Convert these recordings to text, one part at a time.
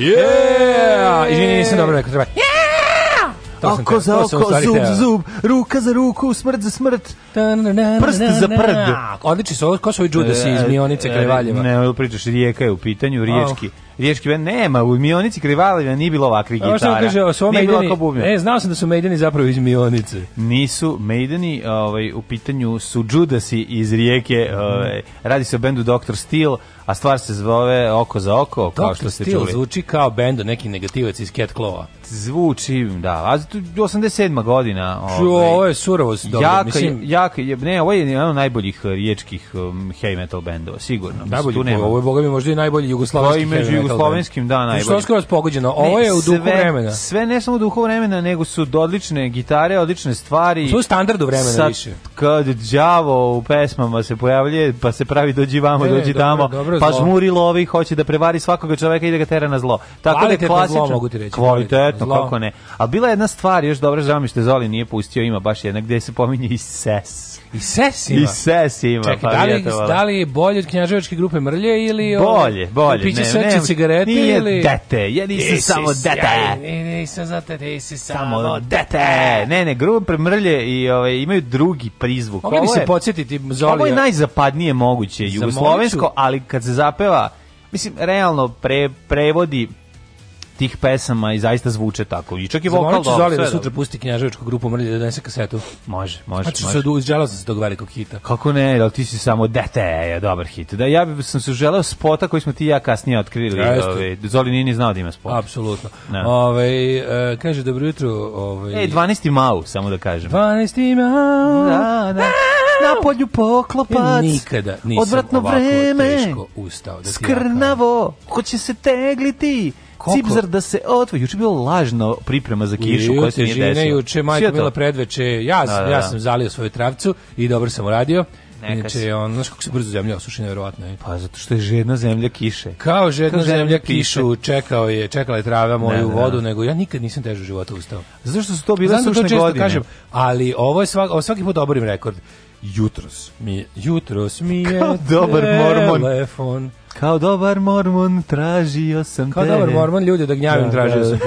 Yeah! Izvini, nisam dobro rekao, treba. Yeah! oko za oko, zub za zub, ruka za ruku, smrt za smrt, prst za prd. Odlični su, ko su ovi Judasi iz e, Mionice e, Krajvaljeva? Ne, pričaš, rijeka je u pitanju, riječki. Riječki band nema, u Mionici Krivalevi nije bilo ovakvih gitara. Ovo što kaže, o svom Maideni, e, znao sam da su Maideni zapravo iz Mionice. Nisu Maideni, ovaj, u pitanju su Judasi iz Rijeke, mhm. ovaj, radi se o bendu Dr. Steel, a stvar se zove Oko za oko, kao Dr. što ste Steel čuli. Dr. Steel zvuči kao bend neki negativac iz Cat Claw-a zvuči, da, a 87. godina. Ovaj, ovo je surovost. Dobro. Jaka, mislim, jaka, ne, ovo je jedan od najboljih eh, riječkih um, heavy metal bendova, sigurno. Najbolji, tu nema. Ovo je, boga mi, možda i najbolji jugoslovenski pa heavy metal jugoslovenskim, da, najbolji. Što je skoro pogođeno, ovo je u duhu vremena. Sve ne samo u duhu vremena, nego su odlične gitare, odlične stvari. Su standardu vremena sad, više. Kad đavo u pesmama se pojavljuje, pa se pravi dođi vamo, ne, dođi tamo, pa žmuri lovi, hoće da prevari svakoga čoveka i da ga tera na zlo. Tako da je klasično. Kvalitetno, verovatno, zlo. kako ne. A bila je jedna stvar, još dobro, žao mi što Zoli nije pustio, ima baš jedna gde se pominje i ses. I ses ima? I ses ima. Čekaj, pa da, li, da li bolje od knjaževačke grupe Mrlje ili... Bolje, bolje. Piće srče cigarete nije ili... Nije dete, ja nisam Isis, samo dete. Ja nisam za te, nisi samo, samo dete. Ne, ne, grupe Mrlje i, ove, ovaj, imaju drugi prizvuk. Mogli bi se podsjetiti Zoli. Ovo je najzapadnije moguće, jugoslovensko, ali kad se zapeva... Mislim, realno pre, prevodi tih pesama i zaista zvuče tako. I čak i vokal dobro. Zamolit da sutra pusti knjaževačku grupu mrlje da donese kasetu. Može, može. Znači, može. se uzđelao sam se tog velikog hita. Kako ne, da ti si samo dete je dobar hit. Da, ja sam se želeo spota koji smo ti ja kasnije otkrili. Ove, ovaj, Zoli nije ni znao da ima spot. Apsolutno. Da. Ove, ovaj, kaže, dobro jutro. Ove... Ovaj- e, 12. mau, samo da kažem. 12. mau. Da, da. Na polju poklopac. Nikada nisam Odvratno ovako vreme. teško ustao. Da Skrnavo, ko će se tegliti Cipzar da se otvori. Juče je bilo lažno priprema za kišu koja se nije desila. Juče majka bila predveče, ja, da, da, da. ja da. sam zalio svoju travcu i dobro sam uradio. Neće, on, znaš kako se brzo zemlja osuši, nevjerovatno je. Pa zato što je žedna zemlja kiše. Kao žedna, zemlja kišu, čekao je, čekala je trava moju ne, da, da, vodu, ne. nego ja nikad nisam teže života ustao. Zato što su to bile sušne to godine. Kažem, ali ovo je svak, ovo svaki put oborim rekord. Jutros mi je, jutros mi je Kao dobar mormon. telefon Kao dobar mormon tražio sam Kao te. Kao dobar mormon ljudi da gnjavim da, da tražio da, sam te.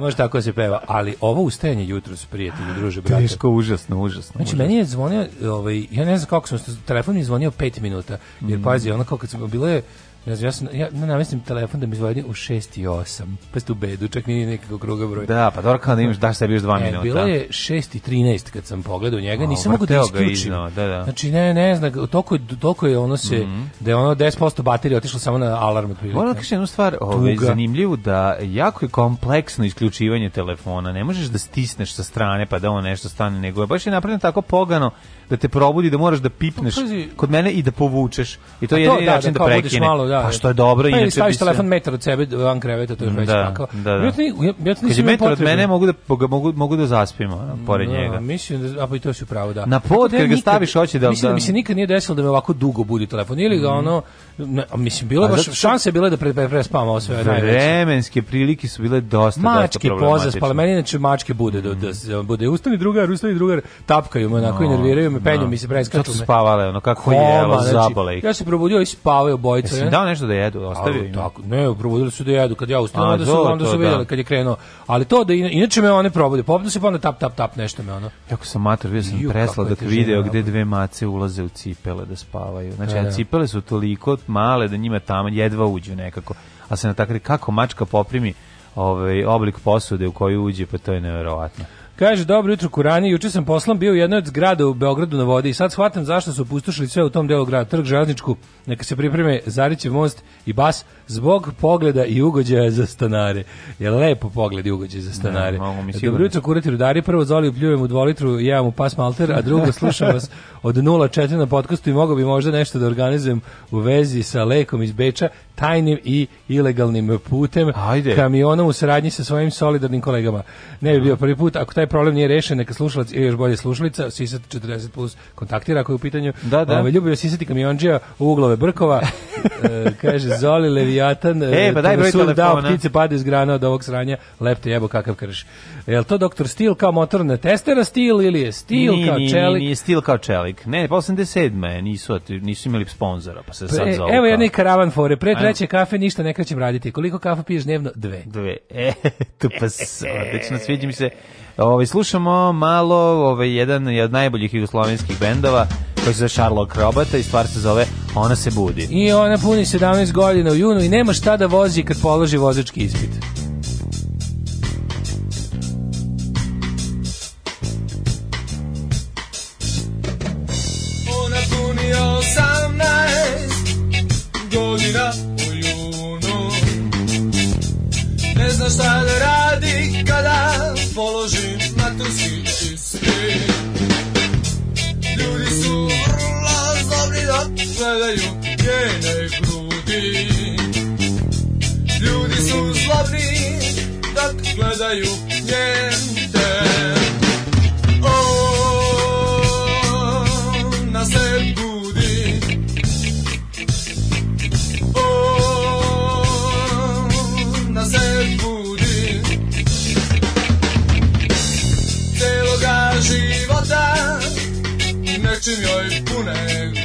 Može tako da se peva, ali ovo ustajanje jutro s prijateljima, druže, brate. Teško, užasno, užasno. Znači, užasno. meni je zvonio, ovaj, ja ne znam kako sam, telefon mi je zvonio pet minuta, jer mm. pazi, ono kao kad sam, bilo je, Ja, znam, ja sam, ja namislim telefon da mi zvoni u 6 i 8. Pa ste u bedu, čak nije nekako kruga broj. Da, pa dobro kao da imaš, daš sebi još 2 e, minuta. Bilo je 6 i 13 kad sam pogledao njega, nisam pa mogu da isključim. Da, da. Znači, ne, ne znam, toliko, toliko je ono se, mm -hmm. da je ono 10% baterije otišlo samo na alarm. Otprilike. Moram da kažem jednu stvar, ove, ovaj, zanimljivu, da jako je kompleksno isključivanje telefona, ne možeš da stisneš sa strane pa da ono nešto stane, nego je baš je napravljeno tako pogano da te probudi, da moraš da pipneš pa kod mene i da povučeš. I to pa je jedini da, način da, da prekine. Malo, da. Pa što je dobro, pa, inače staviš bi telefon metar od sebe van kreveta, to je već da, tako. pakao. Da, da. Ja, ja Kad je metar od mene, mogu da, mogu, mogu da zaspimo pored da, njega. Mislim, da, a pa i to si upravo, da. Na da pod, kad ga staviš, hoće da... Mislim da mi se nikad nije desilo da me ovako dugo budi telefon. Ili ga mhm. ono, ne, mislim, bilo baš, što... šanse je bile da pre, pre, prespavamo sve najveće. Vremenske prilike su bile dosta, mačke dosta Mačke poza, pa meni inače mačke bude, da, da, mhm. bude ustani drugar, ustani drugar, tapkaju me, onako no, nerviraju me, penju mi se, preskaču me. su spavale, ono, kako je, znači, zabole ih. Ja se probudio i spavaju bojica dao nešto da jedu, ostavio im. Tako, ne, probudili su da jedu, kad ja ustao, onda su, onda su da. vidjeli kad je krenuo. Ali to da, inače me one probude, popnu pa se pa onda tap, tap, tap, nešto me ono. Jako sam mater, bio sam presladak video gde dve mace ulaze u cipele da spavaju. Znači, da, a da. cipele su toliko male da njima tamo jedva uđu nekako. A se natakri kako mačka poprimi ovaj oblik posude u koju uđe, pa to je neverovatno. Kaže, dobro jutro, Kurani, juče sam poslan bio u jednoj od zgrada u Beogradu na vodi i sad shvatam zašto su opustošili sve u tom delu grada, trg železničku, neka se pripreme Zarićev most i bas, zbog pogleda i ugođaja za stanare. Je lepo pogled i ugođaj za da, stanare. Ne, Dobro da jutro, kurati rudari, prvo zoli upljujem u dvolitru, jevam u pas malter, a drugo slušam vas od 0.4 na podcastu i mogao bi možda nešto da organizujem u vezi sa lekom iz Beča, tajnim i ilegalnim putem, Ajde. kamionom u saradnji sa svojim solidarnim kolegama. Ne bi bio prvi put, ako taj problem nije rešen, neka slušalac ili još bolje slušalica, Sisat 40 plus kontaktira ako je u pitanju. Da, da. Ove, ovaj, ljubio Sisati kamionđija u uglove Brkova, e, kaže Zoli Levi Leviatan, e, pa e, daj broj telefona. Dao ptice pade iz grana od ovog sranja, lepte jebo kakav krš. Je to doktor Stil kao motorna testera Stil ili je Stil kao ni, čelik? Nije, nije Stil kao čelik. Ne, pa 87. je, nisu, nisu imali sponzora, pa se sad e, zove. Evo jedne karavan fore, pre treće kafe ništa ne krećem raditi. Koliko kafa piješ dnevno? Dve. Dve. E, tu pa se, odlično, sviđa mi se. Ovaj slušamo malo, ovaj jedan je od najboljih jugoslovenskih bendova koji se zove Charlotte Krobata i stvar se zove Ona se budi. I ona puni 17 godina u junu i nema šta da vozi kad položi vozački ispit. Ona puni 18 godina u junu Ne zna šta da radi kada položi maturski ispit gledaju njene grudi Ljudi su zlatni kad gledaju njen ten Ona se budi Ona se budi Celoga života nečim joj pune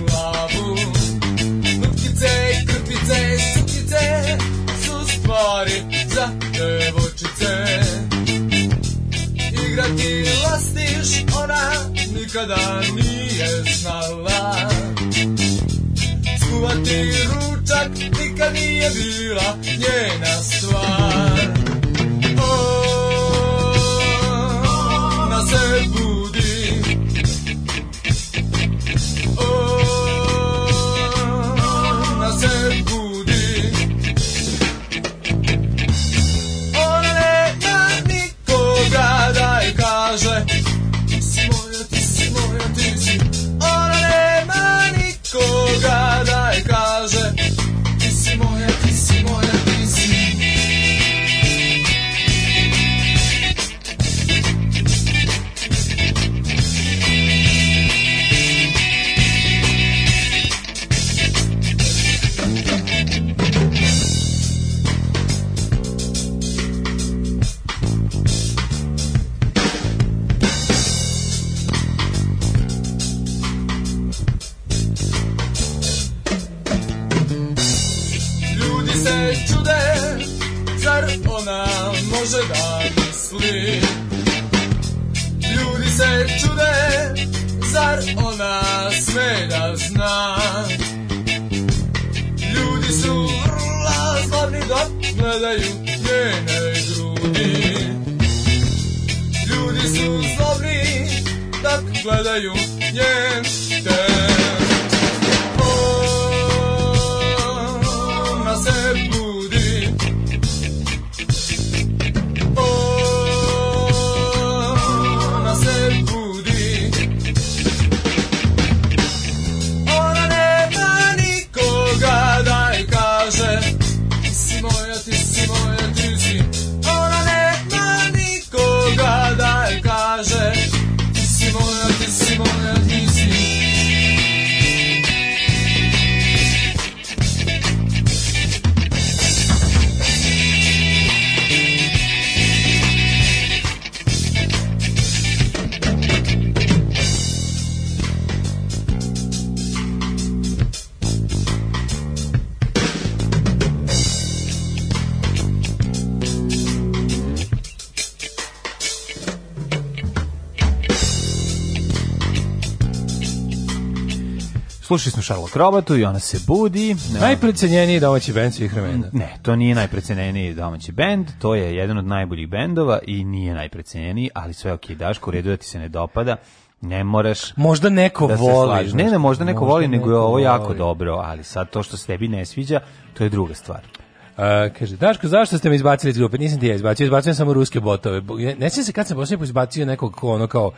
Pratila lastiš ona nikada nije znala Skuvati ručak nikad nije bila njena stvar ona sve da zna Ljudi su vrla zlobni dok gledaju njene grudi Ljudi su zlobni dok gledaju njen Slušali smo Charlotte Krobatu i ona se budi. No. Da. Najprecenjeniji domaći bend svih vremena. Ne, to nije najprecenjeniji domaći bend, to je jedan od najboljih bendova i nije najprecenjeniji, ali sve ok, Daško, u redu da ti se ne dopada, ne moraš možda neko da voli ne ne možda neko možda voli neko nego je ovo voli. jako dobro ali sad to što se tebi ne sviđa to je druga stvar Uh, kaže, Daško, zašto ste me izbacili iz grupe? Nisam ti ja izbacio, izbacio sam samo ruske botove. Ne, ne sjećam se kad sam posljednji izbacio nekog ko ono kao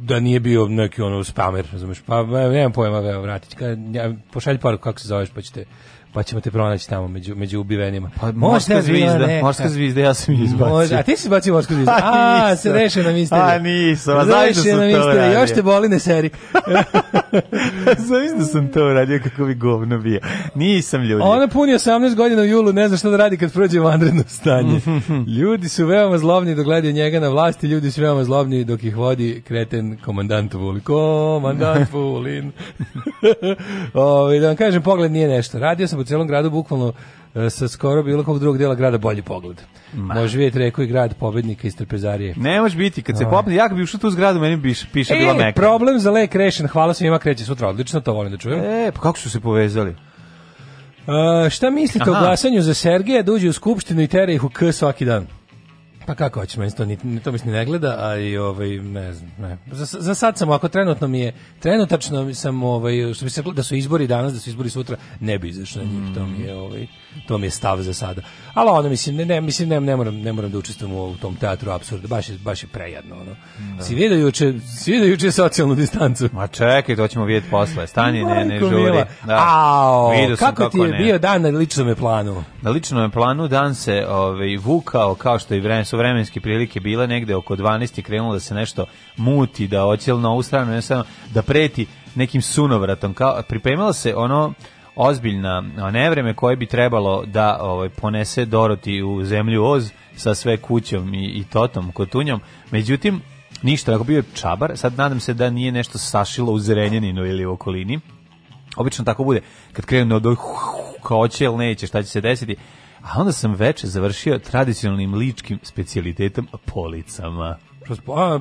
da nije bio neki ono spamer, razumeš, pa nemam pojma, evo, vratit, kad, ja, pošalj par kako se zoveš, pa ćete pa ćemo te pronaći tamo među, među ubivenima. Pa morska zvezda, morska zvezda, ja sam je izbacio. Možda, a ti si izbacio morsku zvizdu? A, a se rešena misterija. A nisi, a zaista sam to uradio. Još te boli ne seri. zaista sam to uradio kako bi govno bio. Nisam ljudi. Ona puni 18 godina u julu, ne zna šta da radi kad prođe vanredno stanje. ljudi su veoma zlobni dok gledaju njega na vlasti, ljudi su veoma zlobni dok ih vodi kreten komandant Vulin. Komandant Vulin. o, ovaj, da vam kažem, pogled nije nešto. Radio sam pod celom gradu bukvalno e, sa skoro bilo kog drugog dela grada bolji pogled. Ma. Može vidjeti reku i grad pobednika iz Trpezarije. Ne može biti, kad se A. Ovaj. popne, ja bi ušao tu zgradu, meni bi piše e, bila meka. problem za lek rešen, hvala svima, kreće sutra, odlično, to volim da čujem. E, pa kako su se povezali? Uh, šta mislite Aha. o glasanju za Sergeja da uđe u skupštinu i tere ih u K svaki dan? Pa kako hoćeš, meni to, ni, to mi ne gleda, a i ovaj, ne znam, ne. Za, za sad sam, ako trenutno mi je, trenutačno sam, ovaj, što bi se da su izbori danas, da su izbori sutra, ne bi izašao na njih, to mi je, ovaj, to mi je stav za sada. Ali ono, mislim, ne, ne, mislim, ne, ne, moram, ne moram da učestvujem u, tom teatru absurda, baš je, baš je prejadno, ono. Da. Si vidio juče, si vidio juče socijalnu distancu. Ma čekaj, to ćemo vidjeti posle, stani, ne, ne žuri. Da. Ao, kako, ti je ne. bio dan na ličnom planu? Na ličnom planu dan se ovaj, vukao, kao što i vreme vremenske prilike bile negde oko 12 je krenulo da se nešto muti, da ocijel na ovu stranu, ne samo da preti nekim sunovratom. Kao, pripremila se ono ozbiljna nevreme koje bi trebalo da ovaj, ponese Doroti u zemlju Oz sa sve kućom i, i totom, kotunjom. Međutim, ništa, ako bio je čabar, sad nadam se da nije nešto sašilo u Zrenjaninu ili u okolini. Obično tako bude, kad krenu da od kao će ili neće, šta će se desiti, A onda sam veče završio tradicionalnim ličkim specijalitetom policama.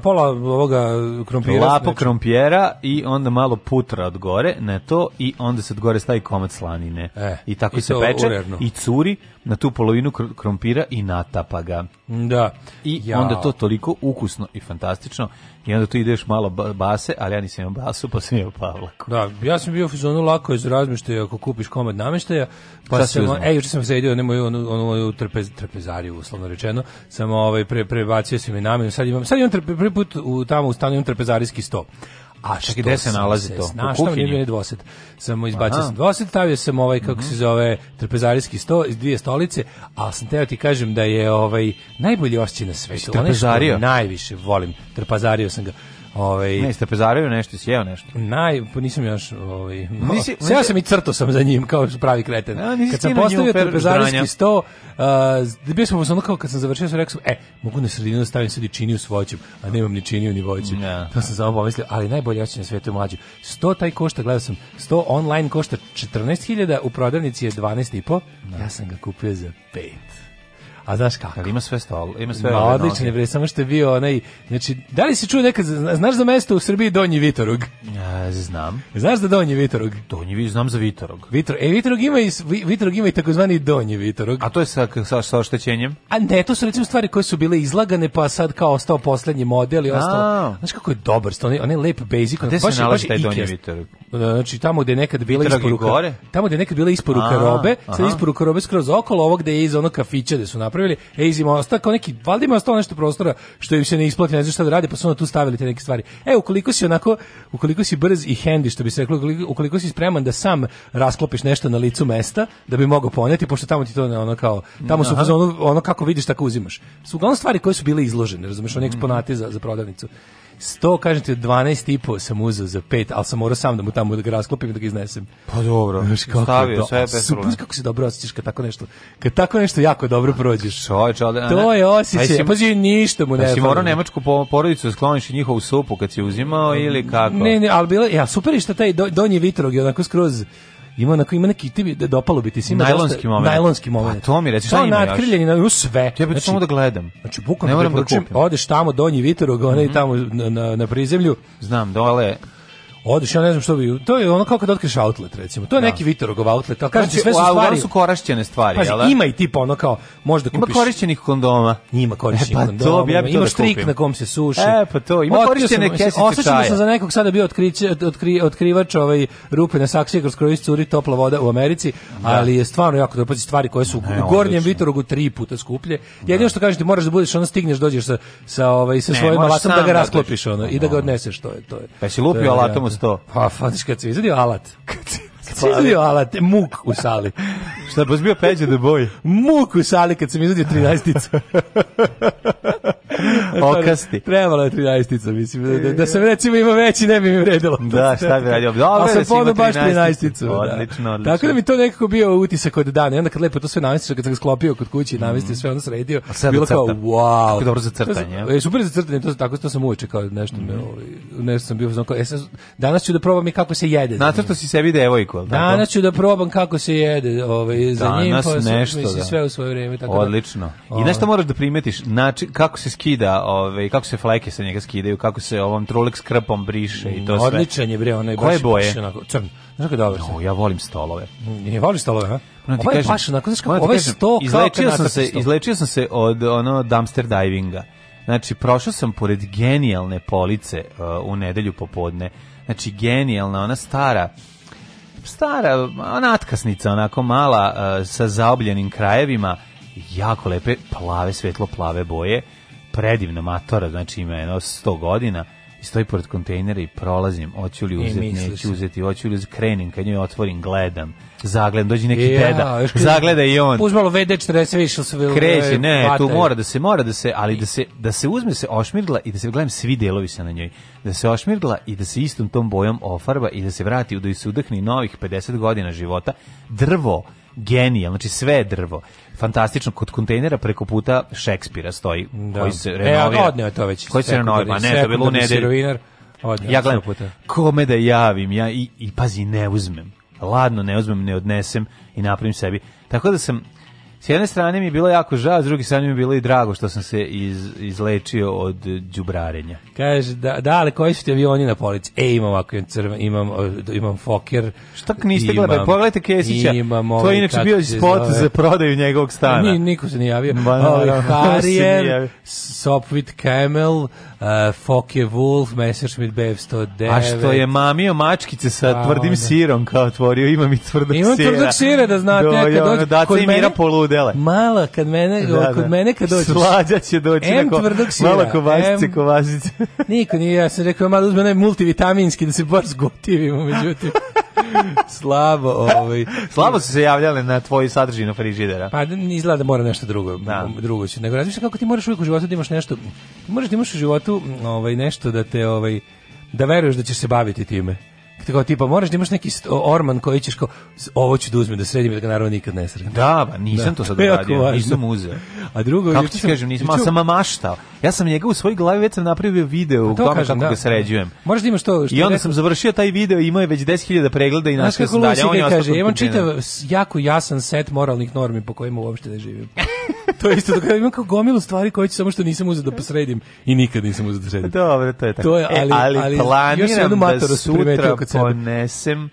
pola ovoga krompira. Lapo znači. krompjera i onda malo putra od gore na to i onda se od gore stavi komad slanine. E, I tako i se peče uredno. i curi na tu polovinu krompira i natapa ga. Da. I ja. onda to toliko ukusno i fantastično i onda tu ideš malo base, ali ja nisam imao basu, pa sam imao Pavlaku. Da, ja sam bio u fizonu lako iz razmištaja ako kupiš komad nameštaja, pa Šta sam, ej, juče sam sedio, nemoj onu, onu trpez, trpezariju, uslovno rečeno, Samo ovaj, pre, prebacio sam je namenu, sad imam, sad imam trpe, prvi put u, tamo u stanu imam trpezarijski sto A čak i gde se nalazi to? Na šta mi je dvosed. Samo izbacio sam dvosed, stavio sam ovaj, kako mm -hmm. se zove, trpezarijski sto, iz dvije stolice, ali sam teo ti kažem da je ovaj, najbolji osjećaj na svetu. Trpezario? Ono najviše volim. Trpezario sam ga. Ovaj Ne, ste pezaraju nešto, sjeo nešto. Naj, pa nisam još, ovaj. No, nisi, sjeo sam i crto sam za njim kao pravi kreten. A, kad sam postavio trpezarski sto, uh, bio smo ono kao kad sam završio, sam rekao sam, e, mogu na sredinu da stavim sad činiju s voćem, a nemam ni činiju ni voće. Yeah. To sam samo pomislio, ali najbolje osjećaj na svetu je mlađi. 100 taj košta, gledao sam, 100 online košta 14.000, u prodavnici je 12.5, da. ja sam ga kupio za 5. A znaš kako? Ali ima sve stol, ima sve no, odlično bre, samo što je bio onaj, znači, da li se čuje nekad, znaš za mesto u Srbiji Donji Vitorug? Ja, znam. Znaš za Donji Vitorug? Donji Vitorog, znam za Vitorug. Vitor, e, Vitorug ima i, Vitorug ima i takozvani Donji Vitorug. A to je sa, sa, sa oštećenjem? A ne, to su recimo stvari koje su bile izlagane, pa sad kao ostao poslednji model i ostao. Znaš kako je dobar, što onaj, onaj lep basic. Gde baš nalazi taj Donji Vitorug. Da, znači, tamo gde nekad bila Vitorog isporuka, gore? tamo gde nekad bila isporuka a, robe, sad isporuka robe skroz okolo, ovog gde je iz onog kafića gde su napravili napravili, e, izimo, kao neki, valjda ima ostalo nešto prostora što im se ne isplati, ne znam šta da radi, pa su onda tu stavili te neke stvari. E, ukoliko si onako, ukoliko si brz i handy, što bi se reklo, ukoliko, si spreman da sam rasklopiš nešto na licu mesta, da bi mogao poneti, pošto tamo ti to ono kao, tamo su ono, ono kako vidiš, tako uzimaš. Su uglavnom stvari koje su bile izložene, razumeš, oni mhm. eksponati za, za prodavnicu. 100, kažem ti, 12 i po sam uzeo za pet, ali sam morao sam da mu tamo da ga rasklopim, da ga iznesem. Pa dobro, Znaš, kako stavio do, sve bez Super, kako se dobro osjećaš kad tako nešto, kad tako nešto jako dobro prođeš. Čovječ, ali... To je osjećaj, pa si ništa mu ne... Pa si morao nemačku porodicu da skloniš i njihovu supu kad si uzimao ili kako? Ne, ne, ali bilo, ja, super je što taj donji vitrog je onako skroz Ima na ima neki tipi da dopalo biti ti se da najlonski momenat. Najlonski pa momenat. to mi reci šta ima. Natkrilje na sve. Ja bih znači, samo da gledam. Znači bukvalno ne da moram da kupim. Odeš tamo donji Vitorog, onaj mhm. tamo na, na na prizemlju. Znam, dole Odeš, ja ne znam što bi. To je ono kao kad otkriš outlet recimo. To je da. neki Vitorogov outlet, al kaže znači, sve su stvari su korašćene stvari, paži, da? Ima i tipa ono kao možda kupiš. Ima korišćenih kondoma. Ima e, korišćenih e, pa kondoma. To, ja da ima štrik da na kom se suši. E pa to, ima korišćene kesice čaja. sam za nekog sada bio otkriće, otkri, otkrivač ovaj rupe na saksiji kroz koju curi topla voda u Americi, da. ali je stvarno jako dobro stvari koje su ne, u gornjem Vitorogu tri puta skuplje. Da. Jedino što kažete moraš da budeš onda stigneš dođeš sa sa ovaj sa svojim alatom da ga dakle. rasklopiš ono i da ga odneseš, to je to je. Pa si lupio alatom to. Pa, fadiš kad se izvedio alat. Kad se Izlio alate, muk u sali. Šta je bio peđe da boji? Muk u sali kad sam izladio 13 Okasti. Trebalo je 13 mislim. Da, da, da sam recimo imao veći, ne bi mi vredilo. Da, šta bi radio? Dobro, da Ali sam podao baš 13 da. Odlično, odlično. Tako da mi to nekako bio utisak od dana. I onda kad lepo to sve namestio, kad sam ga sklopio kod kuće i namestio mm. sve, onda sredio, bilo kao, wow. Kako dobro za crtanje. Je, e, super za crtanje, to, tako, to sam uvijek kao nešto. Mm. Me, ovaj, nešto sam bio, znam kao, e, danas ću da probam i kako se jede. Nacrto si sebi devojku, tako? Danas ću da probam kako se jede, ovaj za Danas njim pa nešto, mislim, da. sve u svoje vrijeme tako. Da- Odlično. Da, I nešto ovaj. moraš da primetiš, znači, kako se skida, ovaj kako se fleke sa njega skidaju, kako se ovom Rolex krpom briše i to mm, sve. Odličan je bre, onaj baš Koje boje? Onako, crn. Znaš kako dobro? No, ja volim stolove. Ne, mm, voliš stolove, ha? No, ovaj kažem, baš onako, znaš kako, ovaj sto izlečio sam se, izlečio sam se od ono dumpster divinga. Znači, prošao sam pored genijalne police uh, u nedelju popodne. Znači, genijalna, ona stara stara, ona atkasnica, onako mala, e, sa zaobljenim krajevima, jako lepe, plave, svetlo plave boje, predivna matora, znači ima jedno 100 godina, i stoji pored kontejnera i prolazim, hoću li e, uzeti, neću uzeti, hoću li uzeti, krenim, kad njoj otvorim, gledam, zagledam, dođe neki ja, deda, zagleda i on. Uzmalo VD40, više su bilo Kreće, ne, vate. tu mora da se, mora da se, ali da se, da se uzme se ošmirgla i da se gledam svi delovi se na njoj, da se ošmirgla i da se istom tom bojom ofarba i da se vrati, u da se udahni novih 50 godina života, drvo, genijal, znači sve je drvo. Fantastično, kod kontejnera preko puta Šekspira stoji, da. koji se e, renovira. E, odneo to već. Koji se renovira, pa ne, to je bilo u nedelju. Odneo, ja gledam, puta. kome da javim, ja i, i pazi, ne uzmem. Ladno ne uzmem, ne odnesem i napravim sebi. Tako da sam S jedne strane mi je bilo jako žao, s druge strane mi je bilo i drago što sam se iz, izlečio od đubrarenja. Kaže, da, da, ali koji su ti avioni na polici? E, imam ovako, imam, imam, e, imam Fokker. Šta niste gledali? Pogledajte Kesića. Imam ovaj, to je inače bio spot zove. za prodaju njegovog stana. Ni, niko se nije javio. Ba, no, ovaj, Harrier, Sopwith Camel, uh, e, Focke Wolf, Messerschmitt BF109. A što je mamio mačkice sa A, tvrdim onda. sirom kao otvorio, imam i tvrdog sira. Imam tvrdog sira, da znate. Do, kad dođe, daca i mira polude dele. Mala, kad mene, da, kod da. mene kad dođeš. Slađa će doći M na tvrdog sira. Mala kovačice, M... kovačice. Niko nije, ja sam rekao, malo uzme onaj multivitaminski da se bar zgotivimo, međutim. slabo, ovaj. slabo su se javljale na tvoji sadržinu frižidera. Pa izgleda da mora nešto drugo, da. drugo će. Nego razmišljam kako ti moraš uvijek u životu da imaš nešto, moraš da imaš u životu ovaj, nešto da te, ovaj, da veruješ da ćeš se baviti time. Tako tipa moraš da imaš neki orman koji ćeš kao ovo ću da uzmem da sredim da ga naravno nikad ne sredim. Da, ba, nisam da. to sad da. uradio, nisam uzeo. A drugo, kako ti kažem, nisam, ja sam maštao. Ja sam njega u svojoj glavi već napravio video pa u tome kažem, kako da, ga da. sređujem. Možeš da imaš to što I onda sam završio taj video i imao je već 10.000 pregleda i našao sam dalje. On je kaže, imam čitav jako jasan set moralnih normi po kojima uopšte da živim. to je isto da imam kao gomilu stvari koje ću samo što nisam uzeo da posredim i nikad nisam uzeo da sredim. Dobro, to je tako. To je, ali, e, ali, ali planiram da sutra ponesem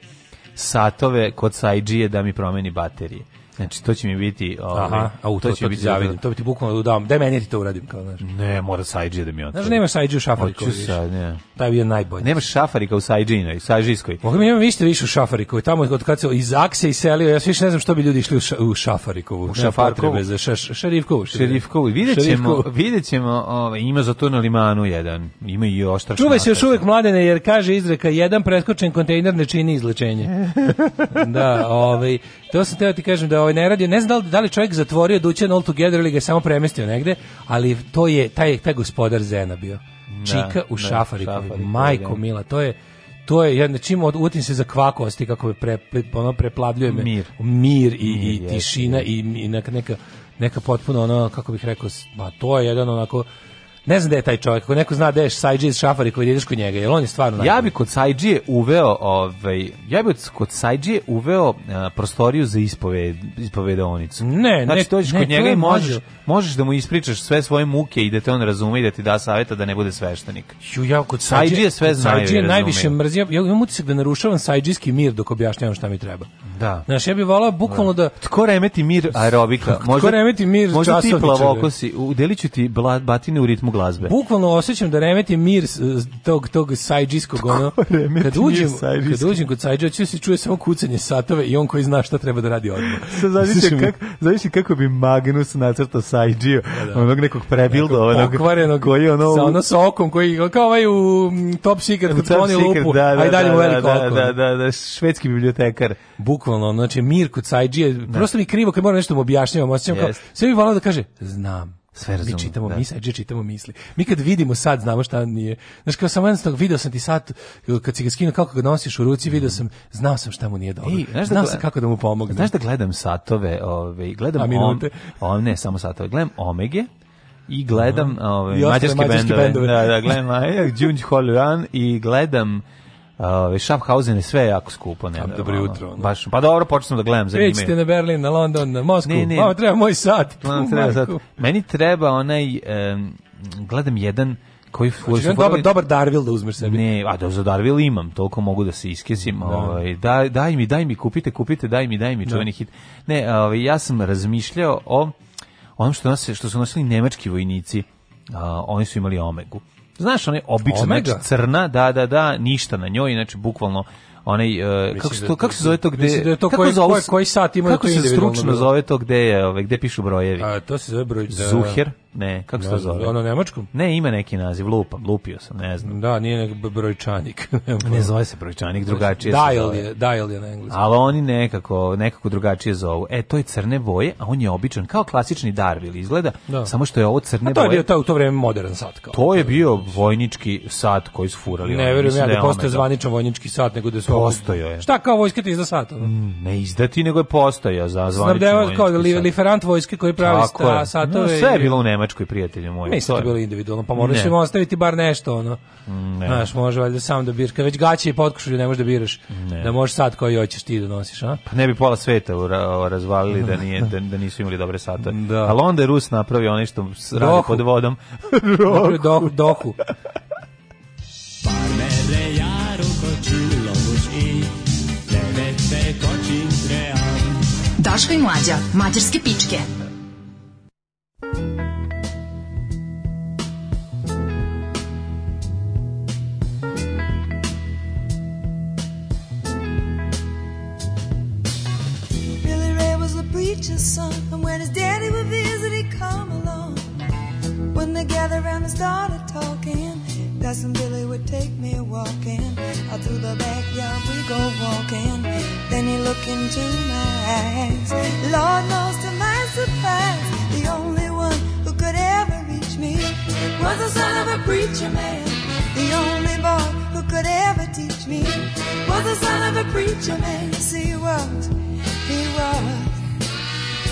satove kod Sajdžije da mi promeni baterije. Znači to će mi biti, ovaj, Aha, a u to, to, će to biti zavidim. To bi ti bukvalno dao, daj meni ti to uradim kao, znaš. Ne, mora Sajdži da mi otvori. Znaš, nemaš Sajdži u Šafariku. Hoću sad, ne. Taj bio najbolji. Nemaš Šafarika u Sajdžinoj, Sajdžijskoj. Mogu mi imam više više u Šafariku. Tamo od kad se iz Akse iselio, ja više ne znam što bi ljudi išli u, ša, u Šafarikovu. U Šafarkovu. Za ša, šarifkovu. Šarifkovu. Videćemo, videćemo, ovaj, ima za to na limanu jedan. Ima i oštar. Čuvaj se još uvek mladene, jer kaže izreka, jedan preskočen kontejner ne čini izlečenje. da, ovaj, to sam teo ti kažem da ovaj ne radi, ne znam da li, da li čovjek zatvorio dućan all together ili ga samo premestio negde, ali to je taj taj gospodar Zena bio. Da, Čika u da, Šafariku, majko da. mila, to je to je ja znači od utim se za kvakosti kako me pre, ono preplavljuje me mir, mir i, mir, i je, tišina je. i, i neka neka neka potpuno ono kako bih rekao, ma to je jedan onako Ne znam da je taj čovjek, ako neko zna da je Sajđi iz Šafari koji ideš kod njega, jer on je stvarno najbolji. Ja bih kod Sajđije uveo, ovaj, ja bih kod Sajđije uveo uh, prostoriju za ispoved, ispovedonicu. Ne, znači, ne, dođeš kod njega i možeš, možeš, da mu ispričaš sve svoje muke i da te on razume i da ti da savjeta da ne bude sveštenik. Ju, ja kod Sajđije sve znaju. Sajđije najviše mrzio, ja imam utisak da narušavam Sajđijski mir dok objašnjavam šta mi treba. Da. Znaš, ja bih volao bukvalno da... da- tko remeti mir aerobika? Možda, tko remeti mir Možda ti plavokosi, udelit ću ti batine u ritmu glazbe. Bukvalno osjećam da remeti mir tog, tog sajđiskog, ono... Kad uđem, kad uđem kod sajđa, ću da se čuje samo kucanje satove i on koji zna šta treba da radi odmah. Sad kak, zavisi kako bi Magnus nacrtao sajđio, da, da. onog nekog prebilda, onog... Okvarenog, koji ono... Sa ono sa okom, koji kao ovaj u mm, Top Secret, kad kloni lupu, da, da, a i dalje mu da, veliko oko. Da, da, da, švedski bibliotekar. Buk bukvalno, znači Mirko Cajđije, da. prosto mi krivo kad moram nešto da mu objašnjavam, osjećam kao, sve bi valo da kaže, znam, sve razumno, Mi čitamo da. misli, čitamo misli. Mi kad vidimo sad, znamo šta nije. Znaš, kao sam jednostavno, video sam ti sad, kad si ga skinuo, kako ga nosiš u ruci, video mhm. sam, znao sam šta mu nije dobro. I, znaš da znao da, sam kako da mu pomogne. Znaš da gledam satove, ove, ovaj, gledam A minute. Om, om, ne, samo satove, gledam Omege, i gledam uh -huh. ove, ovaj, I mađarske, mađarske bendove. bendove. Da, da, gledam Ajak, Đunđ Holran i gledam Uh, Schaffhausen je sve jako skupo, ne. Dobro jutro. Ono. Baš, pa dobro, počnem da gledam za njime. na Berlin, na London, na Moskvu. Ne, ne. Mama, treba moj sat. Tu treba sat. Meni treba onaj, um, gledam jedan, koji ful znači, dobar dobar Darvil da uzmeš sebi. Ne, a da za Darvil imam, toliko mogu da se iskesim. Da. Ovaj daj, daj mi, daj mi, kupite, kupite, daj mi, daj mi, da. čuveni da. hit. Ne, ovaj ja sam razmišljao o onom što nas što su nosili nemački vojnici. A, oni su imali omegu. Znaš, ona je obična, Omega. znači crna, da, da, da, ništa na njoj, znači bukvalno onaj uh, kako se da kako se zove to gde da je to kako koji, zove, koji, koji sat ima da kako da to se stručno zove to gde je, ove, ovaj, gde pišu brojevi. A to se zove broj da, Zuher. Ne, kako se zove? Ono nemačkom? Ne, ima neki naziv, lupa, lupio sam, ne znam. Da, nije nek brojčanik. ne zove se brojčanik, drugačije dial se zove. Je, dial je na engleskom. Ali oni nekako, nekako drugačije zovu. E, to je crne boje, a on je običan, kao klasični Darvil izgleda, da. samo što je ovo crne boje. A to je bio to, u to vreme modern sat. Kao. To je bio vojnički sat koji su furali. Ne, verujem ja da, da postoje zvaničan vojnički sat, nego da su... Postojao je. Šta kao vojska ti izda sat? Mm, ne izdati, nego je postojao za zvaničan vojnički sat. Snabdeva kao liferant vojske koji pravi sta satove. No, sve je bilo u Nemačkoj Nemačkoj, prijatelju moj. Mislim to da je bilo individualno, pa moraš ne. im ostaviti bar nešto, ono. Mm, ne. Znaš, može valjda sam da biraš. Kad već gaće i potkošulju ne možeš da biraš, ne. da možeš sad koji hoćeš ti da nosiš, a? Pa ne bi pola sveta razvalili da, nije, da, da nisu imali dobre sate. Da. Ali onda je Rus napravio onaj što radi pod vodom. Roku. Dohu. dohu. Daška i mlađa, mađarske pičke. preacher's son. And when his daddy would visit, he'd come along. When they gather around and started talking, Cousin Billy would take me walking. Out through the backyard we go walking. Then he would look into my eyes. Lord knows to my surprise, the only one who could ever reach me was the son of a preacher man. The only boy who could ever teach me was the son of a preacher man. See what He was.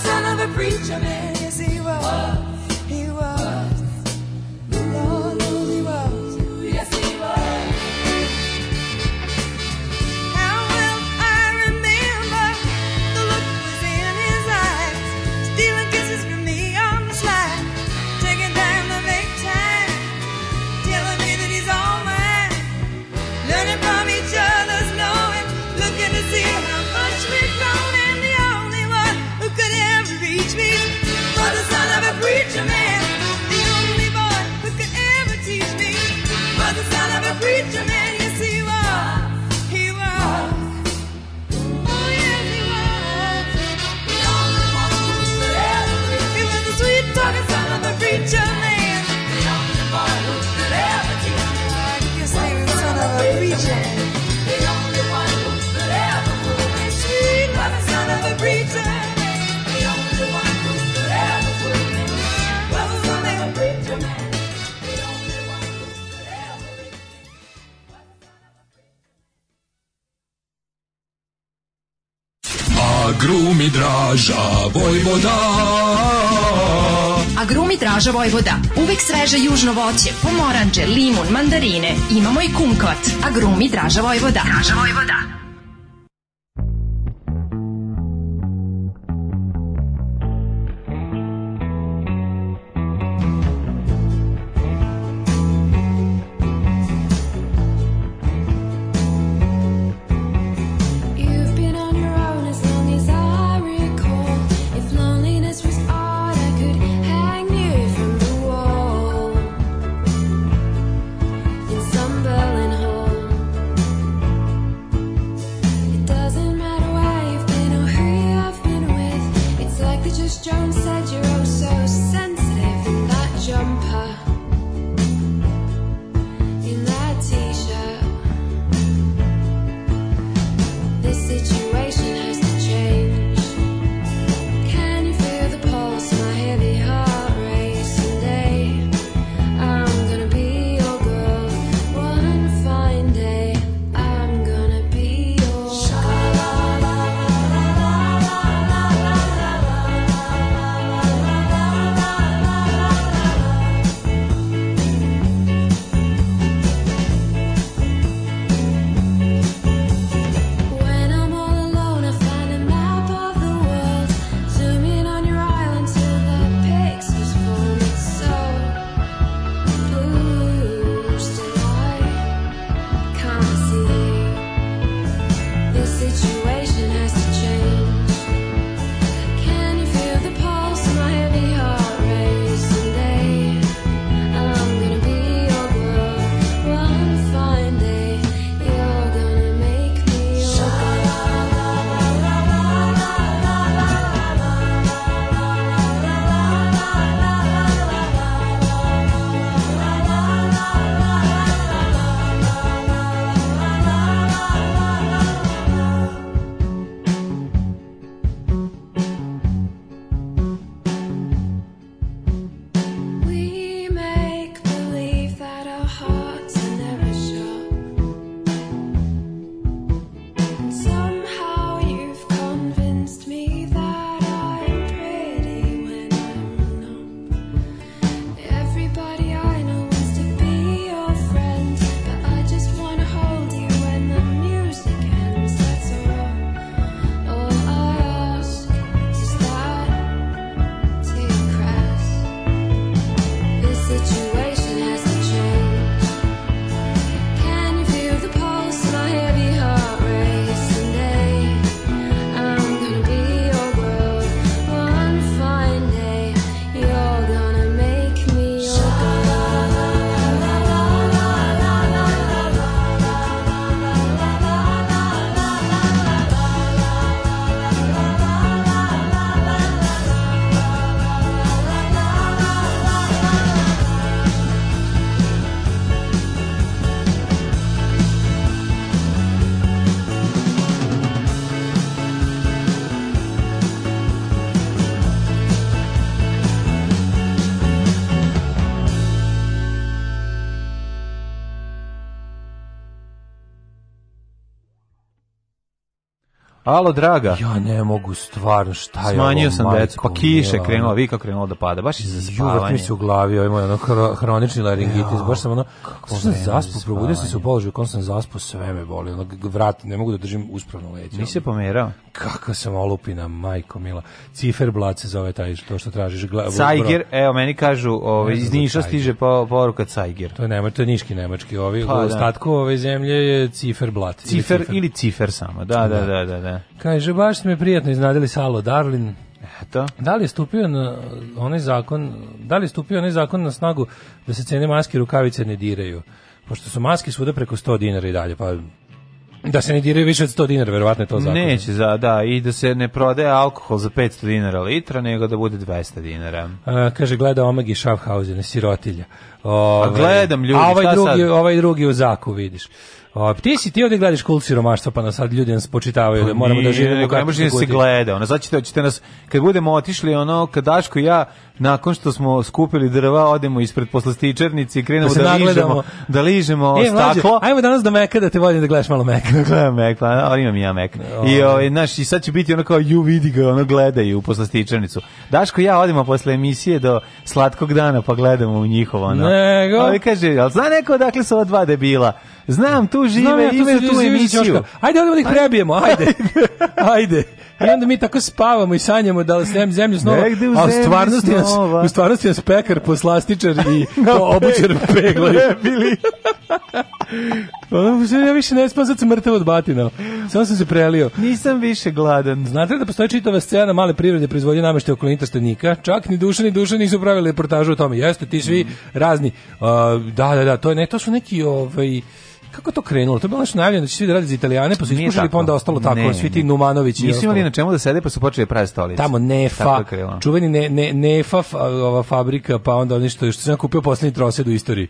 son of a preacher man. Yes, he was. grumi draža Vojvoda A grumi draža Vojvoda Uvek sveže južno voće, pomoranđe, limun, mandarine Imamo i kumkvat A grumi draža Vojvoda Draža Vojvoda Alo, draga. Ja ne mogu stvarno, šta je Smanjio ovo, sam decu, pa kiše krenula, vi kako krenulo da pada, baš i za spavanje. Juvek mi se u glavi, ovo je ono hronični laringitis, baš sam ono sam zaspo, probudio sam se u položaju, kako sam zaspo, sve me boli, ono, vrat, ne mogu da držim uspravno leđe. Nisi se pomerao? Kako sam olupina, majko mila. Ciferblat se zove taj, što, što tražiš. Gla, Cajger, evo, meni kažu, ove, iz Niša stiže po, poruka Cajger. To je, nema, to je niški nemački, ovi, pa, u ostatku ove zemlje je Ciferblat. Cifer ili Cifer samo, da, da, da, da. da. Kaže, baš ste me prijatno iznadili Salo Darlin, Eto. Da. da li je stupio na uh, onaj zakon, da li je stupio onaj zakon na snagu da se cene maske i rukavice ne diraju? Pošto su maske svuda preko 100 dinara i dalje, pa da se ne diraju više od 100 dinara, verovatno je to zakon. Neće, za, da, i da se ne prodaje alkohol za 500 dinara litra, nego da bude 200 dinara. A, uh, kaže, gleda Omagi Schaffhausen, sirotilja. Ove, a ovaj, gledam ljudi, a ovaj šta drugi, sad? ovaj drugi u zaku, vidiš. O, pa, ti si ti ovdje gledaš kult siromaštva, pa nas sad ljudi nas počitavaju da moramo da pa živimo kako ne možete da se gleda. Ona znači hoćete nas kad budemo otišli ono kad Daško i ja nakon što smo skupili drva odemo ispred poslastičernice i krenemo da, da ližemo, da ližemo e, staklo. Mlađe, ajmo danas do Meka da te vodim da gledaš malo Mek. Da gledam pa ali imam ja Mek. I ovaj, ovaj naš i sad će biti ono kao ju vidi ga, ono gledaju u poslastičernicu. Daško i ja odemo posle emisije do slatkog dana pa gledamo u njihovo ono. Nego. Ali kaže, al za neko dakle su ova dva debila? Znam, tu žive, Znam ja, tu imaju tu, tu emisiju. Ajde, da ih prebijemo, ajde. ajde. I onda mi tako spavamo i sanjamo da nas nem zemlju snova, a u stvarnosti nas, u stvarnosti nas pekar, poslastičar i obućar peglaju. bili. Pa, ja više ne spam, sad sam mrtav od batina. Samo sam se prelio. Nisam više gladan. Znate da postoji čitava scena male privrede proizvodnje namešte oko Linta Čak ni duša ni duša nisu pravili reportažu o tome. Jeste, ti svi mm. razni. Uh, da, da, da, to, je, ne, to su neki ovaj, kako to krenulo? To je bilo nešto najavljeno da će svi da radi za Italijane, pa su ispušili, pa onda ostalo tako, ne, svi ti Numanovići. Nisu imali na čemu da sede, pa su počeli da pravi stolice. Tamo Nefa, čuveni ne, ne, Nefa ova fabrika, pa onda nešto što sam kupio poslednji trosed u istoriji.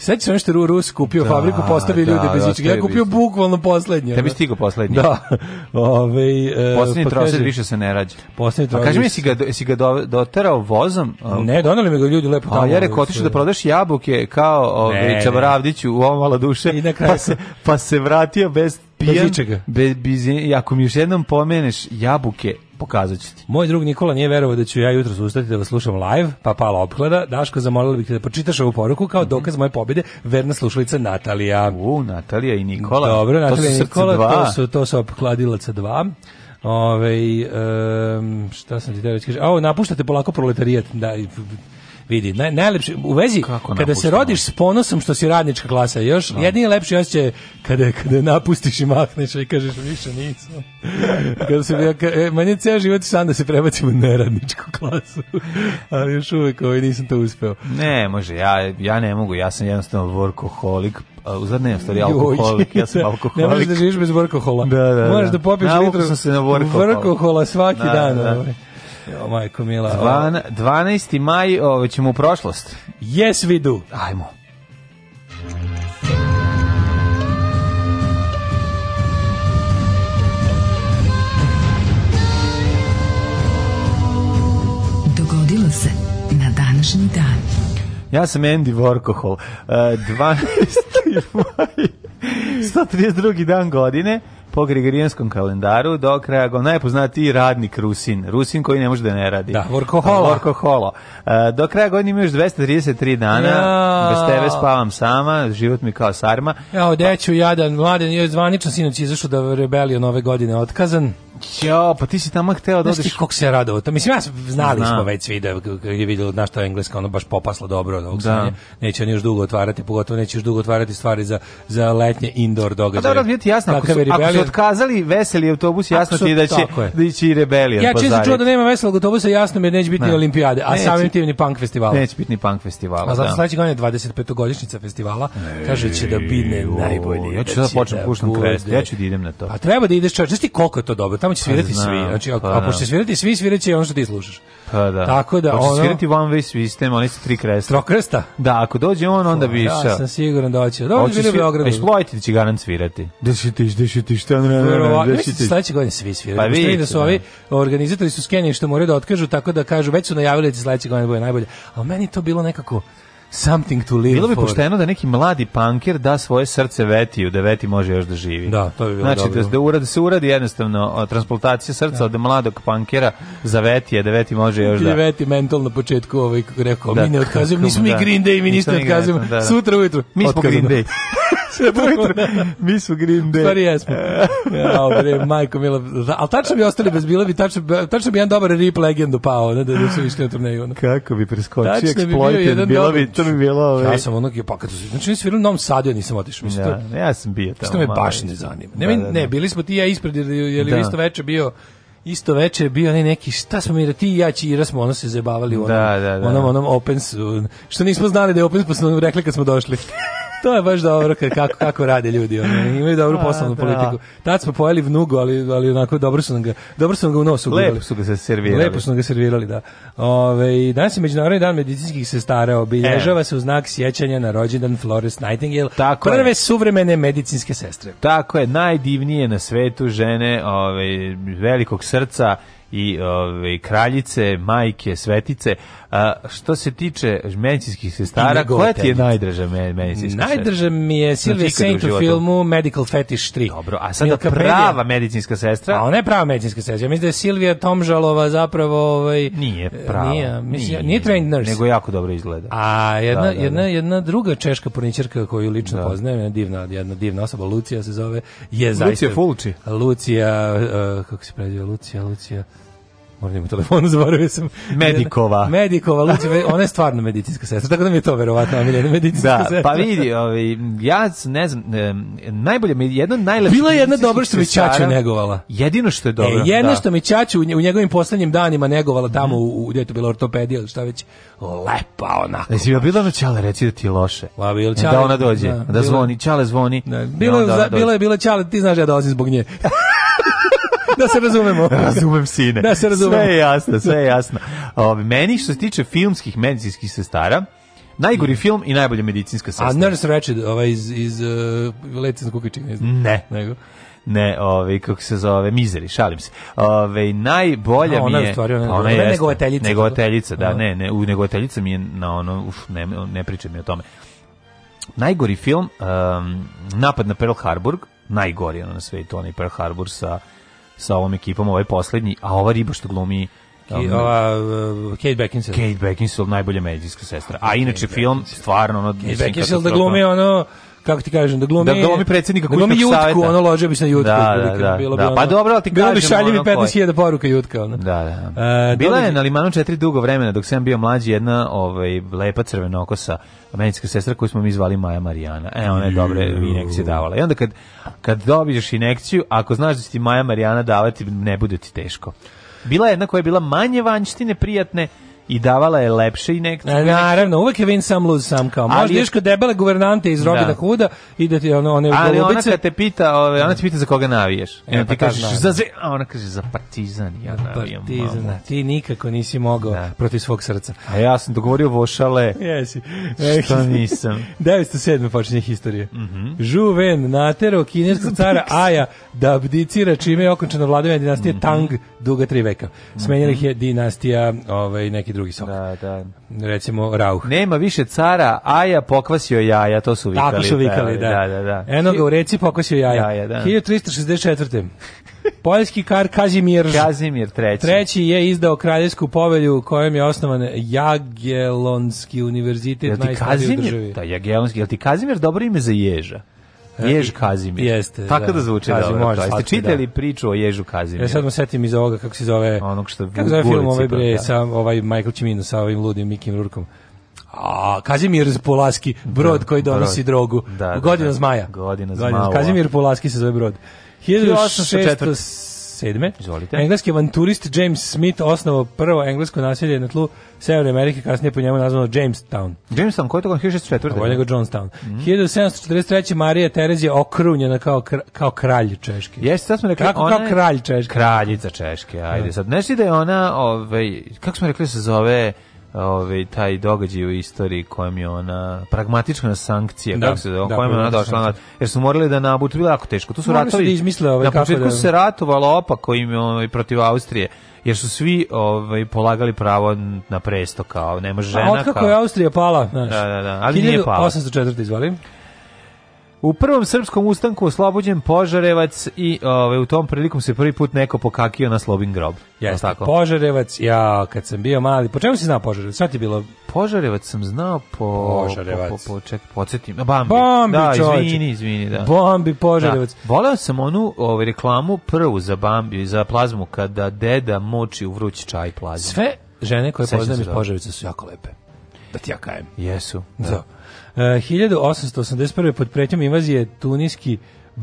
Sećaš se što Rus kupio da, fabriku, postavio da, ljude bez da, ičega. Ja kupio isti. bukvalno poslednje. Tebi stigo poslednje. Da. Ove, ovaj, e, poslednji pa troser više se ne rađa. Poslednji pa troser. A kaži mi, si ga, si ga doterao vozom? Ne, doneli mi ga ljudi lepo tamo. A ja rekao, otišu ovaj, da prodaš jabuke kao ove, ovaj, Čavravdiću u ovom mala duše, I na pa kraju pa, se, pa se vratio bez pijan, bez, bez, ako mi još jednom pomeneš jabuke, pokazat ti. Moj drug Nikola nije verovao da ću ja jutro ustati da vas slušam live, pa pala opklada. Daško, zamolila bih te da pročitaš ovu poruku kao mhm. dokaz moje pobjede, verna slušalica Natalija. U, Natalija i Nikola. Dobro, Natalija i Nikola, to su, to su opkladilaca dva. Ove, um, šta sam ti da kaže? A, napuštate polako proletarijat. Da, Vidi, naj, najlepši, u vezi, Kako kada se rodiš s ponosom što si radnička klasa, još no. Da. jedini lepši osjećaj kada, kada napustiš i mahneš i kažeš više nisam. kada se, ka, e, manje ceo život sam da se prebacimo u neradničku klasu, ali još uvijek ovaj, nisam to uspeo. Ne, može, ja, ja ne mogu, ja sam jednostavno workaholic, uzad ne, stari alkoholik, ja sam alkoholik. ne možeš da živiš bez workahola. Da, da, da. Možeš da, da popiješ litru sam se na workahola svaki da, dan. Da. da. Ovaj. Jo, majko mila. Dvana, 12. maj, ovo ćemo u prošlost. Yes, we do. Ajmo. Dogodilo se na današnji dan. Ja sam Andy Vorkohol. Uh, 12. maj, 132. dan godine po grigorijanskom kalendaru do kraja go najpoznatiji radnik Rusin, Rusin koji ne može da ne radi. Da, workohola. workohola. E, do kraja godine ima još 233 dana, ja. bez tebe spavam sama, život mi kao sarma. Ja, odeću jadan, mladen, je zvanično sinoć izašao da rebelija nove godine otkazan. Jo, pa ti si tamo hteo da odeš. Znaš ti kako se radovao? To mislim ja znali Zna. smo već svi da je videlo da što engleska ono baš popasla dobro da ovog da. Neće oni još dugo otvarati, pogotovo neće još dugo otvarati stvari za za letnje indoor događaje. A pa dobro, biti jasno, ako su, rebelion, ako su otkazali veseli autobus, jasno ti da će da ići i rebelija. Ja često čuo da nema veselog autobusa, jasno mi je da neće biti ne. olimpijade, a neće, samim tim ni punk festivala. Neće biti ni punk festivala. A zato da. sledeće godine 25 godišnjica festivala, kaže će da bi ne najbolji. Ja ću da počnem da puštam krest. Ja ću da idem na to. A treba da ideš, čači koliko je to dobro tamo će pa svirati pa, svi. Znači, a, pa, ako da. će svirati svi, sviraće ono što ti slušaš. Pa da. Tako da, ako ono... će svirati one way System, oni su tri kresta. Trokresta? Da, ako dođe on, onda bi pa, išao. Ja sam siguran da hoće. Dobro, bi bilo u Beogradu. Exploited će garant svirati. Da si tiš, da si tiš, da si Sledeće godine svi svirati. Pa vidite. Da su ovi da. organizatori su skenjeni što moraju da otkažu, tako da kažu, već su najavili da će sledeće godine da bude najbolje. A meni to bilo nekako Something to live Bilo bi for. pošteno da neki mladi panker da svoje srce vetiju, da veti može još da živi. Da, to bi bilo znači, dobro. da, da, uradi, se uradi jednostavno o, transplantacija srca da. od mladog punkera za vetije, da veti može još da... veti mental na početku, ovaj, kako rekao, da, mi ne otkazujemo, mi smo da, mi Green Day, mi ništa ne otkazujemo. Da, da. Sutra ujutru, mi smo Green Day. Sutra ujutru, da. mi smo Green Day. Stvari jesmo. ja, bre, majko, mila. Ali tačno bi ostali bez bila bi, tačno, tačno bi jedan dobar rip legendu pao, da, da, da su išli na turneju. Kako bi preskočio, exploited, bilo bi to mi bilo... Ovaj... Ja sam onog, pa kad su, znači nisu bili u Novom Sadu, ja nisam otišao. Mislim, ja, da, to, ja sam bio tamo. Što me baš ne zanima. Da, ne, da, da, ne, bili smo ti ja ispred, je li da. isto veče bio isto večer bio onaj neki šta smo mi da ti i ja Ćira smo ono se zabavali u da, onom, da, da, da. onom onom opens što nismo znali da je opens pa smo rekli kad smo došli to je baš dobro kako, kako rade ljudi. oni Imaju dobru poslovnu da. politiku. Tad smo pojeli vnugu, ali, ali onako dobro su nam ga, dobro su nam ga u nosu ugurali. su ga se servirali. Lepo su nam ga servirali, da. Ove, danas je Međunarodni dan medicinskih sestara. Obilježava e. se u znak sjećanja na rođendan Florence Nightingale. Tako prve je. suvremene medicinske sestre. Tako je, najdivnije na svetu žene ove, velikog srca i ove, ovaj, kraljice, majke, svetice. A, što se tiče medicinskih sestara, koja ti je najdraža me, medicinska Najdraža mi je znači, Silvia Saint u filmu Medical Fetish 3. Dobro, a sada Milka prava medicinska sestra? A ona je prava medicinska sestra. Ja mislim da je Silvia Tomžalova zapravo... Ovaj, nije eh, prava. Nije, mislim, nije, nije trained nurse. Nego jako dobro izgleda. A jedna, da, da, jedna, da. jedna druga češka porničarka koju lično da. poznajem, jedna divna, jedna divna osoba, Lucija se zove, je Lucija zaista... Lucija Fulči. Lucija, uh, eh, kako se preziva, Lucija, Lucija... Moram imam telefon, zaboravio sam. Medikova. Medikova, Luci, ona je stvarno medicinska sestra, tako da mi je to verovatno omiljena medicinska da, sestra. Da, pa vidi, ovaj, ja ne znam, najbolje, jedna najlepša... Bila je jedna dobra što mi Čaču negovala. Jedino što je dobro, e, Jedno da. što mi Čaču u njegovim poslednjim danima negovala tamo mhm. u, u gdje je to bila ortopedija ili šta već, lepa onako. Jesi joj bila na Čale, reci da ti je loše. Pa, bil, čale, da ona dođe, da, da zvoni, Čale zvoni. Da, bilo, da za, bilo je, bilo Čale, ti znaš da ja dolazim zbog nje. da se razumemo. Razumem sine. Da se razumemo. Sve je jasno, sve je jasno. O, meni što se tiče filmskih medicinskih sestara, Najgori mm. film i najbolja medicinska sestra. A da Nurse Ratched, ovaj iz, iz uh, Leci na kukači, ne znam. Ne. Nego. Ne, ovaj kako se zove, Mizeri, šalim se. Ovaj najbolja no, ona mi je, je stvari, pa ona, ona je negovateljica. Negovateljica, da, ne, ne, u negovateljica mi je na ono, uf, ne, ne pričam mi o tome. Najgori film um, Napad na Pearl Harbor, najgori ono na svetu, onaj Pearl Harbor sa sa ovom ekipom, ovaj poslednji, a ova riba što glumi Ki, ova, uh, Kate Beckinsale. Kate Beckinsale, najbolja medijska sestra. A inače Kate film, Beckinsale. stvarno... Ono, Kate Beckinsale da glumi ono kako ti kažem, da glumi da glumi predsednika da glumi jutku, savjeta. ono lože bi se na jutku, da, da, da, da, bilo da, bi ono, pa dobro, ali ti kažem, bilo bi šaljivi ono 15.000 poruka jutka, ono. Da, da. da. bila je na limanu četiri dugo vremena dok sam bio mlađi, jedna ovaj lepa crvenokosa medicinska sestra koju smo mi zvali Maja Marijana. E, ona je dobre injekcije davala. I onda kad kad dobiješ injekciju, ako znaš da će ti Maja Marijana davati, ne bude ti teško. Bila je jedna koja je bila manje vanjštine prijatne, i davala je lepše i nek... Na, naravno, uvek je win sam, lose sam kao. Možda ješ kod debele guvernante iz Robina da. Huda i da ti ono, one Ali golubice... ona kad te pita, ove, ona te pita za koga navijaš. E, ja, ti pa kažeš, za ze... a ona kaže za partizan, ja navijam. Partizan, mamu. Da, ti nikako nisi mogao da. protiv svog srca. A ja sam dogovorio vošale. Jesi. Što nisam. 907. počinje historije. Mm -hmm. Žu Ven natero kineskog cara Aja da abdicira čime je okončena vladovina dinastija mm -hmm. Tang duga tri veka. Smenjena ih je dinastija ovaj, neki drugi sok. Da, da. Recimo Rauh. Nema više cara, Aja pokvasio jaja, to su vikali. Tako su da, vikali, da. da, da, da. Eno ga u reci pokvasio jaja. jaja da. 1364. Poljski kar Kazimir Kazimir treći. treći je izdao kraljevsku povelju kojom je osnovan Jagelonski univerzitet najstariji u državi. Da, Jagelonski. Jel ti Kazimir dobro ime za ježa? Jež Kazimir. Jeste. Tako da, da zvuči Kazim, dobro. Može, Jeste čitali da. priču o Ježu Kazimiru? Ja sad mu setim iz ovoga kako se zove. Onog što kako zove film ovaj bre sa ovaj Michael Cimino sa ovim ludim Mikim Rurkom. A Kazimir Polaski, da, brod da, koji donosi brod. drogu. Da, da, godina da, zmaja. Godina, godina zmaja. Kazimir Polaski se zove brod. 1600 1797. Izvolite. Engleski avanturist James Smith osnovao prvo englesko naselje na tlu Severne Amerike, kasnije po njemu nazvano Jamestown. Jamestown, koji je to 1604? Ovo je nego Johnstown. Mm -hmm. 1743. Marija Terezija okrunjena kao, kao kralj Češke. Jeste, sad smo rekli, kako, ona kao kralj Češke. Kraljica Češke, ajde. Da. Sad, nešto da je ona, ovaj, kako smo rekli, se zove ovaj taj događaj u istoriji kojem je ona pragmatična sankcija da, kako se da, kojem je ona došla na, jer su morali da nabutu bilo jako teško tu su Morali ratovi da izmisle ovaj na početku da... se ratovalo opako im ovaj protiv Austrije jer su svi ovaj polagali pravo na presto kao ne može žena A kao... je Austrija pala znaš da da da ali 1804. nije pala 1804 izvalim U prvom srpskom ustanku oslobođen Požarevac i ovaj u tom prilikom se prvi put neko pokakio na Slobin grob. Jeste, tako. Požarevac, ja kad sam bio mali, po čemu si znao Požarevac? Šta ti bilo? Požarevac sam znao po Požarevac. Po, po, po ček, podsjetim. Bambi. Bambi, da, čovječe. izvini, izvini, da. Bambi da. Požarevac. Da. Voleo sam onu ovaj reklamu prvu za Bambi, za plazmu kada deda moči u vrući čaj plazmu. Sve žene koje poznajem iz Požarevica su jako lepe. Da ti ja kajem. Jesu. da. da. 1881. Eh, pod pretnjom invazije tuniski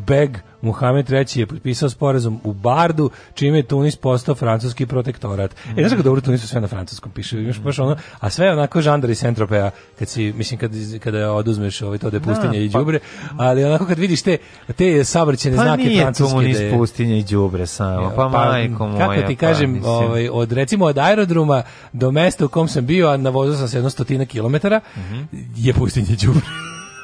Beg Muhamed III je potpisao sporazum u Bardu, čime je Tunis postao francuski protektorat. Mm. E, znaš kako dobro Tunis sve na francuskom piše, imaš baš ono, a sve je onako žandar iz Centropea, kad si, mislim, kad, kada oduzmeš ovaj to pustinje da, da i pa- đubre, pa, ali onako kad vidiš te, te sabrćene pa znake francuske. Pa nije Tunis pustinje i đubre samo, pa, pa majko moja. Kako ti pa kažem, pa, ovaj, od, recimo od aerodruma do mesta u kom sam bio, a na vozu sam se jedno stotina kilometara, mm -hmm. je pustinje đubre.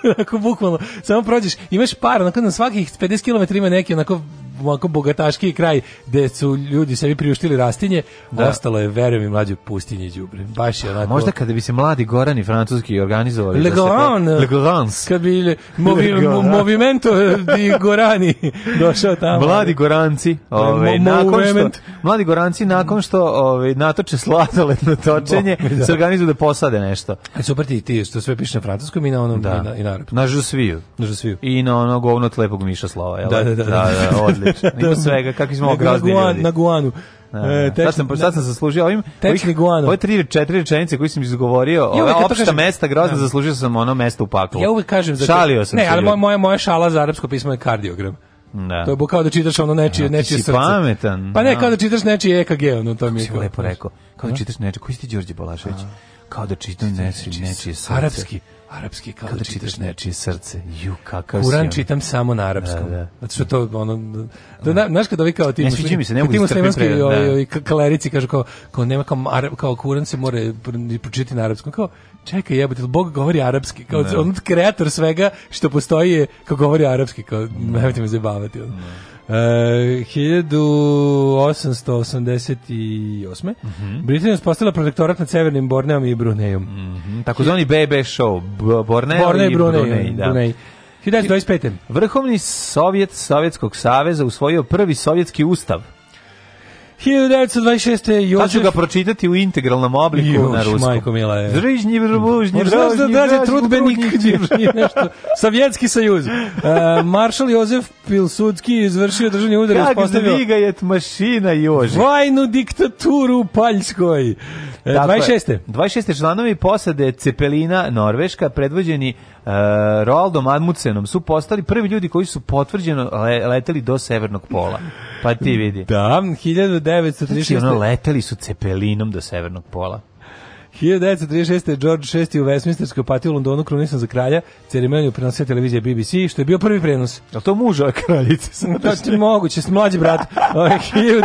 Ako bukvalno, samo prođeš, imaš par, onako na svakih 50 km ima neki onako ovako bogataški kraj gde su ljudi sebi priuštili rastinje, da. ostalo je, verujem i mlađe, pustinje đubre. Baš je onako... Možda kada bi se mladi gorani francuski organizovali... Le Goran! Da se... Le Gorans! Kad bi movi, Movimento di Gorani došao tamo. Mladi Goranci. Ove, ovaj, mo, nakon što, mladi Goranci nakon što ove, ovaj, natoče sladoled na točenje, da. se organizuju da posade nešto. E, super ti, ti što sve piše na francuskom i na onom da. i na, i na, na žusviju. Na žusviju. I na ono govno tlepog miša slova. Jel? Da, da, da. da, da, da odlično. Ima da, da. svega, kako smo grozni na ljudi. Na Guanu. Da, e, da. tečni, sad, sam, sad sam zaslužio ovim ovih, ove tri, četiri rečenice koje sam izgovorio, ove ja opšta kažem, mesta grozna, zaslužio sam ono mesto u paklu. Ja uvek kažem... da Šalio sam ne, se. Ne, ali moja, moja, moja šala za arapsko pismo je kardiogram. Da. To je kao da čitaš ono nečije, da, nečije srce. pametan. Pa ne, kao da čitaš nečije EKG, ono to mi je. Kako lepo rekao. Kao da čitaš nečije, koji si ti Đorđe Balašević? Kao da čitaš nečije, nečije srce. Arapski. Arapski kao, kao da čitaš nečije srce. Ju, kakav Kuran čitam samo na da, arapskom. Da, da. Zato to ono... Da, da, Znaš kad ovi kao ti muslimanski... mi se, ne mogu muslimanski da. ovi, kalerici kažu kao, kao nema kao, arab, kao Kuran se može pročitati na arapskom. Kao, čekaj jebote, Bog govori arapski. Kao, da. on kreator svega što postoji je kao govori arapski. Kao, nemojte me zabavati. Ono. Da. Uh, 1888. Mm -hmm. Britanija postala protektorat nad Severnim Borneom i Brunejom. Mm -hmm. Takozvani BB show. Borneo, Borneo i Brunej. Brunei, da. Brunei. 1925. Vrhovni sovjet Sovjetskog saveza usvojio prvi sovjetski ustav. 1926. Jožef... Sad ću ga pročitati u integralnom obliku Još, na ruskom. majko mila e. da je. Zrižnji, vrbužnji, da daže trudbenik, nešto. Sovjetski sajuz. Uh, e, maršal Jozef Pilsudski izvršio državni udar i uspostavio... Kak je mašina Jožef. Vajnu diktaturu u Paljskoj. E, 26. Je, 26. članovi posade Cepelina Norveška predvođeni Eh, Roaldom Admudsenom su postali prvi ljudi koji su potvrđeno leteli do severnog pola. Pa ti vidi. Da, 1936. Znači, ono, leteli su cepelinom do severnog pola. 1936. George VI u Westminsterskoj patio u Londonu krunisan za kralja. Ceremoniju prenosio televizija BBC, što je bio prvi prenos. Da, je to muža kraljice? Da ti moguće, s mlađi brat. 1943. Ovaj,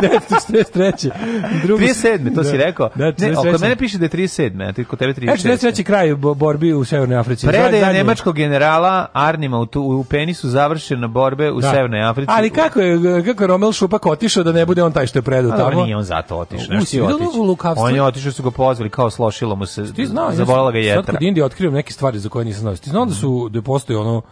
Drugi... 37. to da, si rekao. Da, ne, oko mene piše da je 37. A ti kod tebe 36. Ešte 43. kraj borbi u Severnoj Africi. Predaje nemačkog generala Arnima u, tu, u penisu završena borbe u da. Severnoj Africi. Ali kako je, kako je Romel Šupak otišao da ne bude on taj što je predao pa tamo? Ali nije on zato otišao. On je otišao su ga pozvali kao sloši zaplašilo mu se, ti znao, zavolela ga jetra. Sad kod Indije otkrivam neke stvari za koje nisam znao. Ti znao da su, da postoji ono,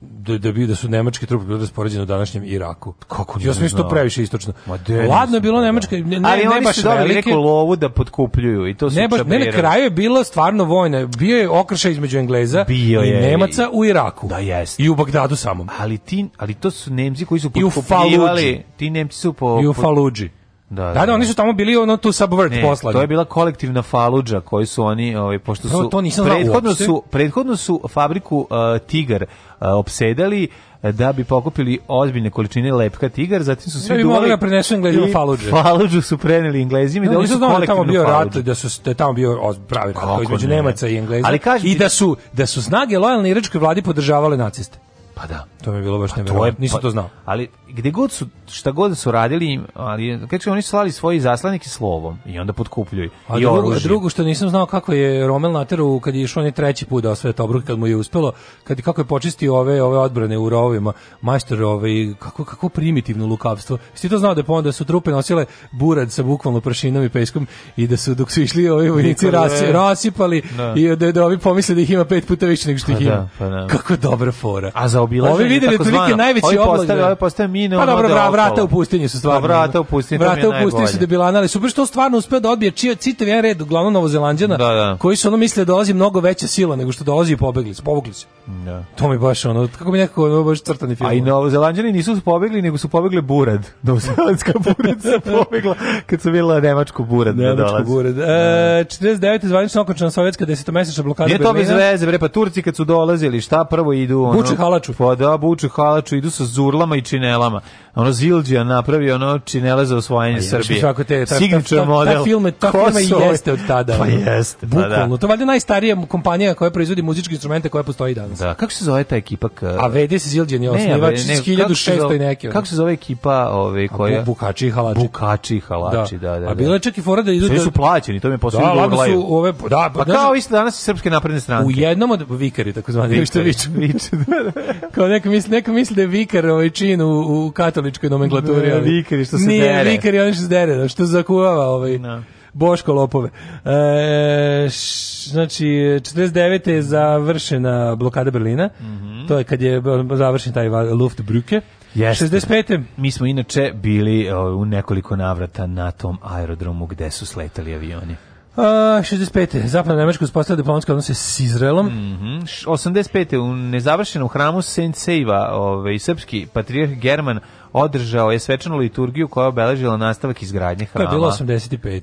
da, da bi da su nemačke trupe bile raspoređene u današnjem Iraku. Kako ne? Ja mislim to previše istočno. Ma Ladno je bilo nemačka, da. ne, ne, Ali ne oni baš su velike, neku lovu da potkupljuju i to su ne baš, ne, na kraju je bila stvarno vojna. Bio je okršaj između Engleza bio i je, Nemaca u Iraku. Da jest. I u Bagdadu samom. Ali ti, ali to su Nemci koji su potkupljivali. Ti Nemci su po I u Faludži. Da, da, da, da, oni su tamo bili ono tu subvert ne, poslani. To je bila kolektivna faluđa koji su oni, ovaj, pošto su, to nisam prethodno, su prethodno su fabriku uh, Tigar uh, opsedali uh, da bi pokupili ozbiljne količine lepka tigar, zatim su svi da bi mogli da prenesu Englezima faluđe. Faluđu su preneli Englezima i da, da su kolektivno tamo bio rat, da su da tamo bio pravi rat između ne. Nemaca i Engleza. Ali kažem, i da, da su da su snage lojalne iračkoj vladi podržavale naciste. Pa da to mi je bilo baš pa nevjerojatno, pa, to znao. Ali gdje god su, šta god su radili, ali kako oni slali svoji zaslanike slovom i onda potkupljuju A i drugo, drugo, što nisam znao kako je Romel Nateru kad je išao on treći put da osvaja Tobruk kad mu je uspelo, kad kako je počistio ove ove odbrane u rovima, majstor ove ovaj, kako kako primitivno lukavstvo. Jesi to znao da onda su trupe nosile burad sa bukvalno pršinom i peskom i da su dok su išli ovi vojnici rasi, rasipali da. i da, da ovi pomisle da ih ima pet puta više nego što ih ima. Pa da, pa da. Kako dobra fora. A za obilaženje videli otprilike najveći oblak. Da ovi postaje mine, pa dobro, vra, vrata u pustinji su da, stvarno. Vrata u pustinji, vrata u pustinji su debilana, ali super što stvarno uspeo da odbije čio citav jedan red, uglavnom Novozelanđana, da, da. koji su ono misle da dolazi mnogo veća sila nego što dolazi i pobegli, su, povukli su. Da. To mi baš ono, kako mi nekako ono baš crtani film. A i Novozelanđani nisu pobegli, nego su pobegle burad. Novozelandska burad se pobegla kad su bila nemačku burad. Da nemačku da burad. E, 49. zvanično okončena sovjetska desetomesečna blokada Nije to bez veze, bre, pa Turci kad su dolazili, šta prvo idu? Ono, Buče halaču. Pa da, papuču, halaču, idu sa zurlama i činelama. Ono Zildžija napravio ono činele za osvajanje ja, pa Srbije. Svako te, ta, Signature ta, ta, model. Ta, filme, ta filme i jeste od tada. Pa jeste, pa da, Bukvalno. To je valjda najstarija kompanija koja proizvodi muzičke instrumente koja postoji danas. Da, kako se zove ta ekipa? Ka... A vedi se Zildžijan je osnivač ne, ne, 1600 i neke. Kako se zove ekipa ove, ovaj, koja... A, bukači i halači. Bukači i halači, da, da. da, A da. bilo je čak i fora da idu... Svi da- su plaćeni, to mi je da, posebno da, da, su ove, da, pa, pa kao isto danas i srpske napredne stranke. U jednom od vikari, tako zvani. Vikari, viče, da, da. Kao neka Neko misli, neko misli da je vikar ovaj čin u, u katoličkoj nomenklaturi. Ne, da, vikar što se Nije dere. Nije vikar i što se dere, da, što zakuvava ovaj. No. Da. Boško Lopove. E, š, znači, 49. je završena blokada Berlina. Mm -hmm. To je kad je završen taj Luftbrücke. Jeste. 65. Mi smo inače bili o, u nekoliko navrata na tom aerodromu gde su sletali avioni. Uh, 65. Zapadna Nemačka uspostavlja diplomatske odnose s Izraelom. Mm -hmm. 85. U nezavršenom hramu Saint Seiva, ovaj, srpski patrijarh German održao je svečanu liturgiju koja je obeležila nastavak izgradnje hrama. To je bilo 85.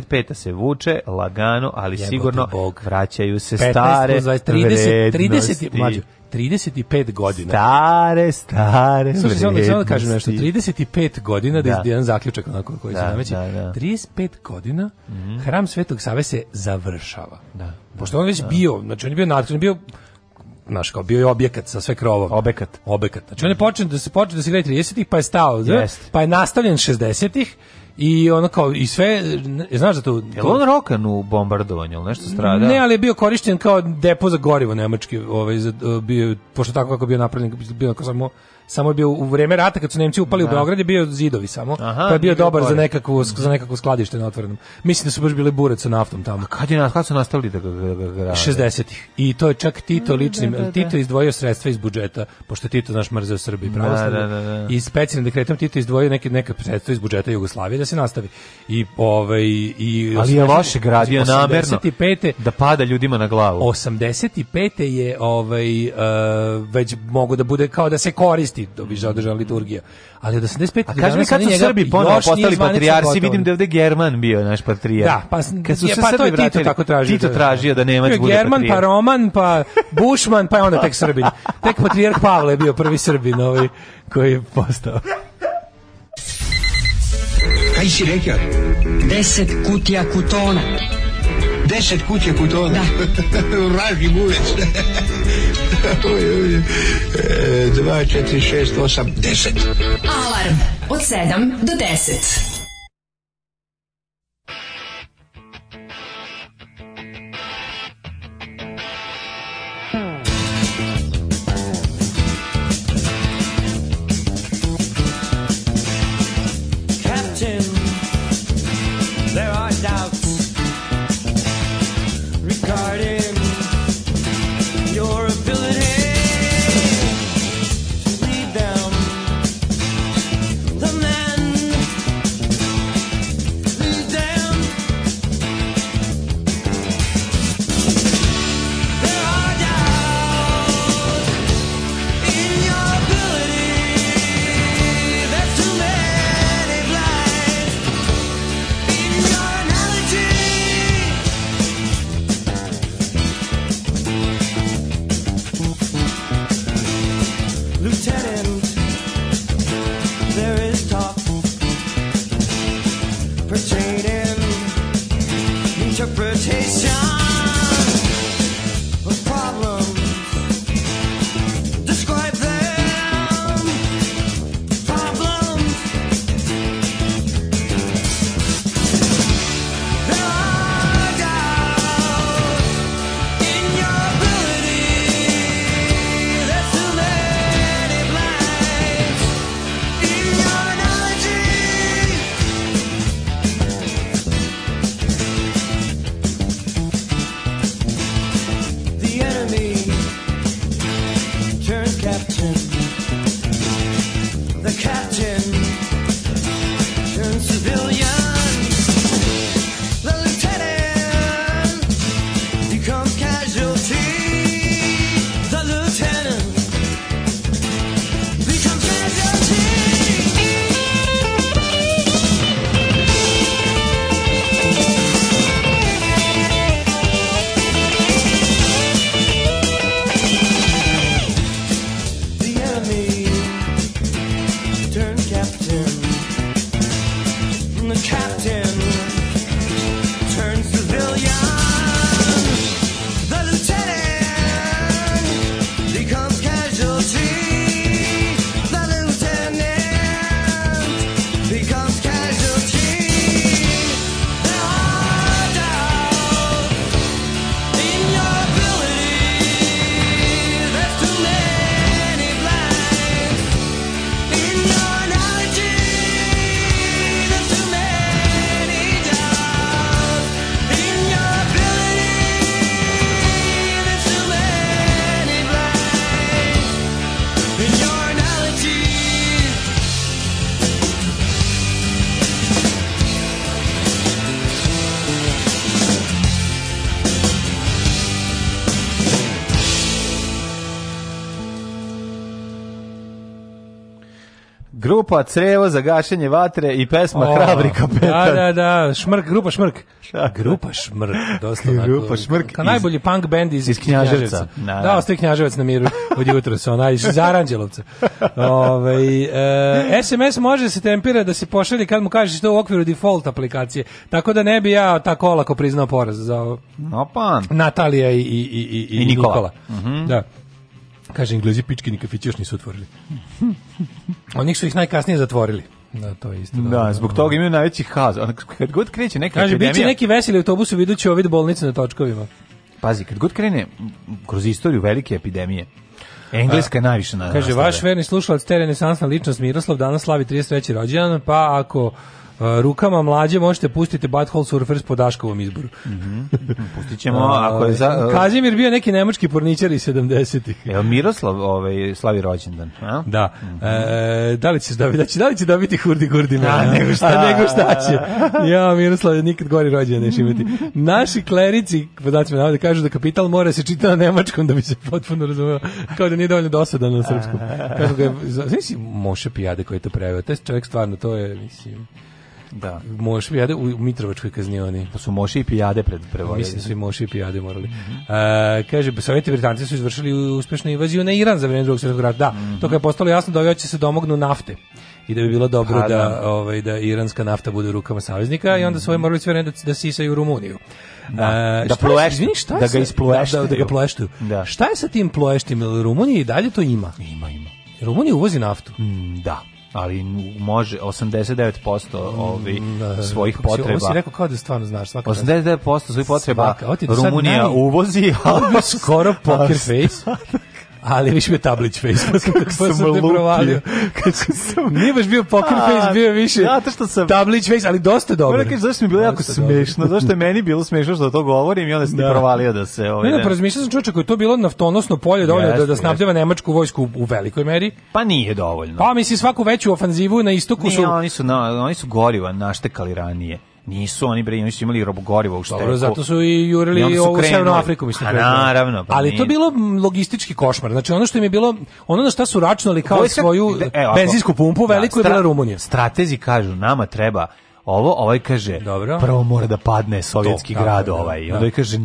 85. Da. se vuče, lagano, ali Jebote sigurno Bog. vraćaju se 15, stare 20, 30, 30, mlađo, 35 godina. Stare, stare Slušaj, samo, da- samo da kažem nešto. 35 godina, da, da je jedan zaključak onako koji da, se nameće. Da, da. 35 godina mm -hmm. hram Svetog Save se završava. Da. Pošto on već da. bio, znači on je bio natkren, bio naš kao bio je objekat sa sve krovom. Objekat. Objekat. Znači on je počeo da se počeo da se gradi 30-ih, pa je stao, yes. da? pa je nastavljen 60-ih I ono kao i sve znaš da to Jel on rokan u bombardovanju ili nešto strada? Ne, ali je bio korišćen kao depo za gorivo nemački, ovaj za bio pošto tako kako bio napravljen bio kao samo samo je bio u vrijeme rata kad su Nemci upali da. u Beograd je bio zidovi samo, Aha, pa je bio dobar za nekakvo za nekakvo skladište na otvorenom. Mislim da su baš bili bure sa naftom tamo. A kad je nas kad su nastavili da ga 60-ih. I to je čak Tito da, da, lični da, da, Tito izdvojio sredstva iz budžeta, pošto Tito naš mrzeo Srbi da, pravoslavlje. I specijalnim dekretom Tito izdvojio neke neka sredstva iz budžeta Jugoslavije da se nastavi. I ovaj i Ali je loše gradio namerno 85. da pada ljudima na glavu. 85. je ovaj uh, već mogu da bude kao da se koristi biti održana da da liturgija. Ali od 85. A kaži mi kad su Srbi ponovo postali patrijarsi, vidim da ovde German bio naš patrijar. Da, pa, kad su je, se pa Srbi to je Tito tako tražio. Tito da- tražio da Nemac bude German, pa Roman, pa Bušman, pa onda tek Srbin. Tek patrijarh Pavle je bio prvi Srbin ovaj koji je postao. Kaj si rekao? Deset kutija kutona. 10 kuće kod toga. Da. U Ražnji uveć. 2, 4, 6, 8, 10. Alarm od 7 do 10. grupa Crevo za gašenje vatre i pesma o, Hrabri kapetan. Da, da, da, Šmrk, grupa Šmrk. Grupa Šmrk, dosta grupa Šmrk. Kao iz, najbolji punk bend iz, iz Knjaževca. Da, da ostaje Knjaževac na miru od jutra sa onaj iz Aranđelovca. Ovaj e, SMS može se tempirati da se pošalje kad mu kažeš što da u okviru default aplikacije. Tako da ne bi ja tako olako priznao poraz za ovo. No, pa. Natalija i, i, i, i, I Nikola. Nikola. Mm -hmm. Da. Kaže, Englezi pičkini kafići još nisu otvorili. Oni su ih najkasnije zatvorili. Da, to je isto. Da, da zbog toga imaju najveći haz. Kad god kreće neka Kaže, epidemija... Kaže, neki veseli autobusu, vidući ovid bolnice na točkovima. Pazi, kad god krene kroz istoriju velike epidemije, Engleska je najviše na Kaže, nastavlja. vaš verni slušalac te renesansna ličnost Miroslav danas slavi 33. rođendan, pa ako rukama mlađe možete pustiti Butthole Surfers po Daškovom izboru. Mm -hmm. Pustit ćemo, ako je za... Kazimir bio neki nemački porničar iz 70-ih. Evo Miroslav ovaj, slavi rođendan. A? Da. Mm -hmm. e, da li ćeš da, da, će, da li će dobiti hurdi gurdi? Da, a, nego šta. A, nego šta će. Ja, Miroslav, nikad gori rođendan neš imati. Naši klerici, podacima navode, kažu da kapital mora se čitati na nemačkom da bi se potpuno razumeo. Kao da nije dovoljno dosadan na srpskom. Kako ga je, znači si Moše Pijade koji je to preveo. Taj čovjek stvarno, to je, mislim... Da. Moš pijade u Mitrovačkoj kaznioni. To su moši i pijade pred prevodili. Mislim da su i moši i pijade morali. Mm -hmm. uh, kaže, Sovjeti Britanci su izvršili uspešnu invaziju na Iran za vrijeme drugog svjetskog rata. Da, mm -hmm. to kad je postalo jasno da ovi hoće se domognu da nafte i da bi bilo dobro pa, da, da, ovaj, da iranska nafta bude u rukama saveznika mm -hmm. i onda mhm. su ovi morali sve da, da sisaju Rumuniju. Da, uh, da, ploješ, izvini, šta da ga isploještaju. Da, da, da, ga ploještuju. Da. Šta je sa tim ploještima? Rumunija i dalje to ima? Ima, ima. Rumunija uvozi naftu. Mm, da ali može 89% mm, ovi ovaj, da, da, da, svojih potreba. Ovo si rekao kao da stvarno znaš. Svaka 89% svojih potreba svaka. Rumunija uvozi, a skoro poker pa face ali više bio tablić Facebook kako sam se provalio. Kako sam... Nije baš bio poker A, face, bio više zato što sam... tablić face, ali dosta dobro. Moram da kaži, zašto mi je bilo jako smešno, zašto je meni bilo smešno što to govorim i onda sam da. provalio da se... Ovaj, ne, ne, pa razmišljao sam čovječe koji je to bilo naftonosno polje dovoljno yes, da, da snabdeva yes. nemačku vojsku u, u velikoj meri. Pa nije dovoljno. Pa mislim svaku veću ofanzivu na istoku nije, su... Oni su, no, oni su goriva naštekali ranije. Nisu oni bre, oni su imali robogorivo u šteku. Dobro, zato su i jurili I su ovu Severnu Afriku, mislim. A pa naravno. Pa ali nije. to bilo logistički košmar. Znači ono što im je bilo, ono na šta su računali kao Vojska, svoju e, ovako, benzinsku pumpu, da, veliku da, je bila Rumunija. Stratezi kažu, nama treba ovo, ovaj kaže, Dobro. prvo mora da padne sovjetski to, da, grad da, ovaj. I onda kaže,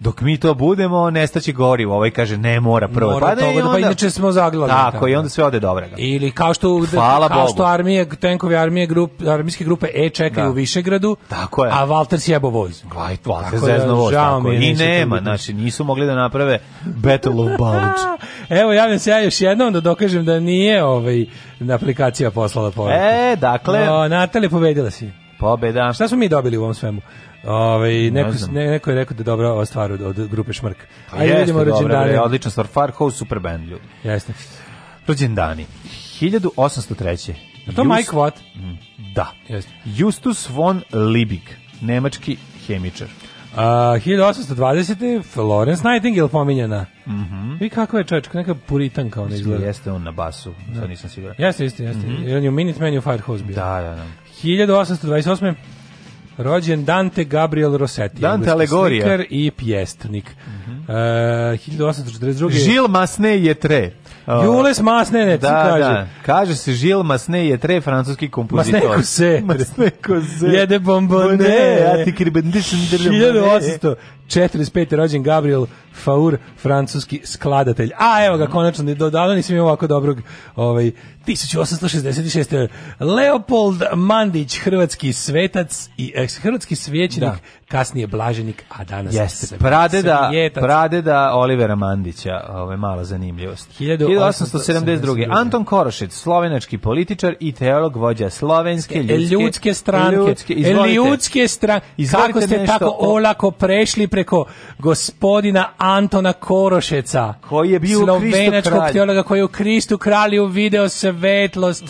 dok mi to budemo, nestaće gorivo. Ovaj kaže, ne mora prvo. Mora pa da, toga, pa onda, pa inače smo zaglali. Tako, i da. onda sve ode dobro. Ili kao što, Hvala kao Bogu. što armije, tenkovi armije, grup, armijske grupe E čekaju da. u Višegradu, tako je. a Walter sjebo voz. Gaj, Walter da, zezno voz. Tako. I nema, znači, nisu mogli da naprave Battle of Bulge. Evo, javljam se ja još jednom da dokažem da nije ovaj, aplikacija poslala poruku. E, dakle... O, Natalija, pobedila si. Pobeda. Šta smo mi dobili u ovom svemu? Ovaj neko, ne, neko je rekao da je dobra stvar od, od grupe Šmrk. A pa Ajde vidimo rođendane. Odlična stvar, Far House super band ljudi. Jeste. Rođendani. 1803. A to Just, Mike Watt? Mm, da. Jeste. Justus von Liebig, nemački hemičar. Uh, 1820. Florence Nightingale pominjena. Mhm. Mm Vi kako je čečka, neka puritanka ona izgleda. Jeste on na basu, da. sad nisam siguran. Jeste, jeste, jeste. Mm -hmm. On je u Minutemen i u Firehouse bio. Da, da, da. 1828. Rođen Dante Gabriel Rossetti. Dante Alegorija. Slikar i pjestnik. Mm -hmm. uh, 1842. Žil Masne je tre. Uh, Jules Masne, ne, da, kaže. Da. Kaže se Žil Masne je tre, francuski kompozitor. Masne kose. Masne kose. Jede bombone. A ti kribendišen 1800. 45. rođen Gabriel Faur, francuski skladatelj. A evo ga, konačno, do dana nisam imao ovako dobrog, ovaj, 1866. Leopold Mandić, hrvatski svetac i eh, hrvatski svećenik, da. kasnije blaženik, a danas Jeste, se pradeda, svijetac. pradeda Olivera Mandića, ovo ovaj, je mala zanimljivost. 1872. Anton Korošec, slovenački političar i teolog vođa slovenske ljudske, ljudske stranke. Ljudske, izvolite, ljudske stranke. Kako ste nešto tako olako prešli preko gospodina Antona Korošeca. Koji je bio u kralj. teologa koji je u Kristu kralju video svetlost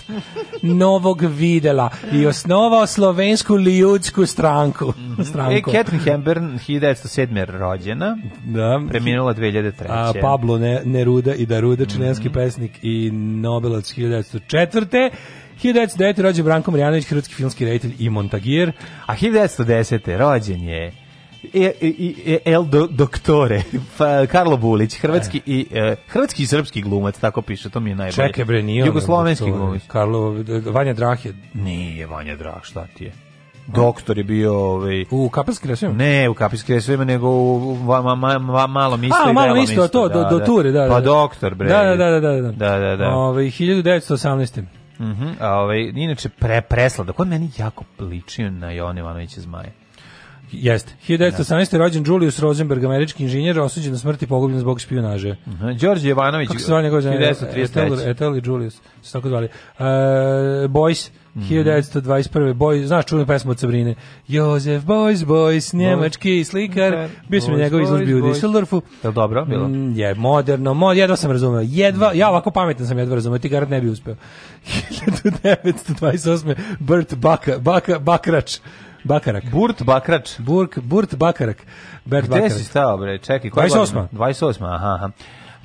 novog videla i osnovao slovensku ljudsku stranku. Mhm. E, stranku. E, Catherine Hepburn, 1907. rođena, da. preminula 2003. A, Pablo Neruda i Daruda, činenski mm -hmm. pesnik i Nobelac 1904. 1909. rođen Branko Marjanović, hrvatski filmski reditelj i montagijer. A 1910. rođen je e, e, e, El do, Doktore, pa Karlo Bulić, hrvatski i e, hrvatski i srpski glumac, tako piše, to mi je najbolje. Čekaj bre, nije jugoslovenski glumac. Karlo Vanja Drah je nije Vanja Drah, šta ti je? Doktor je bio ovaj u Kapelski resovima. Ne, u Kapelski resovima nego u ma, ma, ma, malo isto A, i malo isto, to da, do, do da. ture, da, da. Pa da. doktor bre. Da, da, da, da, da. Da, da, da. da. Ovaj 1918. Mhm. Mm a ovaj inače pre presladak, kod meni jako liči na Jovan Ivanovića Zmaja. Jeste. 1918. Da. rođen Julius Rosenberg, američki inženjer, osuđen na smrt i pogubljen zbog špijunaže. Uh -huh. Đorđe Jovanović, Kako se zvali njegov 1933. Etel i Julius, se tako zvali. Uh, Boys, Mm -hmm. 1921. Boj, znaš čuvenu pesmu od Sabrine. Jozef Boys, Boys, njemački slikar. Mhm. Bio sam njegov izložbi u Düsseldorfu. Je dobro bilo? Mm, je, moderno, mod, jedva sam razumeo. Jedva, ja ovako pametan sam jedva razumeo, ti garat ne bi uspeo. 1928. Bert Baka, Baka, Bakrač, Bakarak. Burt Bakrač. Burk, Burt Bakarak. Bert Gde si stao, bre? Čekaj, 28. Godina? 28. Aha, aha.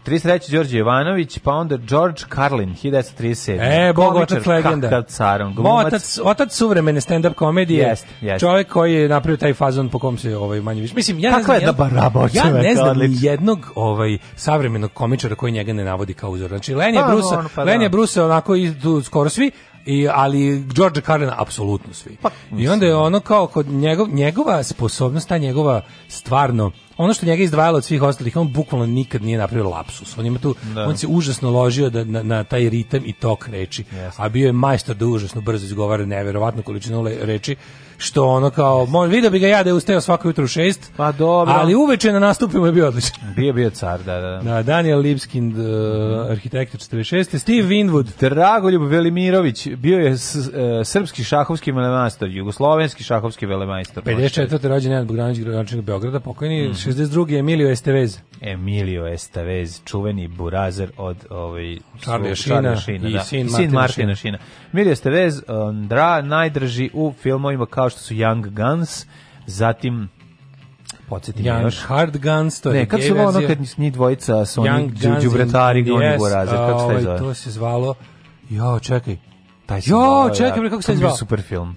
33. Đorđe Jovanović, pa onda George Carlin, 1937. E, bog, otac legenda. Kakav carom, glumac. Otac, otac suvremene stand-up komedije. Jest, jest. Čovjek koji je napravio taj fazon po kom se ovaj, manje više. Mislim, ja Tako ne znam, je da barabo, ja, ja ne znam ni jednog ovaj, savremenog komičara koji njega ne navodi kao uzor. Znači, Lenja pa, Brusa, on, pa, da. Lenja Brusa onako i skoro svi, I, ali George Carlin apsolutno svi. Pa, I onda je da. ono kao kod njegov, njegova sposobnost, ta njegova stvarno ono što njega izdvajalo od svih ostalih, on bukvalno nikad nije napravio lapsus. On ima tu, da. on se užasno ložio da, na, na taj ritam i tok reči. Yes. A bio je majstor da užasno brzo izgovara neverovatnu količinu reči što ono kao, moj, vidio bi ga ja da je ustao svako jutro u šest, pa dobro. ali uveče na nastupima je bio odličan. Bio bio car, da, da. da Daniel Lipskind, uh, arhitekta 46. Steve Winwood. Dragoljub Velimirović, bio je s, uh, srpski šahovski velemajstor, jugoslovenski šahovski velemajstor. 54. rođen Nenad Bogdanović, gradonačelnik Beograda, pokojni, mm. 62. Emilio Estevez. Emilio Estevez, čuveni burazer od ovaj, Charlie Šina, Šina, i, da. sin, Martina Šina. Martina Šina. Emilio Estevez, um, dra, najdrži u filmovima kao što su Young Guns, zatim podsjetim Young još. Hard Guns, to je ne, kako se ono kad njih dvojica su oni džubretari, oni borazer, kako se taj ovaj, zove? To se zvalo, jo, čekaj, taj se jo, zvalo, da. čekaj, ja, kako se zvalo? super film.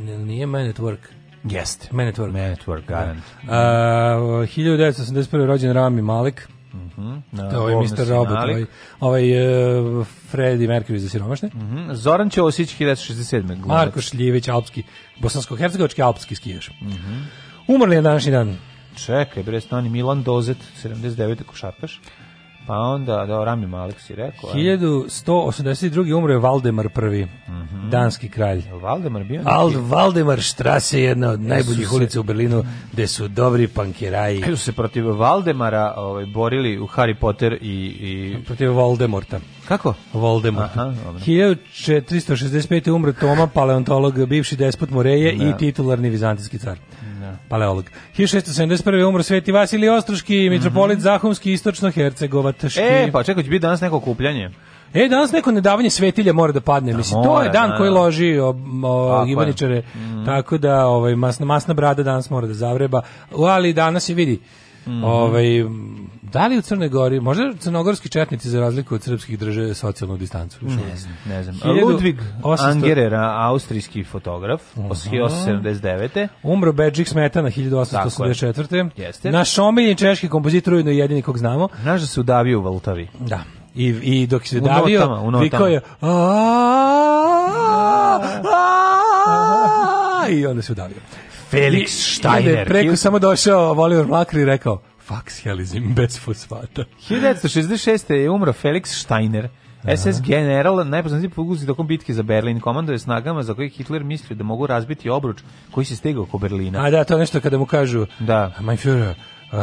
Nije Man at Work. Jeste. Man at Work. Man at Work, da. garant. Da. Uh, 1981. rođen Rami Malek. Mm no, to je Mr. Robot, ovaj, ovaj uh, Freddie Mercury za siromašne. Mm -hmm. Zoran Ćosić, 1967. Glumac. Marko Šljivić, alpski, bosansko-hercegovački alpski skijaš. Mm -hmm. Umrli je današnji dan. Čekaj, bre, stani Milan Dozet, 79. košarkaš. Pa onda, da, Rami Malek si rekao. 1182. umro je Valdemar prvi, mm -hmm. danski kralj. Valdemar bio? Al, Valdemar Strasse je jedna od najboljih ulica u Berlinu, gde su dobri pankiraji. Kada su se protiv Valdemara ovaj, borili u Harry Potter i... i... Protiv Voldemorta. Kako? Voldemort. Aha, 1465. umro Toma, paleontolog, bivši despot Moreje da. i titularni vizantijski car. Da. Paleolog. 1671. umro Sveti Vasilij Ostroški, mm -hmm. mitropolit mhm. Zahumski, istočno-hercegovataški. E, pa čekaj, će biti danas neko kupljanje. E, danas neko nedavanje svetilja mora da padne, da, mislim, mora, to je dan da, koji da. loži o, o gibaničare, mm. tako da ovaj, masna, masna brada danas mora da zavreba, ali danas je vidi, Ovaj, da li u Crnoj Gori, možda crnogorski četnici za razliku od srpskih drže socijalnu distancu? Ne znam, ne znam. 1800... Ludvig Angerera, austrijski fotograf, uh -huh. Umro Bedžik Smeta na 1884. Naš omiljeni češki kompozitor, ujedno jedini kog znamo. Znaš se udavio u Valtavi. Da. I, i dok se davio, vikao je i onda se udavio. Felix Steiner. Da preko samo došao Oliver Mlakar i rekao faksijalizam bez fosfata. 1966. je umro Felix Steiner, SS general, najpoznatiji poguzi tokom bitke za Berlin, komando je snagama za koje Hitler mislio da mogu razbiti obruč koji se stegao oko Berlina. A da, to nešto kada mu kažu, da. mein Führer,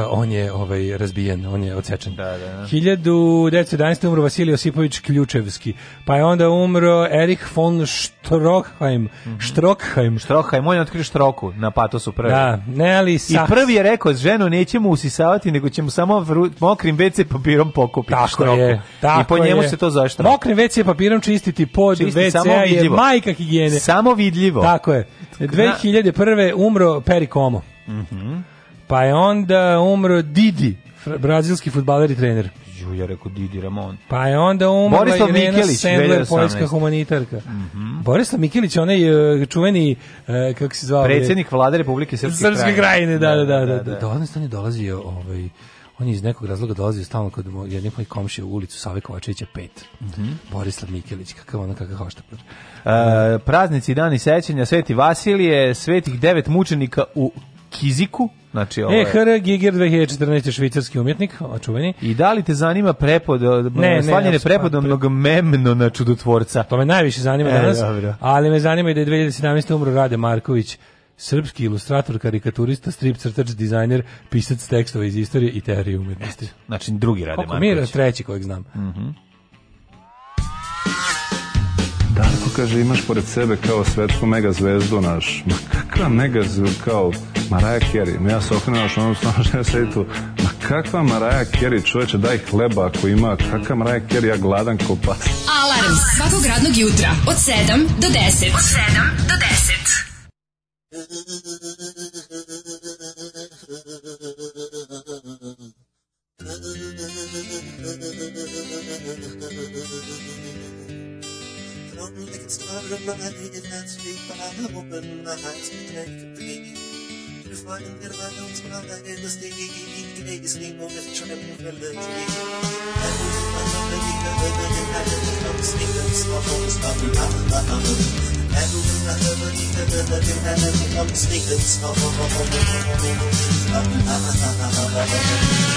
on je ovaj razbijen, on je odsečen. Da, da. da. 1911. umro Vasilij Osipović Ključevski, pa je onda umro Erich von Stroheim, mm -hmm. Stroheim. Stroheim, on je otkrio Štroku na patosu prvi. Da, ne ali sa... I prvi je rekao, ženu nećemo usisavati, nego ćemo samo vru, mokrim WC papirom pokupiti tako štroku. Je, tako I po njemu je. se to zove zaštava. Mokrim WC papirom čistiti pod Čisti, WC-a je majka higijene. Samo vidljivo. Tako je. 2001. umro Perikomo. Mhm. Mm Pa je onda umro Didi, brazilski futbaler i trener. Ju, ja rekao Didi Ramon. Pa je onda umrla Irena Mikelić, Sendler, poljska humanitarka. Mm -hmm. Borislav Mikelić, onaj e, čuveni, e, kako se zvao? Predsjednik vlade Republike Srpske, Srpske krajine. da, da, da. da, da, da. da, da, da. on je dolazi ovaj, on je iz nekog razloga dolazio stalno kod jednih mojih komšija u ulicu Save Kovačevića 5. Mm -hmm. Borislav Mikelić, kakav ono kakav hoštapar. E, praznici, dani sećanja, Sveti Vasilije, svetih devet mučenika u Kiziku, Znači, ovo ovaj- je... E, H.R. Giger, 2014. švicarski umjetnik, očuveni. I da li te zanima prepod, ne, slavljene ne, prepodobnog pre... memno na čudotvorca? To me najviše zanima e, danas, dobro. ali me zanima i da je 2017. umro Rade Marković, srpski ilustrator, karikaturista, strip crtač, dizajner, pisac tekstova iz istorije i teorije umjetnosti. Znači, drugi Rade Koliko Marković. Koliko mira, treći kojeg znam. Mhm. Mm Darko kaže imaš pored sebe kao svetsku mega zvezdu naš. Ma kakva mega zvezdu kao Maraja Kerry. Ma ja se okrenuo naš onom stvarno što ja sedi tu. Ma kakva Maraja Kerry čoveče daj hleba ako ima. Kakva Maraja Kerry ja gladan ko pas. Alarm svakog radnog jutra od 7 do 10. Od 7 do 10. Thank you. lonely can start in my and sleep I open my eyes to take a breathe Du fångar världen som alla hennes steg Din egen sling och ett tjocka min väldigt krig Här bor man som en liten över den här Som slingan svar på staden alla handen Här bor man över liten över den här Som slingan svar på staden alla handen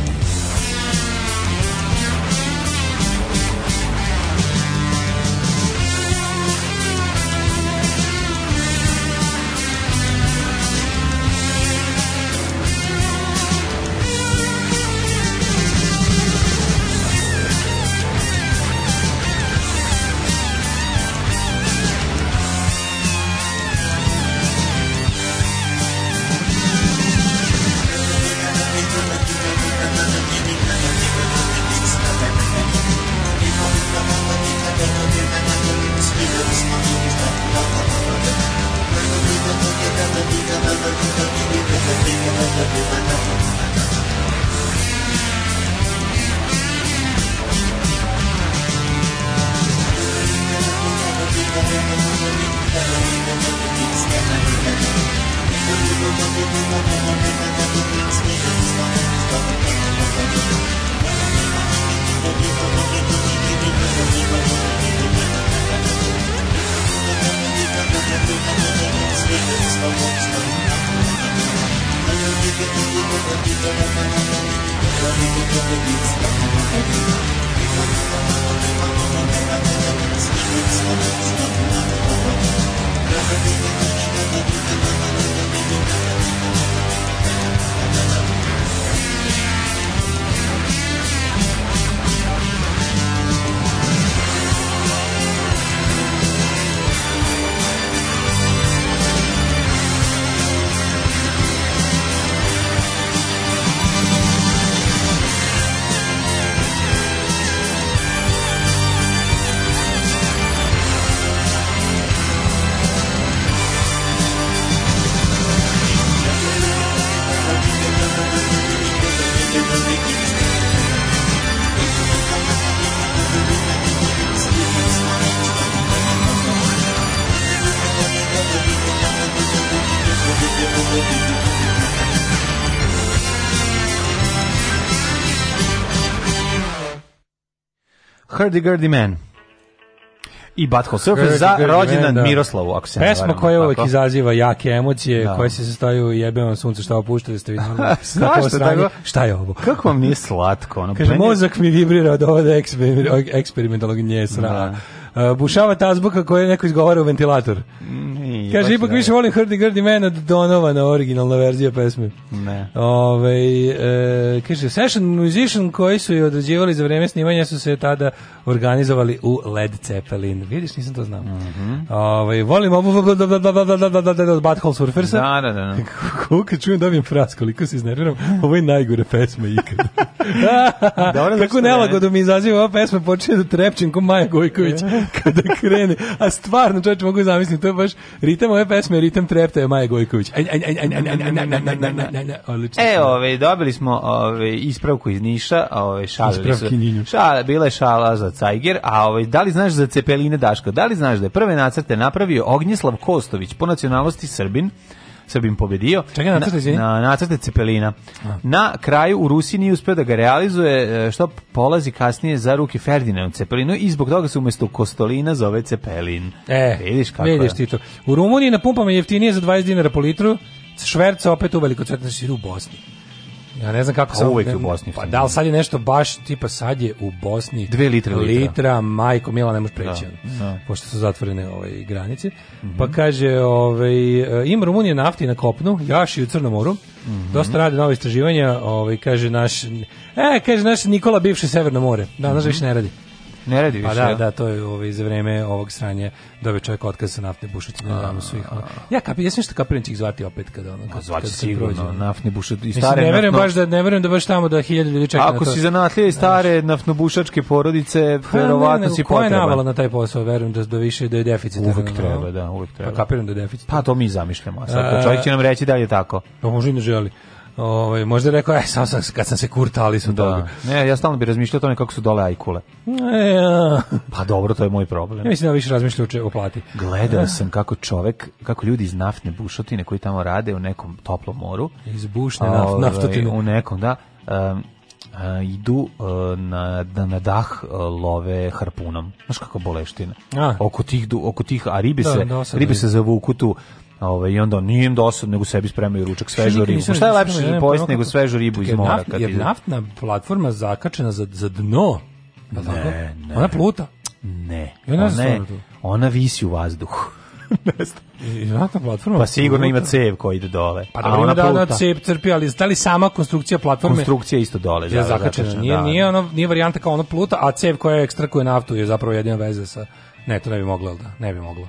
Hurdy-Gurdy Man i Butthole Surfer za rođendan da. Miroslavu, ako se ne Pesma koja uvek izaziva jake emocije, da. koje se sastoji u jebenom suncu, šta opuštali da ste vi šta, tako, šta je ovo? Kako vam nije slatko? Ono, Kaže, mozak mi vibrira od ovog eksperimentalnog nje srana. Da. Uh, bušava tazbuka koju neko izgovara u ventilator. Mm Kaže, baš ipak više volim Hrdi Grdi Man od Donovana, originalna verzija pesme. Ne. Ove, e, kaže, session musician koji su je određivali za vreme snimanja su se tada organizovali u Led Zeppelin. Vidiš, nisam to znao. Mm -hmm. Ove, volim obu od Butthole Surfersa. Da, da, da. Koliko čujem da mi je fras, koliko se iznerviram. Ovo je najgore pesma ikada. Dobro, Kako nelagodu mi izaziva ova pesma, počinje da trepčem ko Maja Gojković kada krene. A stvarno, čovječ, mogu zamisliti, to je baš rit ritam ove pesme, ritam trepta je Maja Gojković. E, ove, dobili smo ove, ispravku iz Niša, ove, šalili su. Šala, bila je šala za Cajger, a ove, da li znaš za Cepeline Daško? Da li znaš da je prve nacrte napravio Ognjislav Kostović, po nacionalnosti Srbin, Srbim im pobedio. Čekaj, nacrte, na, na nacrte Cepelina. A. Na kraju u Rusiji nije uspio da ga realizuje, e, što polazi kasnije za ruke Ferdinand Cepelinu i zbog toga se umesto Kostolina zove Cepelin. E, vidiš kako vidiš ti to. U Rumuniji na pumpama jeftinije za 20 dinara po litru, šverca opet u veliko crtnaši u Bosni. Ja ne znam kako sam... Pa uvek je u Bosni. Pa da, ali sad je nešto baš, tipa sad je u Bosni... 2 litre litra. Litra, majko, mila, ne može da, preći. Da, da. Pošto su zatvorene ovaj, granice. Mm -hmm. Pa kaže, ovaj, e, im Rumunije nafti na kopnu, jaši u Crnom moru. Mm -hmm. Dosta rade nove istraživanja, ovaj, kaže naš... E, kaže naš Nikola, bivše Severno more. Da, mm -hmm. ne radi. Ne radi pa više. Pa da, da, to je ovaj za vreme ovog sranja dobio čovjek otkaz sa naftne bušotine da nam svih. ja kap, ja sam što kapiram da ćih zvati opet kad ono kad, zvaće kad sigurno naftne bušotine i stare. Ne verujem baš da ne verujem da baš tamo da 1000 ljudi čeka. Ako si zanatlija i stare naftnobušačke porodice, pa verovatno si potreban. Ko je navala na taj posao, verujem da do da više da je deficit. Uvek treba, da, uvek pa treba. Pa kapiram da je deficit. Pa to mi zamišljamo, a sad e, čovjek će nam reći da je tako. Pa može i ne želi. Ovaj možda je rekao aj e, sam, sam kad sam se kurtali smo da. Toga. Ne, ja stalno bih razmišljao o tome kako su dole ajkule. ja. E, pa dobro, to je moj problem. Ja mislim da više razmišljao o plati. Gledao sam kako čovek, kako ljudi iz naftne bušotine koji tamo rade u nekom toplom moru, iz bušne naft, ovaj, naftotine u nekom, da. Um, Uh, idu uh, na, da na dah uh, love harpunom. Znaš kako boleština. A. Oko tih, oko tih, a ribe da, se, da, da ribe se zavuku tu Ovaj i onda nije im dosadno nego sebi spremaju ručak svežu ribu. Šta je lepše pojesti nego svežu ribu iz mora kad je naftna platforma zakačena za za dno. Da ne, ne. Ona pluta. Ne. ona, ne, ona visi u vazduhu. ne znam. Naftna platforma. Pa sigurno ima cev koji ide dole. Pa da, ona da, ona da, cev crpi, ali da li sama konstrukcija platforme? Konstrukcija isto dole. Je da, zakačena. Nije, da, nije, ono, nije varijanta kao ona pluta, a cev koja ekstrakuje naftu je zapravo jedina veza sa... Ne, to ne bi moglo, da. Ne bi moglo.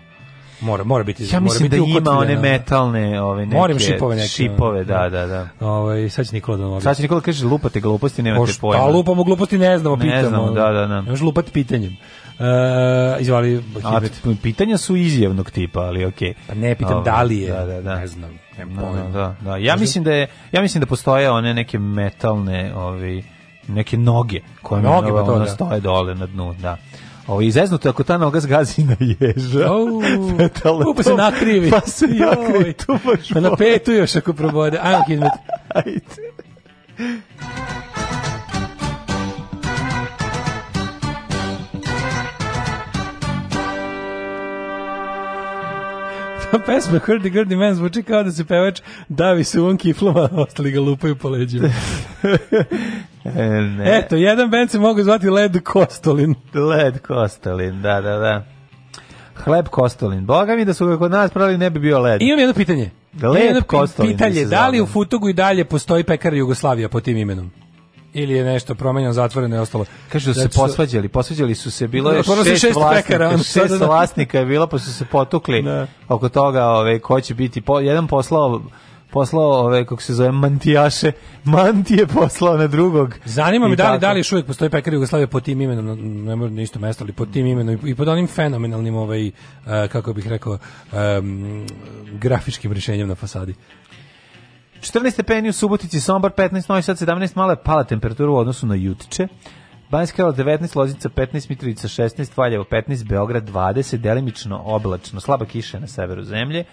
Mora, mora biti. Ja mislim mora biti da ima one metalne, ove neke. Moram šipove neke. Šipove, da, da, da. da. Ovaj sad će Nikola da vam. Sad će Nikola da kaže lupate gluposti, nemate Možda, pojma. Pa lupamo gluposti, ne znamo, pitamo. Ne znamo, da, da, da. Ne lupati pitanjem. Uh, izvali Hibet. Pitanja su izjavnog tipa, ali okej. Okay. Pa ne pitam Ovo, da li je, ovaj, da, da, da. ne znam. Da, da, da, da. Ja znači- mislim da je, ja mislim da postoje one neke metalne, ovi ovaj, neke noge koje noge, ono, pa to, ono da. stoje dole na dnu, da. Ovo izeznuto ako ta noga zgazi na ježa. Au. Petale, pa se nakrivi. Pa se nakrivi. Tu baš pa na petu još ako probode. Ajmo, Ajde. pesma Hrdi Grdi Men zvuči kao da se pevač davi se u on kiflama, a ostali ga lupaju po leđima. E, ne. Eto, jedan band se mogu zvati Led Kostolin. Led Kostolin, da, da, da. Hleb Kostolin. Boga mi da su ga kod nas pravili ne bi bio led. Imam jedno pitanje. Da Led Kostolin. Pitanje, da li u Futogu i dalje postoji pekar Jugoslavija po tim imenom? ili je nešto promenjeno, zatvoreno i ostalo. Kažu da su se znači, posvađali, posvađali su se, bilo je da, šest, šest vlasnika, on, šest da, vlasnika je bilo, pa su se potukli da. oko toga ove, ko će biti, po, jedan poslao poslao ove kako se zove mantijaše, mantije poslao na drugog. Zanima me da li da li još uvijek postoji pekar Jugoslavije pod tim imenom, ne možda isto mesto, ali pod tim imenom i pod onim fenomenalnim ovaj eh, kako bih rekao um, grafičkim rješenjem na fasadi. 14 stepeni u Subotici, Sombar 15, Novi Sad 17, malo je pala temperatura u odnosu na jutče. Banjska Kraljevo 19, Lozica 15, Mitrovica 16, Valjevo 15, Beograd 20, delimično oblačno, slaba kiša na severu zemlje.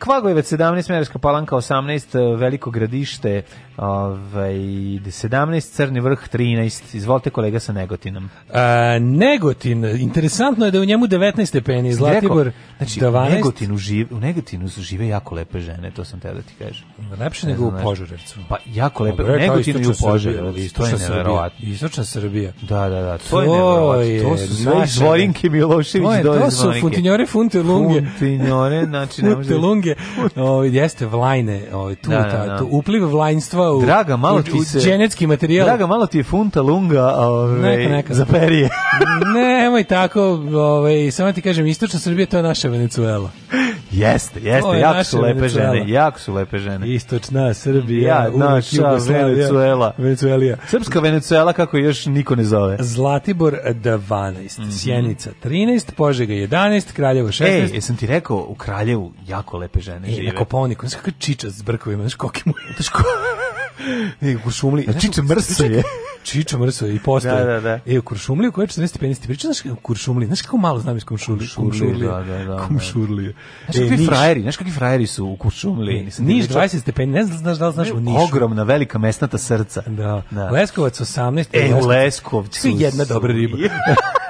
Kvagojevac 17, Merska palanka 18, Veliko gradište ovaj, 17, Crni vrh 13. Izvolite kolega sa Negotinom. A, e, Negotin, interesantno je da u njemu 19 stepeni, Zlatibor znači, 12. Negotinu žive, u Negotinu su žive jako lepe žene, to sam teo da ti kažem. Lepše nego u Požarevcu. Pa jako lepe, Dobre, Negotinu i u Požarevcu, to je neverovatno. Istočna Srbija. Da, da, da, to, to je neverovatno. To su sve izvorinke Milošević, to, je, to su funtinjore, funte lunge. Funtinjore, znači ne može... Funte lunge prilike. Ovo ovaj, jeste vlajne, ovo ovaj, tu da, da ta, da, da. Tu, upliv vlajnstva u Draga, malo ti se genetski materijal. Draga, malo ti je funta lunga, ovaj neka, neka. za perije. nemoj tako, ovaj samo ti kažem istočna Srbija to je naša Venecuela. Jeste, jeste, je jako su lepe Venezuela. žene, jako su lepe žene. Istočna Srbija, ja, naša Venecuela Venezuelija. Srpska Venecuela kako još niko ne zove. Zlatibor 12, mm -hmm. Sjenica 13, Požega 11, Kraljevo 16. Ej, jesam ti rekao u Kraljevu jako lepe lepe žene I e, žive. I na Koponiku, znaš kakva čiča s brkovima, znaš koliko mu je. Znaš ko... I e, u Kuršumliji. A čiča mrsa je. Čiča mrso i postoje. Da, da, da. E, u Kuršumliji u kojoj 14 penesti priča, znaš u Kuršumliji, znaš kako malo znam iz Kuršumlije. Kuršumlije, da, da, da, da. Kuršumlije. Znaš kakvi e, niš, frajeri, znaš kakvi frajeri su u Kuršumliji. E, niš, niš 20 stepeni, ne znaš da li znaš u Nišu. Ogromna, velika mesnata srca. Da. da. Leskovac 18. E, u Leskovcu. Svi jedna dobra riba.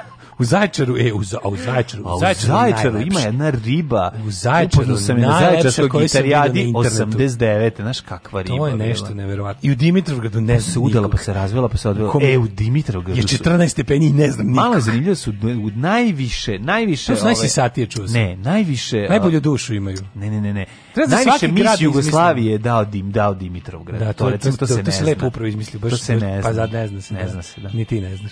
U Zaječaru, e, u, za, u Zaječaru, u Zaječaru, Zaječaru ima jedna riba. U Zaječaru, Upoznao sam je na Zaječarskoj 89. Znaš kakva riba. To je nešto neverovatno. I u Dimitrovgradu pa ne znam udala, pa se razvila, pa se odvila. E, u Dimitrovgradu je 14 stepeni i ne znam nikog. Malo zanimljivo da su u najviše, najviše... To su najsi satije čuo sam. Ne, najviše... Najbolju dušu imaju. Ne, ne, ne, ne. Treba najviše mis Jugoslavije je dao, dim, dao Dimitrovgrad. Da, to, to, to, to, se ne zna. To se lepo upravo izmislio. To se ne pa zna. Pa zad ne zna se. Ne da. zna se, da. Ni ti ne znaš.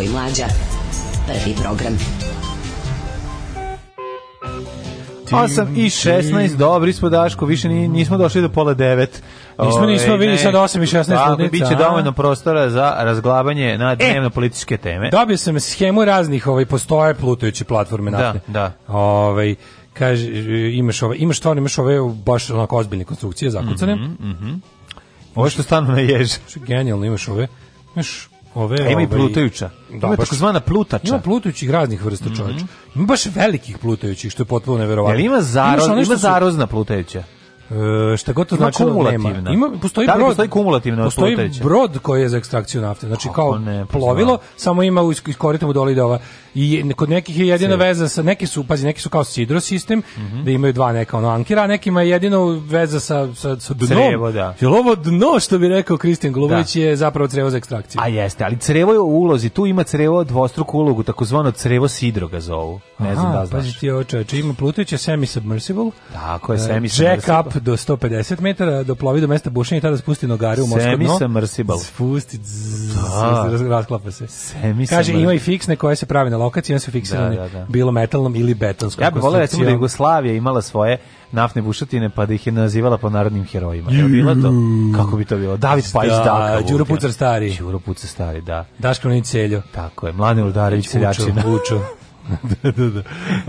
Daško i Mlađa. Prvi program. 8 i 16, dobri smo Daško, više nismo došli do pola 9. Nismo, nismo ovaj, vidi sad 8 i 16 Tako, ludnica. Biće dovoljno prostora za razglabanje na e, dnevno političke teme. Dobio sam schemu raznih ovaj, postoje plutajući platforme. Naftne. Da, da. Ovaj, kaže, imaš, ove, imaš stvarno, imaš ove baš onako ozbiljne konstrukcije zakucane. Mm -hmm, mm -hmm. Ovo što stanu na jež. Genijalno imaš ove. Imaš ove A ima i ovaj, plutajuća. Da, ima zvana plutača. Ima plutajućih raznih vrsta mhm. čovječa. Mm -hmm. Ima baš velikih plutajućih što je potpuno neverovatno. Jel ima zaro, ima zarozna plutajuća? E, šta god to ima značilo nema. Ima, postoji da brod, postoji kumulativno postoji plutajuće? brod koji je za ekstrakciju nafte. Znači Kako kao ne, plovilo, samo ima u iskoritom dole i dova. I kod nekih je jedina Sve. veza sa neki su, pazi, neki su kao sidro sistem, mm -hmm. da imaju dva neka ono ankera, a nekima je jedino veza sa sa, sa dnom. Crevo, da. Jel ovo dno što bi rekao Kristijan Golubović da. je zapravo crevo za ekstrakciju. A jeste, ali crevo je u ulozi, tu ima crevo dvostruku ulogu, takozvano crevo sidro ga zovu. Ne znam da znaš. Pazi ti ovo čoveče, ima plutajuće semi submersible. Tako je, e, semi submersible. Jack up do 150 metara, doplovi do mesta bušenja i tada spusti nogare u morsko dno. Semi sa mrsibal. Spusti, zzz, da. zzz, rasklapa se. Semi Kaže, ima i fiksne koje se pravi na lokaciji, one se fiksirane da, da, da. bilo metalnom ili betonskom Ja bih volio recimo da Jugoslavija imala svoje naftne bušotine pa da ih je nazivala po narodnim herojima. Je bilo to? Kako bi to bilo? David Pajić da, Daka. Đuro Pucar stari. Đuro Pucar stari, da. Daško Niceljo. Tako je. Mladen Urdarević Seljačina. buču. da, da, da.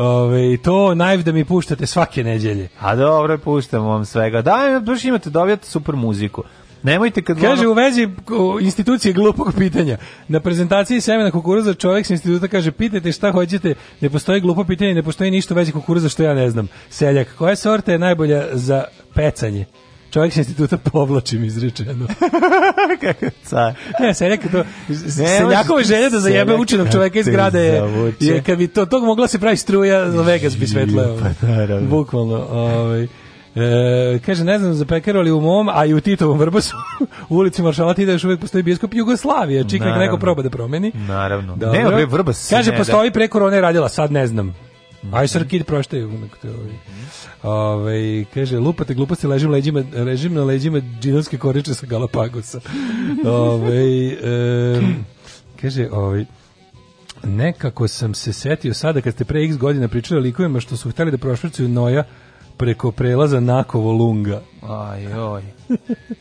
Ove, to najv da mi puštate svake neđelje. A dobro, puštamo vam svega. Da, baš imate, dobijate super muziku. Nemojte kad kaže ono... u vezi institucije glupog pitanja. Na prezentaciji semena kukuruza čovjek sa instituta kaže pitajte šta hoćete, ne postoji glupo pitanje, ne postoji ništa u vezi kukuruza što ja ne znam. Seljak, koja sorta je najbolja za pecanje? čovjek sa instituta povlačim izrečeno. Kako car. Ne, se rekao to, seljakova želja da zajebe učenog čoveka iz grade, je, je kad bi to, tog mogla se pravi struja, Vegas bi svetleo. Pa Bukvalno. Ovaj. E, kaže, ne znam za pekaru, ali u mom, a i u Titovom Vrbasu, u ulici Maršala Tita još uvek postoji biskup Jugoslavije, čik nek neko proba da promeni. Naravno. Dobro. Ne, ovaj Vrbas. Kaže, ne, da. postoji pre korone radila, sad ne znam. Bajsar Kid proštaju. Ove, ovaj. Ovaj, kaže, lupate gluposti, ležim, leđima, ležim na leđima džinovske koriče sa Galapagosa. Ove, ovaj, e, kaže, ovaj, nekako sam se setio sada kad ste pre x godina pričali o likovima što su hteli da prošvrcuju Noja preko prelaza Nakovo Lunga. Aj, oj.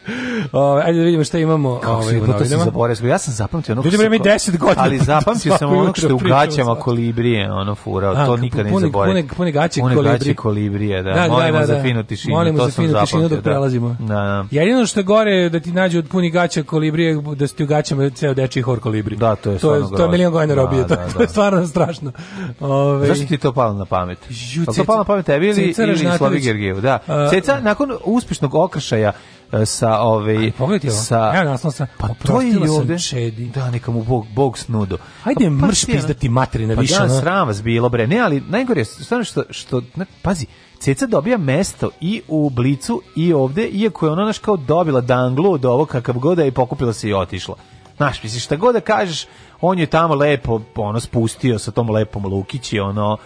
ajde da vidimo šta imamo. ovaj, to se zaboravio. Ja sam zapamtio ono... Ljudi, vreme 10 godina. Ali pa zapamtio sam ono što je u gaćama kolibrije, ono furao. A, to nikad ne zaboravim. Pune, pune gaće kolibrije. Pune gaće kolibrije, da. da. da molimo da, da, za finu tišinu. Molimo to za finu tišinu dok da. prelazimo. Da, da. Ja jedino što je gore da ti nađu od puni gaća kolibrije, da si u gaćama ceo dečiji hor kolibri. Da, to je stvarno To je, da, to je milion godina robije. To je stvarno strašno. Ovaj Zašto ti to palo na pamet? Ju, to palo na pamet tebi ili, ili Slavi Gergijevu? Da. Ceca, nakon uspeš porodičnog okršaja e, sa ove ovaj, pogledaj sa evo nas sa pa to je ovde čedi da neka mu bog bog snudo ajde pa, pa, mrš pa, pizdati na pa više pa da, ja, sram vas bilo bre ne ali najgore stvarno što što ne, pazi Ceca dobija mesto i u Blicu i ovde, iako je ona naš kao dobila danglu od ovog kakav god da je i pokupila se i otišla. Znaš, misliš, šta god da kažeš, on je tamo lepo ono, spustio sa tom lepom Lukići, ono,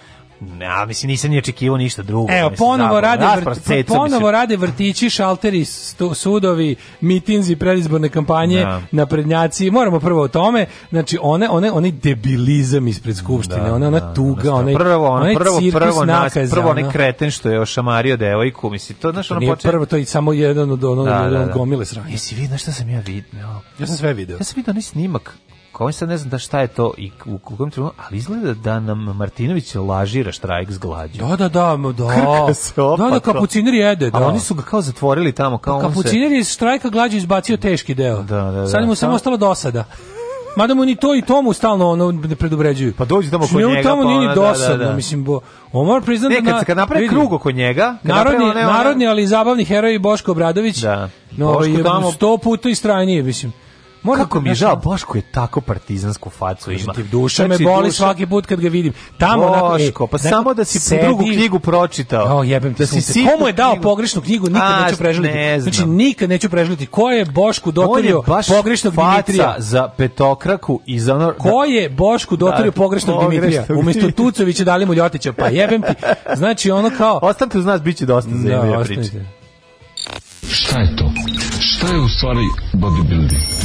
Ne, a mislim nisam ni očekivao ništa drugo. Evo, mislim, ponovo, rade, vrt, ponovo rade vrtići, šalteri, stu, sudovi, mitinzi, predizborne kampanje, ja. Da. naprednjaci. Moramo prvo o tome. Znači, one, one, onaj debilizam ispred skupštine, da, ona, ona da, tuga, da, da. ona prvo, ona, prvo, prvo, nakaza, prvo onaj kreten što je ošamario devojku. Mislim, to, znači ono počeo... Počet... Prvo, to je samo jedan od onog da, da, da. gomile sranja. Jesi vidio, znaš šta sam ja vidio? Ja sam sve video. Ja sam video onaj snimak Kao sad ne znam da šta je to i u kojem trenutku, ali izgleda da nam Martinović lažira štrajk s glađu. Da, da, da, da. se da, da, kapucinir jede, da. A oni su ga kao zatvorili tamo. Kao kapucinir se... je iz štrajka glađu izbacio teški deo. Da, da, da. Sad mu da, samo sam... ostalo dosada. Mada mu ni to i to mu stalno ono predubređuju. Pa dođi tamo kod njega. Tamo pa nije ni dosadno, da, da, da. mislim, bo, on mora priznati da... Kad, kad napravi krug oko njega... Narodni, ne, narodni, ali zabavni heroj Boško Obradović, da. no, Boško je tamo... sto puta istrajnije, mislim. Moram Kako mi je žao, Boško je tako partizansku facu ima. Ti duša znači, me boli duša. svaki put kad ga vidim. Tamo e, Boško, pa samo da si sedi, drugu knjigu pročitao. No, jebem da si si Komu je dao knjigu? pogrešnu knjigu, nikad A, neću prežaliti. Ne znači, nikad neću prežaliti. Ko je Bošku dotorio pogrešnog Dimitrija? za petokraku i za... Ono, Ko je Bošku dotorio da, pogrešnog Dimitrija? Umesto Tucovića dali mu Ljotića. Pa jebem ti. Znači, ono kao... Ostanite uz nas, bit će dosta da, zanimljiva priča. Šta je to? Šta je u stvari bodybuilding?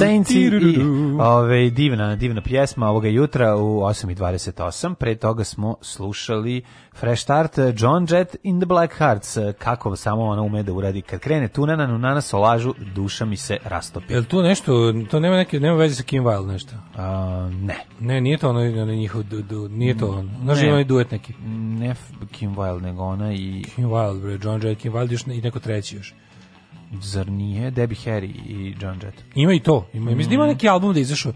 Saints i ove, divna, divna pjesma ovoga jutra u 8.28. Pre toga smo slušali Fresh Start, John Jett in the Black Hearts. Kako samo ona ume da uradi. Kad krene tunana, nunana solažu, duša mi se rastopi. Jel to nešto, to nema, neke, nema veze sa Kim Wilde nešto? A, ne. Ne, nije to ono, ono njihov, du, nije to ono. Znaš, da onaj duet neki. Ne Kim Wilde, nego ona i... Kim Wilde, bre, John Jett, Kim Wilde još, i neko treći još zar nije Debbie Harry i John Jett? Ima i to. Ima, mm. Mislim ima neki album da izašao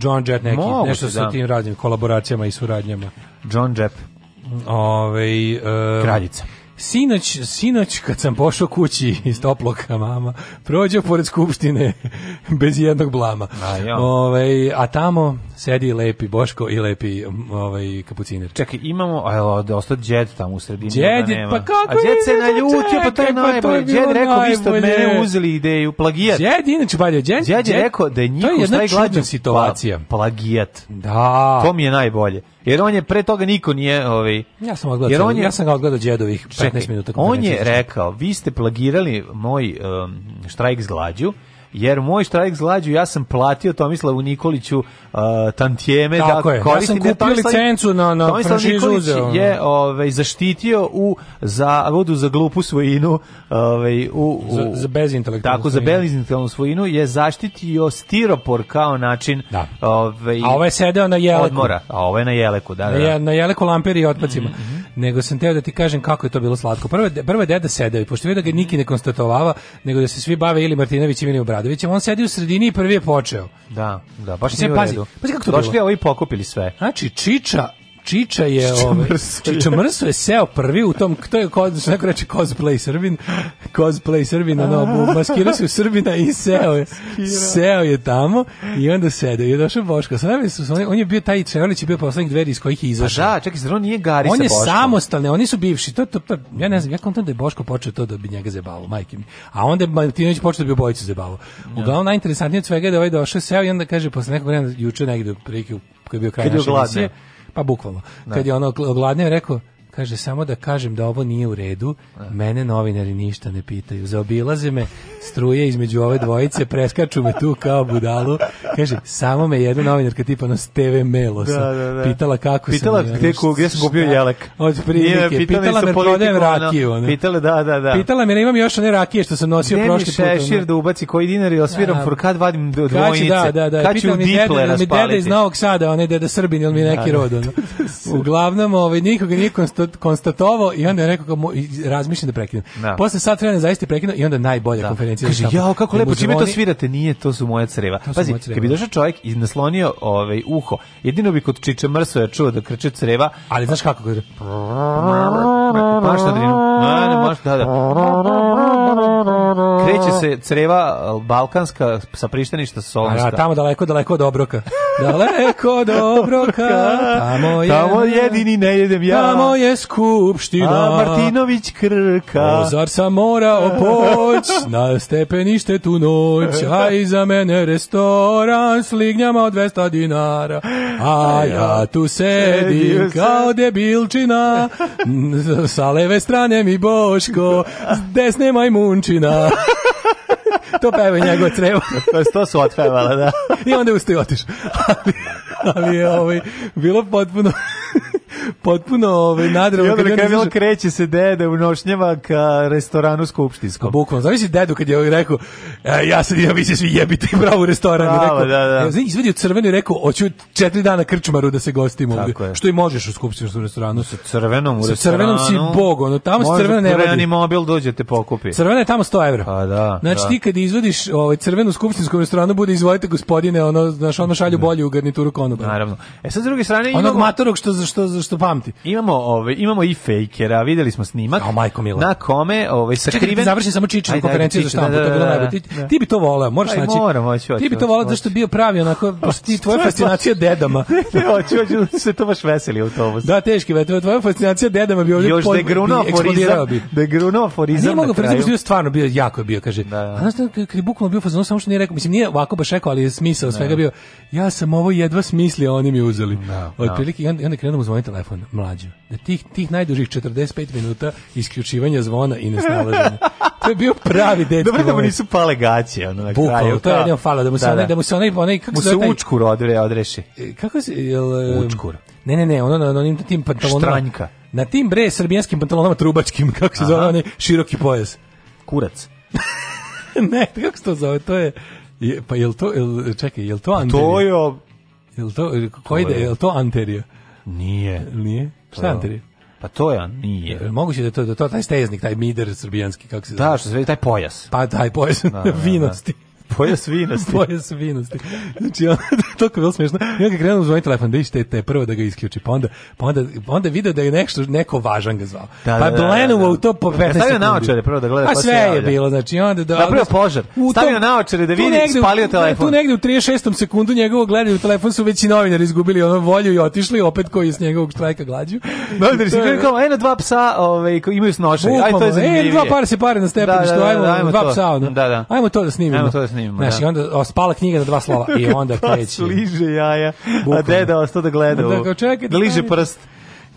John Jett neki, Mogu nešto sa da. tim raznim kolaboracijama i suradnjama. John Jett. Ove, uh, Kraljica. Sinoć, sinoć kad sam pošao kući iz toplog mama, prođeo pored skupštine bez jednog blama. A, ja. Ove, ovaj, a tamo sedi lepi Boško i lepi ovaj kapuciner. Čekaj, imamo, a jel, da ostao Đed tamo u sredini. Đed, nema. pa kako? A Đed se naljutio, pa to je pa najbolje. Pa Đed rekao, vi ste od mene uzeli ideju, plagijat. Đed, inače, balje, Đed, Đed je rekao da je njihov najglađa situacija. Pa, plagijat. Da. To mi je najbolje. Jer on je pre toga niko nije, ovaj Ja sam odgledao. Jer on je, ja sam ga odgledao đedovih 15 čekaj, minuta. On je rekao, vi ste plagirali moj um, štrajk s glađu jer moj štrajk zlađu ja sam platio Tomislavu Nikoliću uh, tantijeme da je. koristim. Ja sam kupio licencu na, na Tomislav Nikolić je ovaj, zaštitio u za, vodu za glupu svojinu ovaj, u, u, za, za bezintelektualnu Tako, svojinu. za bezintelektualnu svojinu je zaštitio stiropor kao način da. ovaj, a ovaj je sedeo na jeleku. Odmora, a ovaj na jeleku, da, da. Na, da. na jeleku lamperi i otpacima. Mm -hmm. Nego sam teo da ti kažem kako je to bilo slatko. Prvo, prvo je deda sedeo i pošto vidio da ga niki ne konstatovava, nego da se svi bave ili Martinovićem ili Obrad Obradovićem, on sedi u sredini i prvi je počeo. Da, da, baš nije u redu. Pazi, pazi kako to Došli bilo. ovi pokupili sve. Znači, Čiča Čiča je ovaj Čiča Mrso je seo prvi u tom to je kod se neko reče cosplay Srbin cosplay Srbina no maskirao se u Srbina i seo je seo je tamo i onda sede i došao Boško sa on je bio taj Čevalić je bio poslednjih dveri iz kojih je izašao. Pa da, čekaj, on nije Gari On je samostalni, oni su bivši. To, to, to ja ne znam, ja kontam da je Boško počeo to da bi njega zebalo, majke mi. A onda je Martinović počeo da bi obojicu zebalo. Da. Uglavnom najinteresantnije od svega je da ovaj došao seo i onda kaže posle nekog vremena juče negde prilike koji je bio kraj naše pa bukvalno. Da. Kad je ono gladnio, rekao, Kaže, samo da kažem da ovo nije u redu, mene novinari ništa ne pitaju. Zaobilaze me, struje između ove dvojice, preskaču me tu kao budalu. Kaže, samo me jedna novinarka tipa na TV Melosa da, da, da. pitala kako pitala sam... Pitala gde, gde sam kupio jelek. Od prilike. Pitala, pitala me da prodajem rakiju. Pitala, da, da, da. Pitala me da imam još one rakije što sam nosio prošli put. Ne mi šešir da ubaci koji dinar ili osviram da. furkat, vadim dvojnice. Da, da, da. Kad mi u da mi deda iz Novog Sada, onaj deda Srbin ili mi neki da, rod. Uglavnom, ovaj, nikoga nikom konstatovao i onda je rekao kao, razmišljam da prekinem. Da. Posle sat vremena zaista prekinuo i onda najbolja da. konferencija. Kaže, jao, kako lepo, čime to svirate? Nije, to su moje creva. To Pazi, kad bi da. došao čovjek i naslonio ovaj, uho, jedino bi kod Čiče Mrsoja čuo da krče creva. Ali znaš kako kaže? Pa na drinu. Ne, ne, maš, da, da. Kreće se creva balkanska sa prišteništa solonska. A, da, tamo daleko, daleko od obroka. daleko od obroka, tamo je... Tamo jedini ne jedem ja. Tamo je je skupština. A Martinović krka. Ozar zar sam morao poć na stepenište tu noć, a iza mene restoran s lignjama od 200 dinara. A ja tu sedim kao debilčina, sa leve strane mi Boško, s desne majmunčina. to peva njegov crevo. to, to su otpevala, da. I onda je ustao Ali, ali je ovaj, bilo potpuno potpuno ovaj nadrealno. Ja bih rekao kreće se dede u nošnjava ka restoranu skupštinskom. Bukvalno, zavisi dedu kad je ovaj rekao e, ja se ja vi se da svi jebite bravo u restoran bravo, rekao. Da, da. Ja, e, izvedio crveno i rekao hoću 4 dana krčmaru da se gostimo ovde. Što i možeš u skupštinskom restoranu sa crvenom u restoranu. sa crvenom si bog, ono tamo s crvena ne vodi. mobil dođete pokupi. Crvena je tamo 100 €. Pa da. Znači da. ti kad izvadiš ovaj crvenu skupštinskom restoranu bude izvolite gospodine, ono znaš ono šalju da. bolju garnituru konoba. Naravno. E sa druge strane onog ima... matorog što što što nešto pamti. Imamo ove, ovaj, imamo i fejkera, videli smo snimak. O, majko milo. Na kome, ovaj da sakriven. završim samo Čičinu konferenciju za štampu, da, da, da, ti, da, da. ti, bi to voleo, možeš Aj, naći. Moram, hoću, hoću, ti bi to voleo zašto bio pravi onako, baš ti tvoja fascinacija dedama. ne, hoću, hoću, se to baš veseli autobus. Da, teški, ve, tvoja fascinacija dedama bi ovdje Još pod, degruno aforizam, degruno aforizam. Nije mogu aforizam, što je stvarno bio, jako je bio, kaže. A znaš da, kada je bukvalno bio fazon, samo što nije rekao, mislim, nije ovako baš rekao, ali je smisao svega bio, ja sam ovo jedva smislio, oni mi uzeli. Otprilike, i onda krenemo zvoniti telefon telefon mlađu. Da tih, tih najdužih 45 minuta isključivanja zvona i nesnalaženja. to je bio pravi dečki. Dobro da mu nisu pale gaće. Ono, na Bukalo, kraju, to je jedino falo, da mu se da, onaj, da. da mu se onaj, onaj kako mu se učkur odre, odreši. E, kako se, jel... Učkur. Ne, ne, ne, ono na onim tim pantalonama. Štranjka. Na tim bre srbijanskim pantalonama trubačkim, kako se Aha. zove, onaj široki pojas. Kurac. ne, kako se to zove, to je... Je, pa jel to, jel, čekaj, jel to Antonio? To je... Jel to, koji je, jel to anterior? Nije. Nije? Šta anterije? Pa to je, nije. E, moguće da to da to taj steznik, taj mider srbijanski kako se da, zove. Da, što se vidi taj pojas. Pa taj pojas da, da, da. vinosti. Pojas vinosti. Pojas vinosti. Znači, on, to je bilo smiješno. I onda krenuo zvoni telefon, da ište te prvo da ga isključi, pa onda, pa onda, pa onda video da je nešto, neko važan ga zvao. Da, pa da, da, blenuo da, u to po 15 pa sekundi. Stavio naočare prvo da gleda. Pa sve je bilo, znači onda... Da, Napravio požar. Stavio naočare da vidi, negde, spalio telefon. Tu negde u 36. sekundu njegovog gledanja u telefon su već i novinari izgubili ono volju i otišli, opet koji s njegovog štrajka glađu. Novinari su gledali kao, eno dva psa ovaj, koji imaju snošaj. Aj, to je e, zanimljivije. E, dva par se pare na stepeništu, da, da, da, ajmo, ajmo, dva psa. Da, da. Ajmo to da snimimo. Ajmo to da snimimo snimimo. Znaš, da. i onda spala knjiga na dva slova i onda kreće. liže jaja, Bukvalno. a deda ostao da gleda. Da, kao, čekaj, da liže prst.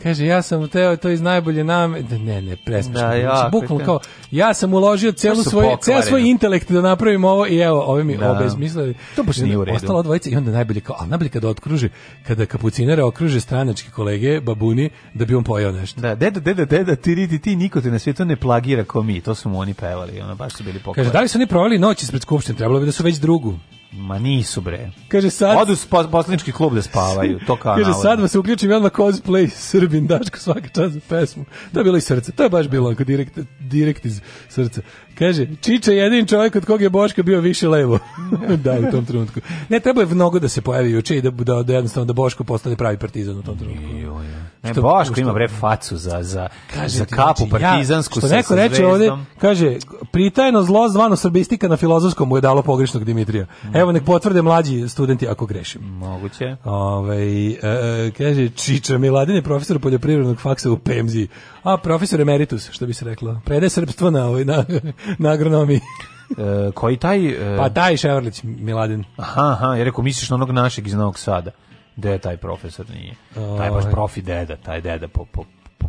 Kaže, ja sam teo to iz najbolje name... Ne, ne, prespešno. Da, znači, ja, bukvalno kao, ja sam uložio celu svoje, ceo svoj intelekt da napravim ovo i evo, ove mi da. obezmislili. To baš nije u redu. Ostalo dvojica i onda najbolje kao, a najbolje kada otkruži, kada kapucinare okruže stranački kolege, babuni, da bi on pojao nešto. Da, deda, deda, deda, ti ridi, ti niko te na svetu ne plagira kao mi, to su mu oni pevali, ona baš su bili pokvareni. Kaže, da li su oni proveli noć ispred skupštine, trebalo bi da su već drugu. Ma nisu bre. Kaže sad odu po, poslanički klub da spavaju, to kao. Kaže sad vas uključim odmah cosplay Srbin Daško svaka čast za pesmu. To je bilo i srce. To je baš bilo onako direkt direkt iz iz srca. Kaže, Čiče je jedin čovjek od kog je Boško bio više levo. da, u tom trenutku. Ne, treba je mnogo da se pojavi juče i da, da, da jednostavno da Boško postane pravi partizan u tom trenutku. Ne, što, Boško što, ima bre facu za, za, kaže za kapu znači, partizansku ja, što neko reče ovde kaže, pritajno zlo zvano srbistika na filozofskom mu je dalo pogrešnog Dimitrija. Mm. Evo nek potvrde mlađi studenti ako grešim. Moguće. Ovaj e, e, kaže, Čiča Miladin je profesor poljoprivrednog faksa u Pemzi. A profesor emeritus, što bi se reklo. Prede srpstvo na, ovoj, na, na agronomiji. E, koji taj? E... Pa taj Ševrlić Miladin. Aha, aha, ja rekao, misliš na onog našeg iz Novog Sada gde taj profesor nije. Taj baš ovaj. profi deda, taj deda po, po, po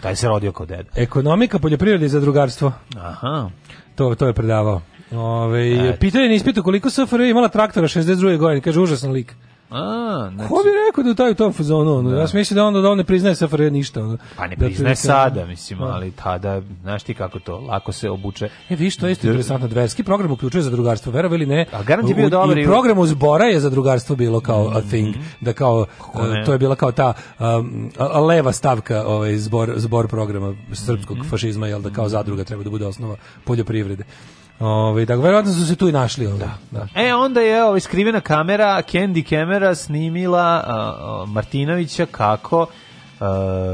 taj se rodio kao deda. Ekonomika, poljoprivrede i zadrugarstvo. Aha. To, to je predavao. Ove, ovaj, pitanje na ispitu koliko SFRJ imala traktora 62. godine, kaže užasan lik. A, znači... Ko bi rekao da taj u tom fazonu? Ono? Da. Ja sam mislio da onda da on ne priznaje SFRJ ništa. Ono. Pa ne da priznaje da, sada, mislim, a. Da. ali tada, znaš ti kako to, lako se obuče. E, vi što je isto interesantno, dverski program uključuje za drugarstvo, verovi ili ne. A garant je bio dobar. I program zbora je za drugarstvo bilo kao a mhm. thing, da kao, e, to je bila kao ta um, leva stavka ovaj, zbor, zbor programa srpskog mm -hmm. fašizma, jel da kao zadruga treba da bude osnova poljoprivrede. Ovaj da verovatno su se tu i našli ovaj. Da, da. da. E onda je ova skrivena kamera Candy kamera snimila uh, Martinovića kako uh,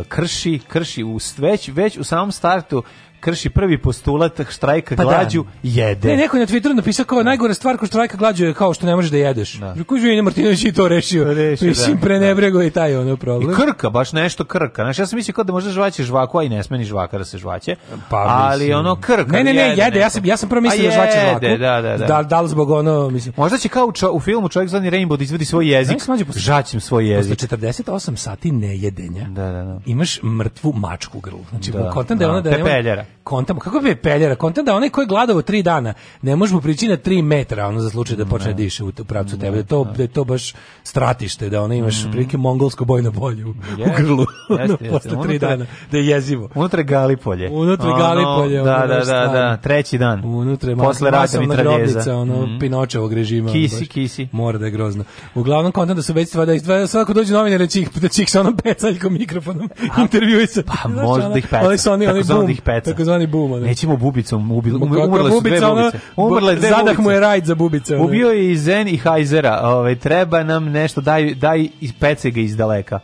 krši krši u već već u samom startu krši prvi postulat štrajka pa da. glađu, da. jede. Ne, neko je na Twitteru napisao kao najgore stvar ko štrajka glađu je kao što ne možeš da jedeš. Da. Kuži Martinović i to rešio. To rešio Mislim, da, prenebrego da. i taj ono problem. I krka, baš nešto krka. Znaš, ja sam mislio kao da možda žvaće žvaku, a i ne smeni žvaka da se žvaće. Pa, ali ono krka. Ne, ne, ne, jede, jede. ja sam, ja sam prvo mislio da žvaće žvaku. Da, da, da. Da, da li zbog ono, mislim. Možda će kao ča, u filmu čovjek zvani Rainbow da izvedi svoj jezik. Znači, posle, žaćim svoj jezik. Posle 48 sati nejedenja da, da, da. imaš mrtvu mačku grlu. Znači, da, da, da, da, da, da, da, kontam, kako bi peljera, kontam da onaj koji je gladavo tri dana, ne može mu prići na tri metra, ono za slučaj da počne diše u pravcu tebe, da to, da to baš stratište, da ono imaš mm. prilike mongolsko bojno polje u, u grlu, yes, yes, posle unutra, tri dana, da je jezivo. Unutra Galipolje. Unutra Galipolje. da, da, da, da, treći dan. Unutra je posle rata mitraljeza. ono, mm. Pinočevog režima. Kisi, baš, kisi. Mora da je grozno. Uglavnom, kontam da su već sva da svako dođe novine, da će ih, da će ih sa onom pecaljkom mikrofonom intervjuisati. Pa, možda ih peca. Oni su oni, oni, boom takozvani boom. Nećemo bubicom, ubi, umrle su dve bubice. Umrle dve Zadah mu je rajd za bubice. Ubio je i Zen i Hajzera. Ove, ovaj, treba nam nešto, daj, daj pece ga iz daleka.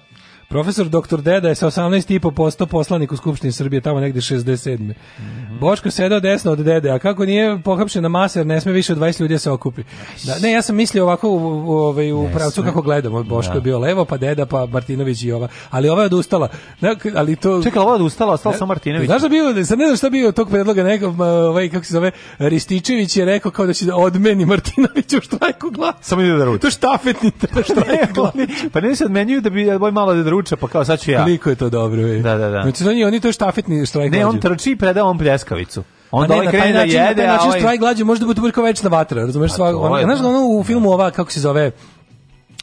Profesor doktor Deda je sa 18,5 poslanik u Skupštini Srbije, tamo negde 67. Mm -hmm. Boško sedao desno od Dede, a kako nije pohapšen na maser, ne sme više od 20 ljudi da se okupi. Da, ne, ja sam mislio ovako u, ovaj, u, u, u pravcu kako gledamo. Boško da. je bio levo, pa Deda, pa Martinović i ova. Ali ova je odustala. Ne, ali to... Čekala, ova je odustala, ostala sam Martinović. Znaš da bio, sad ne znam šta bio tog predloga, neko, ovaj, kako se zove, Rističević je rekao kao da će da odmeni Martinović u štrajku glas. Samo ide da ruči. To štafetni štrajk pa glas. pa ne se odmenjuju da bi, da boj malo da ruča, pa kao sad ću ja. Koliko je to dobro, ej. Da, da, da. Znači, oni, oni to štafetni štrajk Ne, on trči i preda on pljeskavicu. Onda pa ovaj krene da jede, a ovaj... Znači, strajk glađe može da bude kao večna vatra, razumeš? Pa sva, ona, znaš, da. ono u filmu ova, kako se zove,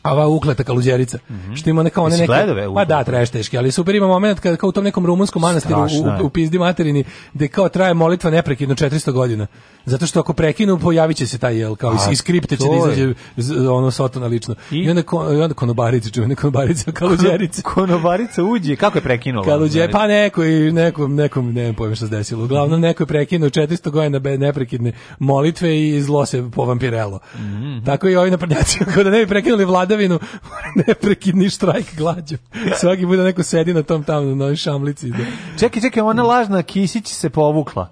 a va ukleta kaluđerica. Mm -hmm. Što ima neka one neke gledove, pa da traje ali super ima momenat kada kao u tom nekom rumunskom manastiru Strašno, u, u, pizdi materini gde kao traje molitva neprekidno 400 godina. Zato što ako prekinu pojaviće se taj jel kao iz, skripte će da izađe z, ono satana lično. I, I onda ko, i onda konobarica, čuje konobarica kaluđerica. konobarica uđe, kako je prekinula? Kaluđe, znači- pa neko i nekom nekom ne znam pojma šta se desilo. Uglavnom neko je prekinuo 400 godina bez neprekidne molitve i zlo se povampirelo. Mm -hmm. Tako i ovi naprednjaci, kao da ne bi prekinuli vlada vladavinu, neprekidni štrajk glađu. Svaki bude neko sedi na tom tamo, na novi šamlici. Da. Čekaj, čekaj, ona mm. lažna Kisić se povukla.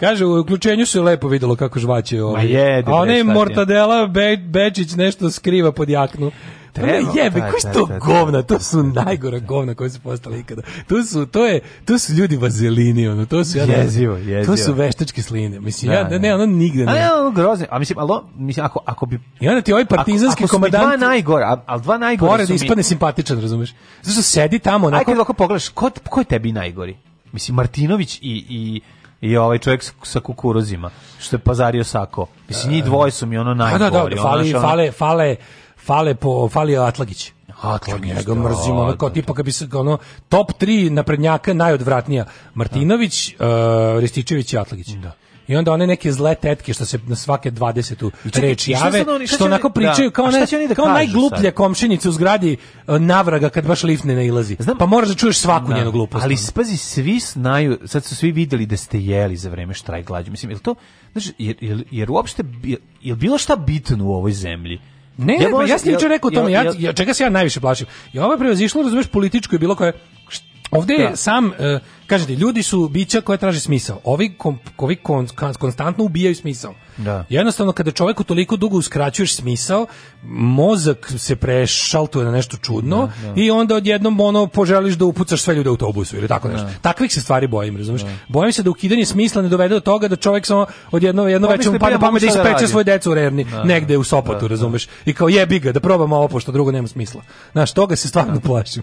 Kaže, u uključenju se lepo videlo kako žvaće ovaj. Ma jede, a ona je mortadela, Be, Bečić nešto skriva pod jaknu. Treba, jebe, koji su to govna, to su najgora govna koja su postala ikada. To su, to je, to su ljudi vazelini, ono, to su jezivo, jezivo. To su veštačke sline. Mislim da, ja ne, da. ne ono nigde ne. A ono grozno. A mislim, alo, mislim ako ako bi I onda ti ovaj partizanski komandant dva najgora, al dva najgora pored su ispane ispadne simpatičan, razumeš? Zato sedi tamo na Ajde, ako pogledaš, ko ko je tebi najgori? Mislim Martinović i i i ovaj čovjek sa kukurozima, što je pazario sako. Mislim njih dvoje su mi ono najgori. Da, da, da, fale, fale, fale fale po falio Atlagić. Atlagić, ja ga da, mrzim, ono kao da, tipa da. kad bi se ono top 3 naprednjaka najodvratnija Martinović, da. uh, Rističević i Atlagić. Da. I onda one neke zle tetke što se na svake 20 u reč jave, oni, što onako pričaju da, kao, ne, oni da kao najgluplja komšinice u zgradi uh, navraga kad baš lift ne nailazi. Znam, pa moraš da čuješ svaku da, njenu glupost. Ali spazi, svi znaju, sad su svi videli da ste jeli za vreme štrajk glađu. Mislim, je to, znači, jer, jer, jer uopšte, je bilo šta bitno u ovoj zemlji? Ne, ja, pa možda, ja sam jučer rekao o tome, ja, ja, čega se ja najviše plašim. I ovo je prevazišlo, razumeš, političko je bilo koje... Ovde je da. sam, uh, kažete, ljudi su bića koja traže smisao. Ovi, kom, ovi kon, kon, konstantno ubijaju smisao. Da. Jednostavno, kada čovjeku toliko dugo uskraćuješ smisao, mozak se prešaltuje na nešto čudno da, da. i onda odjednom ono poželiš da upucaš sve ljude u autobusu ili tako da. nešto. Takvih se stvari bojim, razumiješ? Da. Bojim se da ukidanje smisla ne dovede do toga da čovjek samo odjednom jedno pa veče mu da pada pamet da ispeče svoje decu u Revni, negde u Sopotu, razumiješ? I kao jebi ga, da probamo ovo, pošto drugo nema smisla. Znaš, toga se stvarno plašim.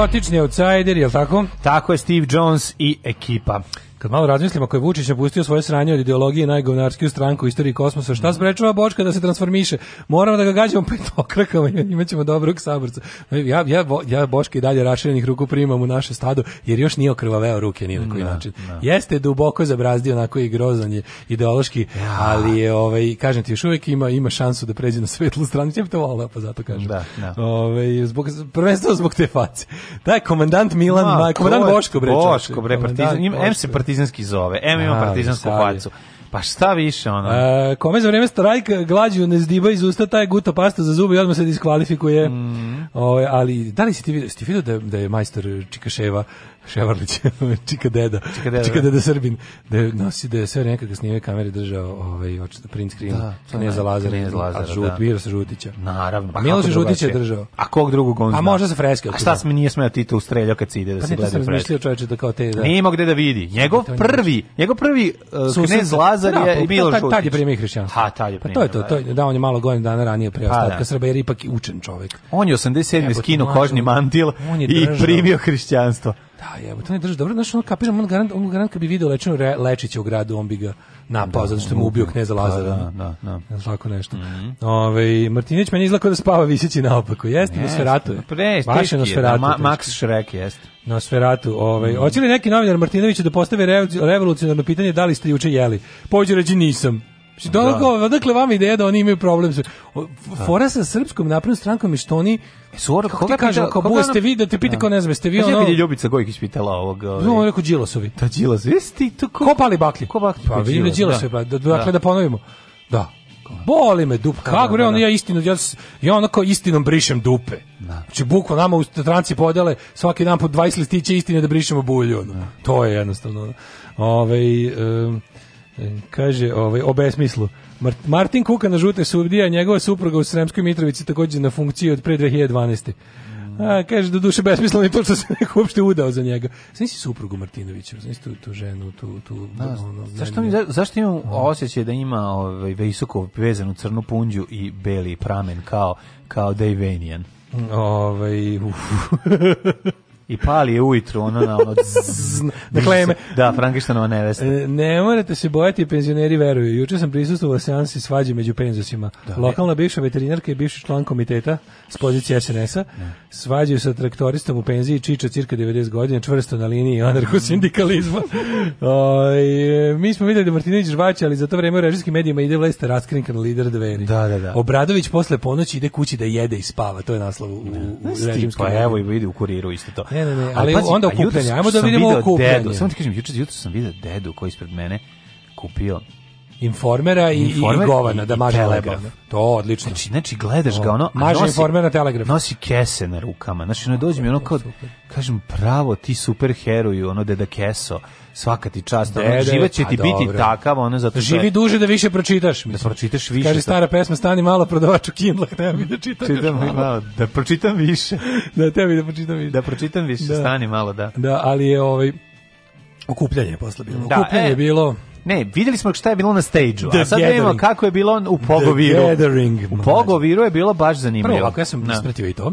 Neurotični outsider, je li tako? Tako je Steve Jones i ekipa. Kad malo razmislimo ako je Vučić napustio svoje sranje od ideologije najgovnarskiju stranku u istoriji kosmosa, šta sprečava Bočka da se transformiše? Moramo da ga gađamo pet petokrakama i imaćemo dobrog saborca. Ja, ja, ja Boška i dalje raširenih ruku primam u naše stado, jer još nije okrvaveo ruke ni na koji da, način. No. Da. Jeste duboko zabrazdio onako i grozan je ideološki, ali je, ovaj, kažem ti, još uvijek ima, ima šansu da pređe na svetlu stranu. Ja to volao, pa zato kažem. Da, da. Ove, ovaj, zbog, prvenstvo zbog te face. Da, komandant Milan, Ma, komandant Boško, bre. Boško, bre, partizan. Im, se partizan partizanski zove, Evo ima partizansku facu. Pa šta više, ono? E, kome za vreme strajka glađu ne zdiba iz usta, taj guta pasta za zube i odmah se diskvalifikuje. Mm. O, ovaj, ali, da li si ti vidio, si ti vidio da, da je majstor Čikaševa Ševarlić, čika deda, čika deda, čika da. deda Srbin, da je nosi da je sve nekakve snime kamere držao ovaj, print screen, da, za Lazara, Kneza Lazara, a žut, da. sa Žutića. Naravno. Pa Miloš Žutić je držao. A kog drugog on zna? A možda sa freske. A šta da. mi nije smeo Tito ustreljao kad se ide da pa se gleda freske? Pa sam mislio čoveče da kao te... Da... Nemo gde da vidi. Njegov prvi, njegov prvi uh, Knez Lazar je da, pa Miloš Žutić. Tad je primio hrišćanstvo. Ha, tad je primio. Pa to je to, to je, da, on je malo godin dana ranije preostatka Srba, jer ipak učen čovek. On je 87. skinuo kožni mantil i primio hrišćanstvo. Da, je, to ne drži dobro, znači on kapiram, on garant, on garant kad bi video lečenu re, lečića u gradu, on bi ga napao, da, zato što mu ubio kneza da, Lazara. Da, da, da. da. Tako nešto. Mm -hmm. Ove, ovaj, Martinić meni izlako da spava viseći naopako, jeste, yes, na sferatu. Pa pre, Baš je da, Ma, Max Šrek, jeste. Na sferatu. Ovaj. Mm. Hoće -hmm. li neki novinar Martinović da postave revolucionarno pitanje da li ste juče jeli? Pođe reći nisam. Znači, da. da. Dakle, vama ideja da oni imaju problem. Da. Fora sa srpskom naprednom strankom je što oni e, Sor, kako ti kažem, kao koga vi, da te pita da. kao ne znam, ste vi ono... Kada je Ljubica Gojkić pitala ovog... Ovaj... No, on je rekao Đilasovi. Da, Đilas, jesi ti to... Ko, ko pali baklje? Ko baklje? Pa, pa vidim da Đilasovi, da. Pa, da, dakle da ponovimo. Da, Boli me dup. Kako bre, ono ja istinu, ja, ja onako istinom brišem dupe. Da. Znači, bukvo nama u stranci podele svaki dan po 20 listića istine da brišemo bulju. Ono. To je jednostavno. Ove, ovaj, um, Kaže, ovaj, o Martin Kuka na žute sudija, njegova supruga u Sremskoj Mitrovici takođe na funkciji od pre 2012. A, kaže, do duše besmisleno i to što se neko uopšte udao za njega. Znači si suprugu Martinovića, znači tu, tu ženu, tu... tu da, ono, zašto, mi, za, zašto imam osjećaj da ima ovaj, visoko vezanu crnu punđu i beli pramen kao, kao Dave Vanian? Ovaj, uf. i pali je ujutru ono na ono zzz, na kleme. Da, Frankensteinova nevesta. E, ne morate se bojati, penzioneri veruju. Juče sam prisustvovao seansi svađe među penzosima. Da, Lokalna bivša veterinarka i bivši član komiteta s pozicije SNS-a da. svađaju sa traktoristom u penziji Čiča cirka 90 godina, čvrsto na liniji anarcho-sindikalizma. mi smo videli da Martinović žvaće, ali za to vreme u režijskim medijima ide vlesta raskrinkan lider dveri. Da, da, da. Obradović posle ponoći ide kući da jede i spava. To je naslov u, da. u, u, u Pa evo i vidi u kuriru isto to. Ne, Ne, ne, ne, ali, ali onda okupljanje. Ajmo da vidimo okupljanje. Samo ti kažem, juče jutro sam video dedu koji ispred mene kupio informera i, Informer i govana, da maže leba. To odlično. Znači, znači gledaš ga ono, maže informera telegraf. Nosi kese na rukama. Znači, ono dođe mi ono kao, kažem, pravo ti superheroju, ono deda keso, svaka ti čast, Dede, ono, život će ti pa dobro. biti takav, ono, zato što... Živi duže da više pročitaš. Da mislim. Da pročitaš više. Kaže da. stara pesma, stani malo prodavaču Kindle, treba mi da čitam. Čitam malo. malo. Da pročitam više. da, tebi da pročitam više. Da pročitam više, da. stani malo, da. Da, ali je ovaj... Okupljanje je posle bilo. Da, okupljanje e, je bilo... Ne, videli smo šta je bilo na stage-u, a sad da vidimo kako je bilo u Pogoviru. U Pogoviru je bilo baš zanimljivo. Prvo, ovako, ja sam da. ispratio i to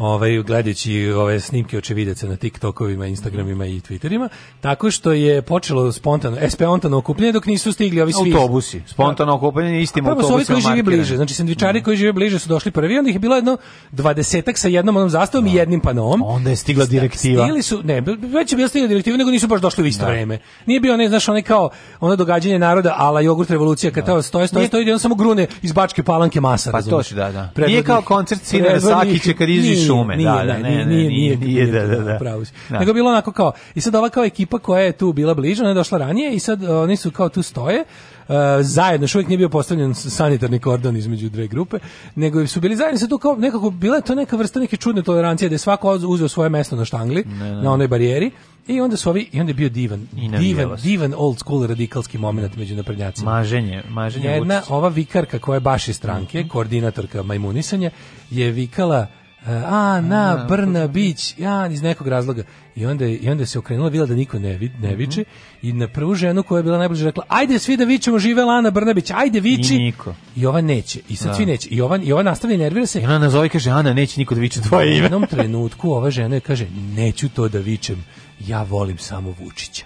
ovaj, gledajući ove snimke očevidaca na TikTokovima, Instagramima i Twitterima, tako što je počelo spontano, e, spontano okupljanje dok nisu stigli ovi svi. Autobusi, da. spontano okupljanje istim autobusima. Prvo su ovi koji živi bliže, znači sandvičari mm. koji žive bliže su došli prvi, onda ih je bilo jedno dvadesetak sa jednom onom zastavom i da. jednim panom. Onda je stigla direktiva. Stili su, ne, već je bila stigla direktiva, nego nisu baš došli u isto da. vreme. Nije bio, ne, znaš, onaj kao ono događanje naroda, ala jogurt revolucija, kad to stoje, stoje, stoje, stoje, samo grune iz Bačke palanke masa, Pa to da, da. Nije kao koncert Sine Vesakića kad iziš šume, nije, da, da, ne, ne, nije, nije, nije, da, da, da, pravo si. Da. Nego bilo onako kao, i sad ova kao ekipa koja je tu bila bliža, ona je došla ranije i sad e, oni su kao tu stoje, uh, zajedno, što uvijek nije bio postavljen sanitarni kordon između dve grupe, nego su bili zajedno, sad tu kao nekako, bila je to neka vrsta neke čudne tolerancije, da je svako uzeo svoje mesto na štangli, ne, ne. na onoj barijeri, I onda su ovi, i onda je bio divan, divan, divan old school radikalski moment među naprednjacima. Maženje, maženje. Jedna, ova vikarka koja je baš iz stranke, mhm. koordinatorka majmunisanja, je vikala Ana Ana Brnabić, ja iz nekog razloga. I onda, I onda se okrenula, videla da niko ne, vi- ne mhm. viče i na prvu ženu koja je bila najbliže rekla ajde svi da vičemo, živela Lana Brnabić, ajde viči. I niko. I ova neće, i sad da. svi neće. I ova, i ova nastavlja i nervira se. I ona nazove i kaže, Ana, neće niko da viče tvoje ime. U ime. jednom trenutku ova žena je kaže neću to da vičem, ja volim samo Vučića.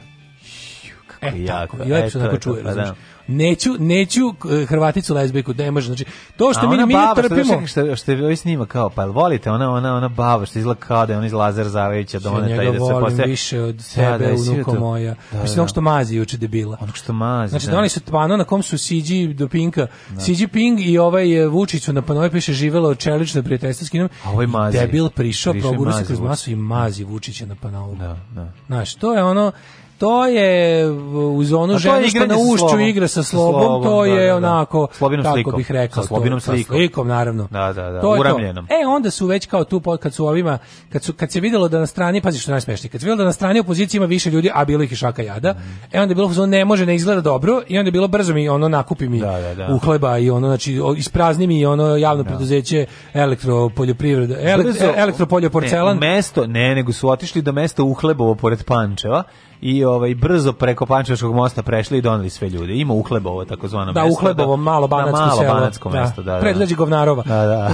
Kako E, jako. I lepo e, se onako čuje, pa da. razumiješ neću neću e, Hrvaticu lezbijku, ne može. Znači to što mi mi baba, trpimo. Što što vi ovaj snima kao pa volite, ona ona ona baba što izgleda kao da je on iz Lazar Zavevića do da ona taj da se posle više od da, da, sebe da, unuka to... moja. Da, Mislim da. što mazi juče debila. Ono što mazi. Znači da oni su pano na kom su Siđi do Pinka. Siđi Ping i ovaj e, Vučić na panoj piše živelo čelično prijateljstvo s Kinom. A ovaj mazi. Debil prišao, progurao se kroz masu i mazi Vučića na panovu. Da, da. Znači, to je ono To je u zonu ženu što na ušću igra sa slobom, slobom to je da, da, da, onako, Slobinom kako slikom. bih rekao, sa Slobinom to, slikom. Sa slikom, naravno. Da, da, da, to uramljenom. E, onda su već kao tu, kad su ovima, kad, su, kad se videlo da na strani, pazi što je kad se vidjelo da na strani opozicije ima više ljudi, a bilo ih i šaka jada, mm. e onda je bilo, ne može, ne izgleda dobro, i onda je bilo brzo mi ono nakupi mi da, da, uhleba i ono, znači, isprazni mi ono javno preduzeće elektropoljoprivreda, e, elektropoljoporcelan. Ne, mesto, ne, nego su otišli do mesta uhlebovo pored Pančeva i ovaj brzo preko Pančevačkog mosta prešli i doneli sve ljude. Ima Uhlebovo takozvano da, mesto. Uhlebovo, da, uhlebovo malo da, selo. Banatsko da. mesto, da, da. Predleđi Govnarova. Da, da.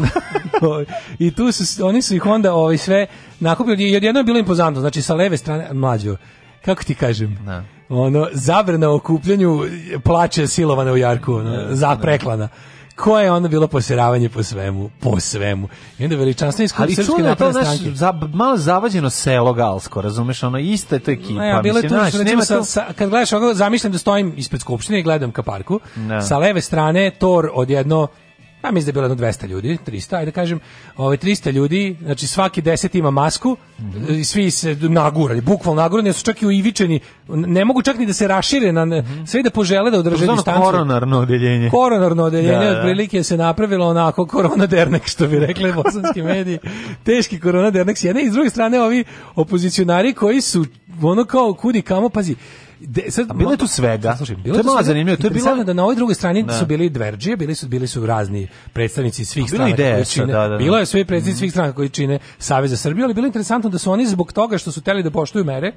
Ovaj, I tu su, oni su ih onda ovaj, sve nakupili, jer jedno je bilo impozantno, znači sa leve strane, mlađu. kako ti kažem, da. ono, zabrana okupljanju kupljanju plaće silovana u Jarku, ono, zapreklana. Da, da koje je ono bilo posiravanje po svemu, po svemu. I onda veličanstveni skup srpske napredne stranke. Ali za, malo zavađeno selo galsko, razumeš, ono isto je to ekipa. Ja, bilo je tu, naš, recimo, sa, sa, kad gledaš ovako, zamišljam da stojim ispred skupštine i gledam ka parku, ne. Da. sa leve strane tor odjedno ja mislim da je bilo jedno 200 ljudi, 300, ajde da kažem, ovaj 300 ljudi, znači svaki 10 ima masku, mm -hmm. svi se nagurali, bukvalno nagurani, su čak i uivičeni, ne mogu čak ni da se rašire na mm -hmm. sve da požele da održe distancu. Koronarno odeljenje. Koronarno odeljenje, da, da, da. otprilike se napravilo onako korona dernek što bi rekli bosanski mediji. Teški korona dernek s jedne i s druge strane ovi opozicionari koji su ono kao kudi kamo pazi De, sad, bilo je tu svega. Slušaj, bilo to je malo zanimljivo. To je bilo da na ovoj drugoj strani ne. Da. su bili dverđije, bili su bili su razni predstavnici svih strana. Bilo čine, da, da, da. Bilo je svi predstavnici mhm. svih strana koji čine Savez za Srbiju, ali bilo je interesantno da su oni zbog toga što su teli da poštuju mere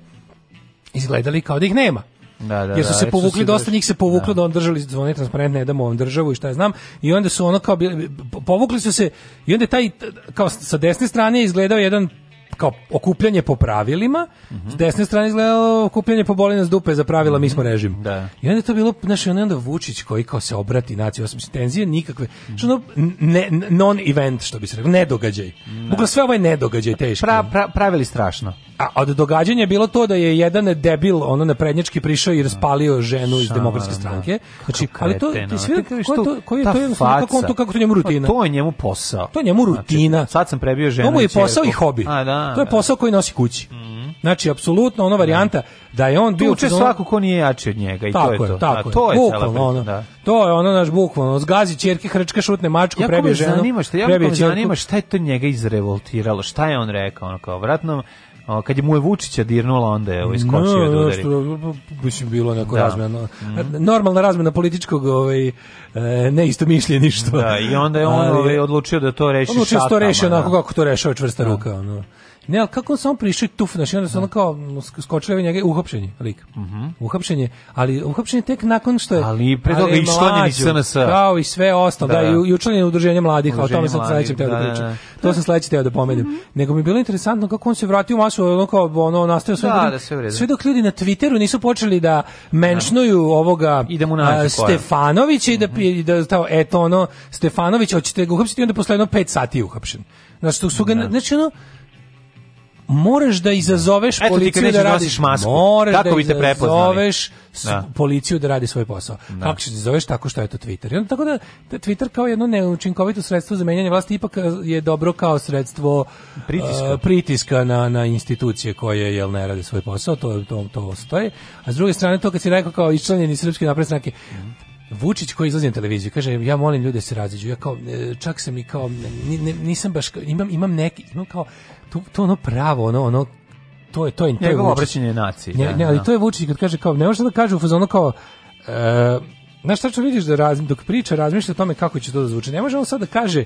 izgledali kao da ih nema. Da, da, jer su da, se povukli, su dosta njih se povuklo da, da on držali zvone transparentne, ne damo ovom državu i šta ja znam, i onda su ono kao, bili, povukli su se, i onda taj, kao sa desne strane izgledao jedan kao okupljanje po pravilima, mm -hmm. s desne strane izgledalo okupljanje po bolina s dupe za pravila, mm -hmm. mi smo režim. Da. I onda je to bilo, znaš, onda Vučić koji kao se obrati naciju, osim tenzije, nikakve, mm -hmm. što ono, ne, non-event, što bi se rekao, nedogađaj. Da. Bukla sve ovaj nedogađaj teški. Pra, pra, pravili strašno. A od događanja je bilo to da je jedan debil, ono na prednjački prišao i raspalio ženu iz demokratske da. stranke. Znači, ali to, ti svi, to, koji je to, je, kako on to, kako to njemu rutina? Pa to je njemu posao. To je njemu znači, rutina. Znači, sad sam prebio ženu. To mu je posao i hobi. A, da, to je da. posao koji nosi kući. Mhm. Znači, apsolutno ona da. varijanta da je on bio... Tuče ono... svako ko nije jači od njega i tako to je, to. Tako A, to je, bukvalno, cela ono, da. To je ono, naš bukvalno, zgazi čerke, hrčka, šutne mačku, jako prebije ženu. Zanima šta, jako me zanima šta je to njega izrevoltiralo, šta je on rekao, ono kao, vratno, o, kad je mu je Vučića dirnula, onda je ovo ovaj, iskočio no, da udari. Što, mislim, bilo neko da. razmjena. Mm -hmm. Normalna razmjena političkog ovaj, e, ne isto mišljeništva. Da, i onda je on ovaj, odlučio da to reši šatama. Odlučio da to reši onako da. kako to rešava čvrsta da. ruka. Ono. Ne, ali kako sam prišao tuf, znači onda su ono kao skočili njega uhapšenje, lik. Uh mhm. -huh. Uhapšenje, ali uhapšenje tek nakon što je... Ali pre toga i članjeni SNS. Kao i sve ostalo, da, da i, i učlanjeni udruženje mladih, udruženje a o tome sam sledećem teo da, da, da pričam. Da. To sam sledeći teo da pomenem. Mm -hmm. Nego mi je bilo interesantno kako on se vratio u masu, ono kao ono, nastavio sve, da, da, sve, sve dok ljudi na Twitteru nisu počeli da, da. menšnuju ovoga I da mu a, Stefanovića i da, mm -hmm. da, da eto ono, Stefanović, hoćete ga uhapšiti, onda posle jedno 5 sati je uhapšen. Znači, su ga, znači ono, moraš da izazoveš Eto, policiju da, da radiš masku. Moraš Kako da bi te izazoveš da. policiju da radi svoj posao. Da. Kako ćeš da izazoveš tako što je to Twitter. I onda, tako da, da Twitter kao jedno neučinkovito sredstvo za menjanje vlasti ipak je dobro kao sredstvo pritiska, uh, pritiska na, na institucije koje jel ne rade svoj posao, to to to ostaje. A s druge strane to kad si rekao kao isčlanjeni srpski napred stranke, mm. Vučić koji izlazi na televiziju kaže ja molim ljude da se raziđu ja kao e, čak sam i kao nisam baš imam imam neki imam kao to, to ono pravo ono ono to je to je to je obraćanje naciji ne, da, ne, ali da. to je Vučić kad kaže kao ne može da kaže u fazonu kao e, Znaš šta ću vidiš da razmi, dok priča razmišlja o tome kako će to da zvuči. Ne može on sad da kaže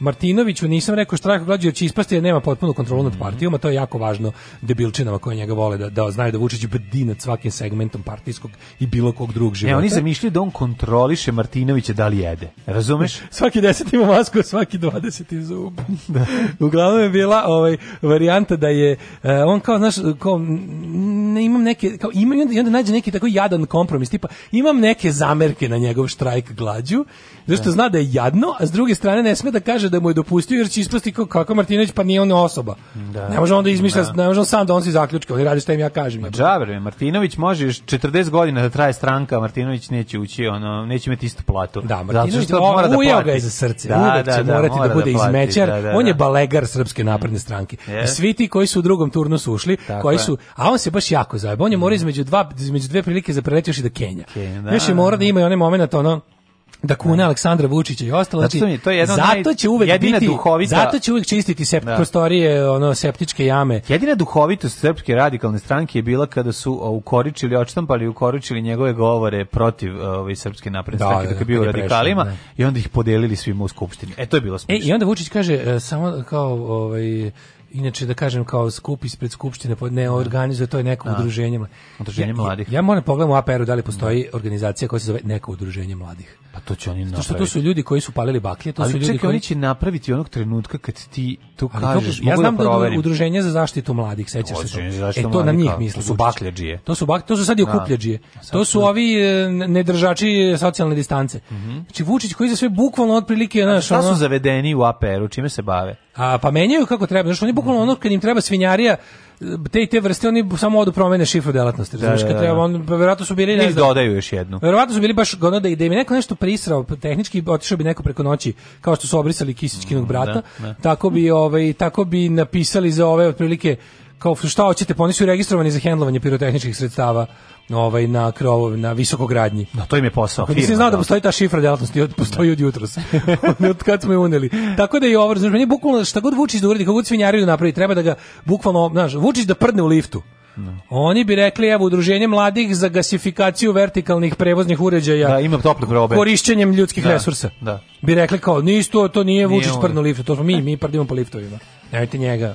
Martinoviću nisam rekao štrajk glađu jer će ispasti jer nema potpunu kontrolu nad mhm. partijom, a to je jako važno debilčinama koje njega vole da, da znaju da Vučić brdi nad svakim segmentom partijskog i bilo kog drugog e, života. Ne, oni zamišljaju da on kontroliše Martinovića da li jede. Razumeš? svaki deset ima masku, svaki dvadeset ima zub. da. Uglavnom je bila ovaj, varijanta da je uh, on kao, znaš, kao, ne, imam neke, kao, ima, i onda, i onda nađe neki tako jadan kompromis, tipa, imam neke zamerke na njegov štrajk glađu, zato što da. zna da je jadno, a s druge strane ne sme da kaže kaže da mu je dopustio jer će ispasti kao kako Martinović pa nije on osoba. Da. Ne može on onda izmišljati, da. ne može on sam da on se zaključka, on radi šta im ja kažem. Ma džabre, Martinović može 40 godina da traje stranka, Martinović neće ući, ono neće imati istu platu. Da, Martinović Zato što mora da plati. ga je za srce. Da, da, će da, morati da mora da bude da izmećar. Da, da, da. On je da. balegar srpske napredne stranke. Yeah. I svi ti koji su u drugom turnusu ušli, Tako koji su, a on se baš jako zajebao. On je mora mm. između dva između dve prilike za preletioš i da Kenja. Još je mora da ima i one momenat ono da kuna da. Aleksandra Vučića i ostalo znači, znači to je jedno zato će uvek jedina biti duhovita, zato će uvek čistiti sep da. prostorije ono septičke jame jedina duhovitost srpske radikalne stranke je bila kada su ukoričili očtampali ukoričili njegove govore protiv ove srpske napredne da, stranke da, da, bio radikalima prešli, da. i onda ih podelili svima u skupštini e to je bilo smiješno e i onda Vučić kaže e, samo kao ovaj inače da kažem kao skup ispred skupštine, ne organizuje, to je neko da. udruženje. Udruženje ja, mladih. Ja, ja moram da pogledam u APR-u da li postoji organizacija koja se zove neko udruženje mladih. Pa to će oni napraviti. što tu su ljudi koji su palili baklje, to ali su ljudi čekaj, koji... oni će napraviti onog trenutka kad ti to ali kažeš. To, ja da znam da, da udruženje za zaštitu mladih, sećaš se to. E, to na njih mislim. su bakljadžije To su, bak, to su sad i da. okupljađije. To su ovi e, nedržači socijalne distance. Mhm. Znači Vučić koji za sve bukvalno otprilike... Šta su zavedeni u APR-u, čime se bave? A, pa menjaju kako treba, znači oni bukvalno ono kad im treba svinjarija, te i te vrste oni samo odu promene šifru delatnosti da, da, da. treba da. on pa verovatno su bili ne znam, dodaju još jednu verovatno su bili baš gono da i da im neko nešto prisrao pa tehnički otišao bi neko preko noći kao što su obrisali Kisićkinog mm, brata da, da, tako bi ovaj tako bi napisali za ove otprilike kao šta hoćete pa oni su registrovani za hendlovanje pirotehničkih sredstava ovaj na krovu na visokogradnji. No da, to im je posao. Firma, znao da, da postoji ta šifra delatnosti od postoji od jutros. od kad smo je uneli. Tako da i ovo, znači meni bukvalno šta god Vučić da uradi, kako god svinjariju da napravi, treba da ga bukvalno, znaš, Vučić da prdne u liftu. No. Da. Oni bi rekli evo udruženje mladih za gasifikaciju vertikalnih prevoznih uređaja. Da, ima tople grobe. Korišćenjem ljudskih da, resursa. Da. Bi rekli kao nisto to, to nije, nije Vučić prdno liftu, to smo mi, mi prdimo po liftovima. Nemojte njega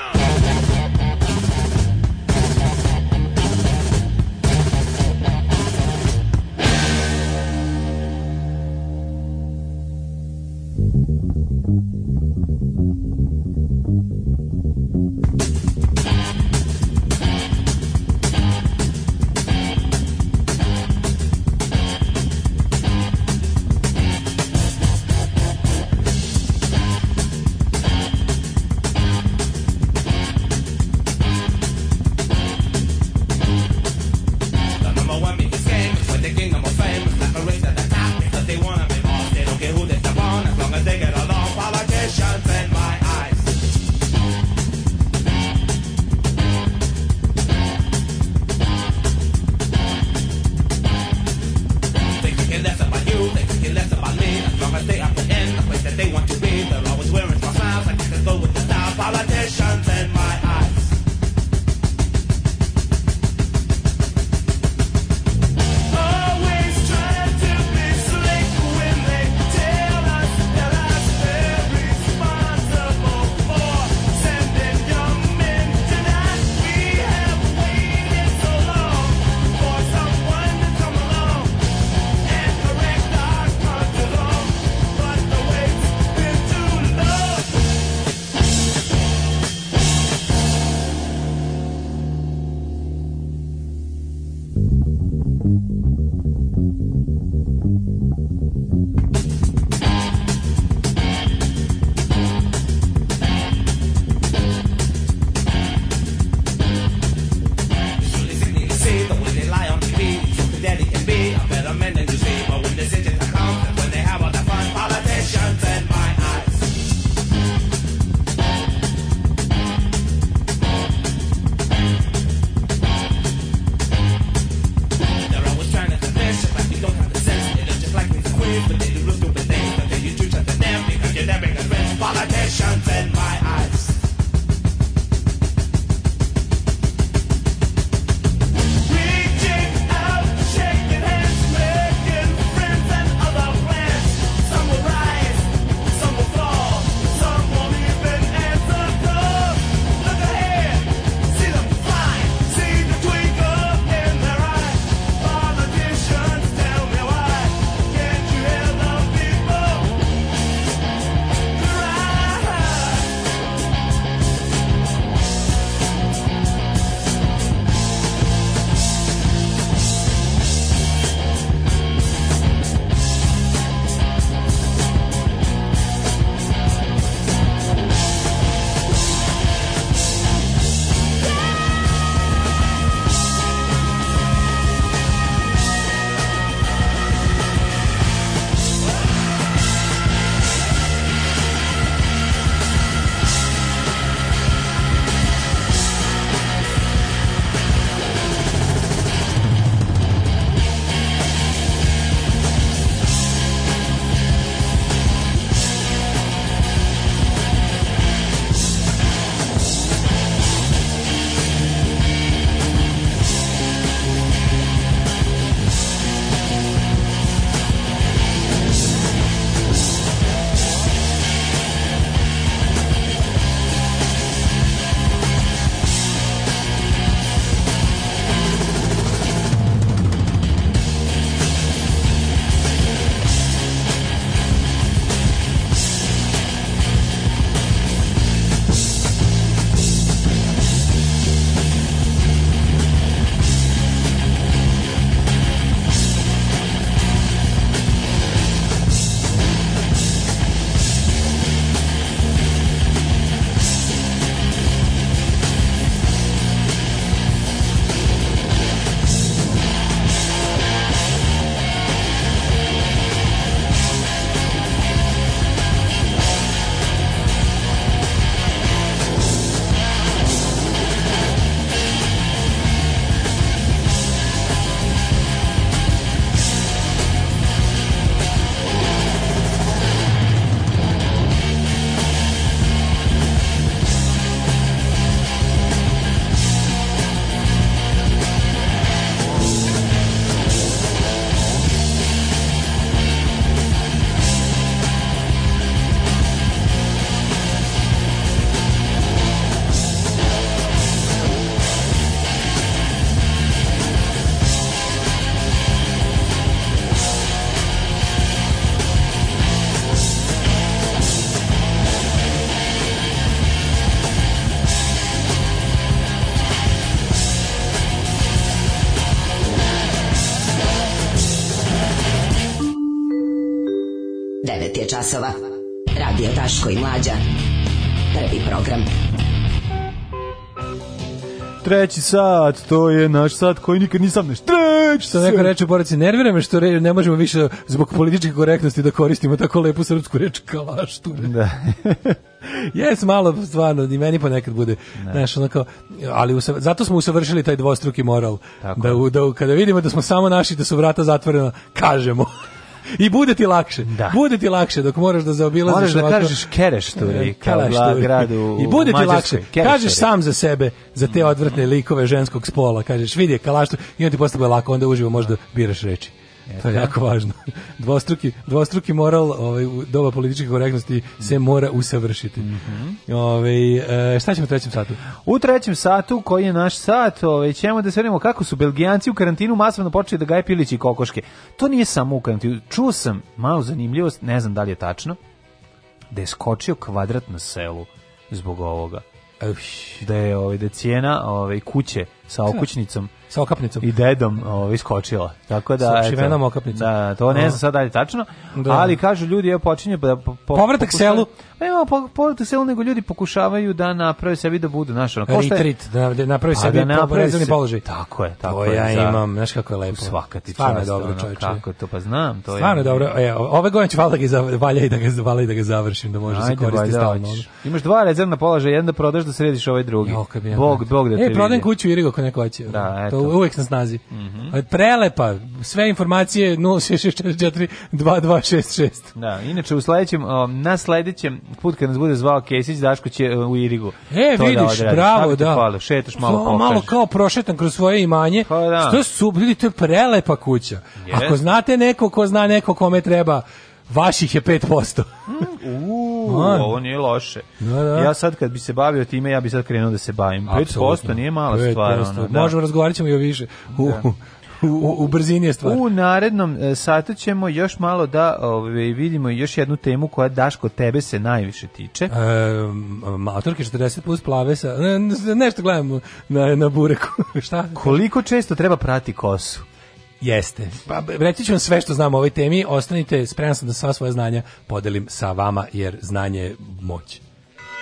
časova. Radio Taško i Mlađa. Prvi program. Treći sat, to je naš sat koji nikad nisam neš. Treći Što neko reče, pored nervira me što re, ne možemo više zbog političke korektnosti da koristimo tako lepu srpsku reč kalašture. Da. Jes malo stvarno i meni ponekad bude. Ne. Da. Znaš, ono kao, ali usav, zato smo usavršili taj dvostruki moral. Tako. Da, u, da u, kada vidimo da smo samo naši da su vrata zatvorena, kažemo. I bude ti lakše. Da. Bude ti lakše dok moraš da zaobilaziš. Moraš da ovako... kažeš kereš turi, e, kao gradu I bude ti lakše. Kažeš sam za sebe, za te odvrtne likove ženskog spola. Kažeš vidi je kalaštu i on ti postane lako, onda uživo možda biraš reči to je jako važno. Dvostruki, dvostruki moral ovaj, u doba političke korektnosti se mora usavršiti. Mm -hmm. ovaj, e, šta ćemo u trećem satu? U trećem satu, koji je naš sat, ovaj, ćemo da sverimo kako su Belgijanci u karantinu masovno počeli da gaje pilići i kokoške. To nije samo u karantinu. Čuo sam malu zanimljivost, ne znam da li je tačno, da je skočio kvadrat na selu zbog ovoga. Da je ovaj, da cijena ovaj, kuće sa da. okućnicom sa okapnicom. I dedom o, ovaj, iskočila. Tako da, sa čivenom okapnicom. Da, to ne da. znam sad dalje tačno, da. ali kažu ljudi, je počinje... Da, po, povratak pokušaju... selu, Pa evo, po, po se nego ljudi pokušavaju da naprave sebi da budu, znaš, ono, kao što je... Retreat, da, da naprave sebi da naprave položaj. Tako je, tako to je. ja za, imam, znaš kako je lepo. Svaka ti Stvarno čast, dobro, ono, Kako to, pa znam, to Stvarno je. Stvarno dobro, e, ove godine ću valja, za, valja, i da ga, valja i da ga završim, da može Ajde, se koristiti stalno. Imaš dva rezervna položaja, jedan da prodaš da središ ovaj drugi. Jo, ja bog, bog da te E, prodam kuću Irigo ako neko hoće. Da, eto. To uvek na snazi. Mm -hmm. Prelepa, sve informacije 0664 2266. Da, inače u sledećem, na sledećem put kad nas bude zvao Kesić, Daško će e, u Irigu. E, to da vidiš, da bravo, da. Hvala, šetaš malo to, Malo kao prošetam kroz svoje imanje. Pa, da. Što su, ljudi, to je prelepa kuća. Yes. Ako znate neko ko zna neko kome treba, vaših je 5%. Mm, Uuu, ovo nije loše. Da, da. Ja sad kad bi se bavio time, ja bi sad krenuo da se bavim. Absolutno. 5% nije mala 5%, stvar. Ono, da. Možemo, razgovarat ćemo i o više. Da. u, u brzini je stvar. U narednom e, satu ćemo još malo da ovaj, vidimo još jednu temu koja Daško tebe se najviše tiče. E, maturke 40 plus plave sa... Ne, nešto gledamo na, na bureku. Šta? Koliko često treba prati kosu? Jeste. Pa reći ću vam sve što znam o ovoj temi. Ostanite, spreman sam da sva svoja znanja podelim sa vama, jer znanje je moć.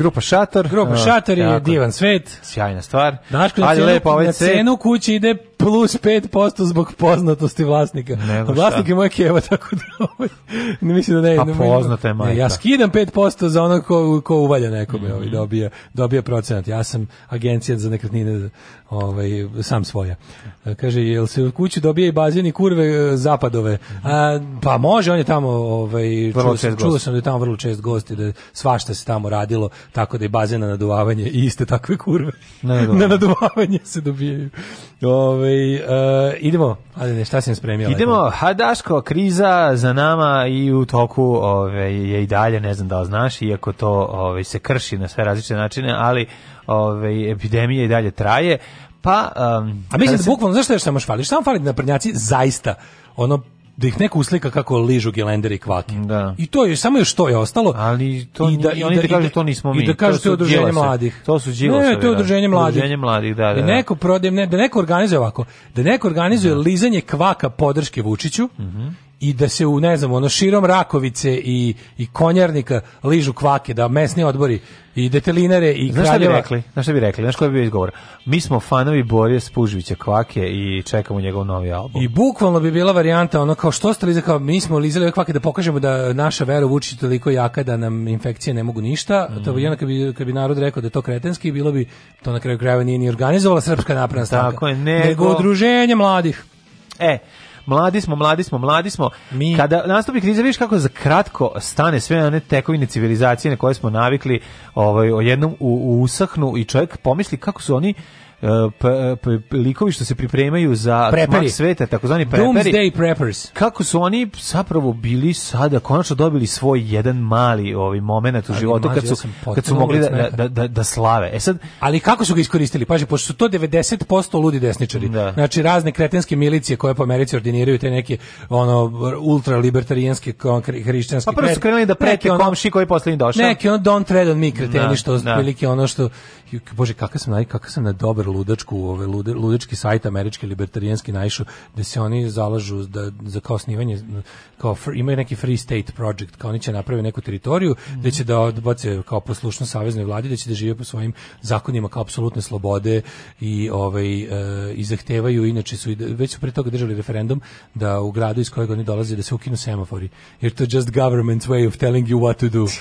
Grupa Šator. Grupa Šator je tako. divan svet. Sjajna stvar. Daško, na, Ali lepo, ovaj na cenu kući ide plus 5% zbog poznatosti vlasnika. Vlasnik da. je moj keva, tako da ovaj, ne mislim da ne. Pa poznata je majka. Ne, ja skidam 5% za onako ko, ko uvalja nekome, mm -hmm. ovaj, dobija, dobija procenat. Ja sam agencija za nekretnine ovaj, sam svoja. E, kaže, jel se u kući dobije i bazen i kurve e, zapadove? A, pa može, on je tamo, ovaj, čuo, sam, čuo sam da je tamo vrlo čest gosti i da svašta se tamo radilo, tako da i bazen na naduvavanje i iste takve kurve ne, na naduvavanje se dobijaju. Ove, ovaj, uh, idemo, ajde, ne, šta sam spremio? Ovaj idemo, Hadaško, kriza za nama, i u toku ove, je i dalje, ne znam da li znaš, iako to ove, se krši na sve različite načine, ali ove, epidemija i dalje traje. Pa, um, a mislim da se... bukvalno, zašto što još samo fali? Što samo fali da na prnjaci zaista, ono, da ih neko uslika kako ližu gelenderi i kvaki. Da. I to je samo još to je ostalo. Ali to i da, i oni da, da to nismo mi. I da kažu to, da je udruženje mladih. To su džilose. Ne, to je da. udruženje mladih. Udruženje mladih, da, da. da. neko prodajem, ne, da neko organizuje ovako, da neko organizuje da. lizanje kvaka podrške Vučiću. Mhm. Mm i da se u, ne znam, ono, širom Rakovice i, i Konjarnika ližu kvake, da mesni odbori i detelinare i Znaš šta bi rekli? Znaš šta bi rekli? Znaš koji bi bio izgovor? Mi smo fanovi Borje Spužvića kvake i čekamo njegov novi album. I bukvalno bi bila varijanta ono kao što ste lizali, kao mi smo lizali ove kvake da pokažemo da naša vera vuči toliko jaka da nam infekcije ne mogu ništa. Mm. To bi onda bi, kad bi narod rekao da je to kretenski, bilo bi to na kraju krajeva nije ni organizovala srpska napredna stranka. Tako je, nego... nego udruženje mladih. E, mladi smo, mladi smo, mladi smo. Mi... Kada nastupi kriza, vidiš kako za kratko stane sve one tekovine civilizacije na koje smo navikli, ovaj, odjednom u, usahnu i čovjek pomisli kako su oni E, pa, pa, likovi što se pripremaju za Preperi. sveta, takozvani preperi. Doomsday preppers. Kako su oni zapravo bili sada konačno dobili svoj jedan mali ovaj momenat u životu kad su ja kad su mogli da, da, da, da, slave. E sad, ali kako su ga iskoristili? Paže, pošto su to 90% ludi desničari. Da. Znači razne kretenske milicije koje po Americi ordiniraju te neke ono ultra libertarijanske hrišćanske. Pa prvo su krenuli da prete neki ono, komši koji poslednji došao. Neki ono don't tread on me kreteni da, što da. otprilike ono što bože kakav sam naj kakav sam na dobar ludačku, ove lude, ludački sajt američki libertarijanski naišao da se oni zalažu da za kao osnivanje kao fr, imaju neki free state project, kao oni će napraviti neku teritoriju mm -hmm. da će da odbace kao poslušno saveznoj vladi da će da žive po svojim zakonima kao apsolutne slobode i ovaj e, i zahtevaju inače su i, već su pre toga držali referendum da u gradu iz kojeg oni dolaze da se ukinu semafori. Jer to just government's way of telling you what to do.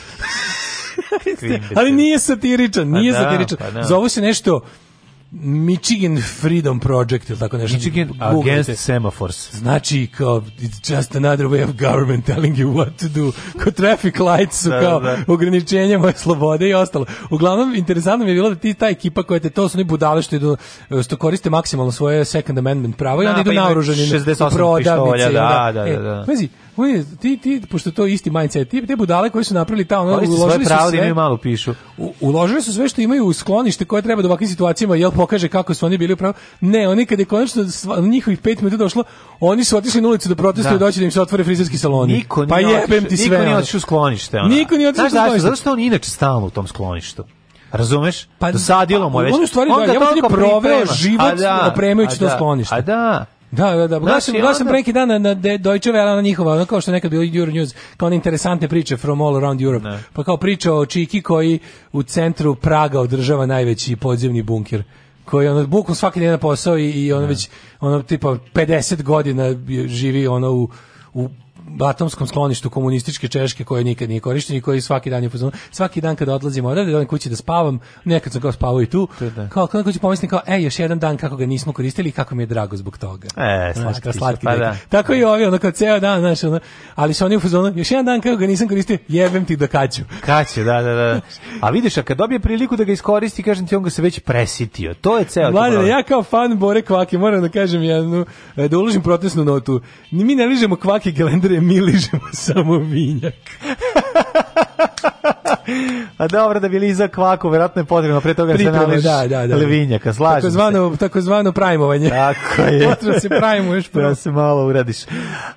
ali nije satiričan, pa nije pa da, satiričan. Pa da. Zovu se nešto Michigan Freedom Project ili tako nešto. Michigan Googlite. Against Semaphores. Znači, kao, it's just another way of government telling you what to do. Kao traffic lights su da, kao da, da. ograničenje moje slobode i ostalo. Uglavnom, interesantno mi je bilo da ti ta ekipa koja te, to su oni budale što, idu, što koriste maksimalno svoje Second Amendment pravo i onda pa idu pa naoružani u prodavnice. Da, da, da, da. E, mazi, da, da on ti, ti, pošto to isti mindset, ti te budale koji su napravili tamo, ono, uložili su da sve, malo pišu. U, uložili su sve što imaju u sklonište koje treba do da ovakvim situacijama, jel pokaže kako su oni bili upravo. Ne, oni kad je konačno sva, njihovih pet minuta došlo, oni su otišli na ulicu da protestuju da. doći da im se otvore frizerski saloni. Niko pa jebem ti sve. Niko nije otišao u sklonište. Ona. Niko nije otišao u sklonište. Zato što on inače stalno u tom skloništu. Razumeš? Pa, Dosadilo da pa mu je već. On u stvari, da, ja proveo život opremajući to sklonište. A da, Da, da, da. Gledao sam, onda... sam pre neki dan na, na Deutsche Welle, ona njihova, ono kao što nekad bilo Euro News, kao one interesantne priče from all around Europe. Ne. Pa kao priča o Čiki koji u centru Praga održava najveći podzemni bunker koji ono bukom svaki dan posao i, i ono ne. već ono tipa 50 godina živi ono u, u atomskom skloništu komunističke Češke koje nikad nije korišten i koji svaki dan je pozvan. Svaki dan kad odlazim odavde, dođem kući da spavam, nekad sam kao spavao i tu. Da. Kao kad ću pomisliti kao ej, još jedan dan kako ga nismo koristili kako mi je drago zbog toga. E, slatki, slatki pa da. Tako i ovi, onda kao ceo dan, znaš, ono, ali sa onim fuzonom, još jedan dan kako ga nisam koristio, jebem ti da kaću. Kaće, da, da, da. A vidiš, a kad dobije priliku da ga iskoristi, kažem ti, on ga se već presitio. To je ceo. Mladen, ja kao fan Bore Kvake moram da kažem jednu, da uložim protestnu notu. Mi ne ližemo Kvake gelendere ne miližemo samo vinjak. A dobro da bi Liza kvaku, verovatno je potrebno pre toga Priprema, se nališ da, da, da. levinjaka, slažem takozvano, se. Takozvano prajmovanje. Tako je. potrebno se prajmuješ da prvo. Da se malo uradiš.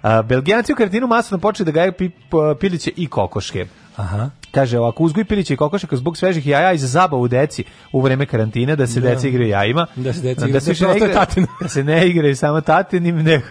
A, Belgijanci u kartinu masno počeli da gaju pip, piliće i kokoške. Aha. Kaže ovako, uzgoj piliće i kokošaka zbog svežih jaja i za zabavu deci u vreme karantina, da se da. deca igraju jajima. Da se deca da igraju, da, se, da, se, da se ne igraju samo tatinim, nego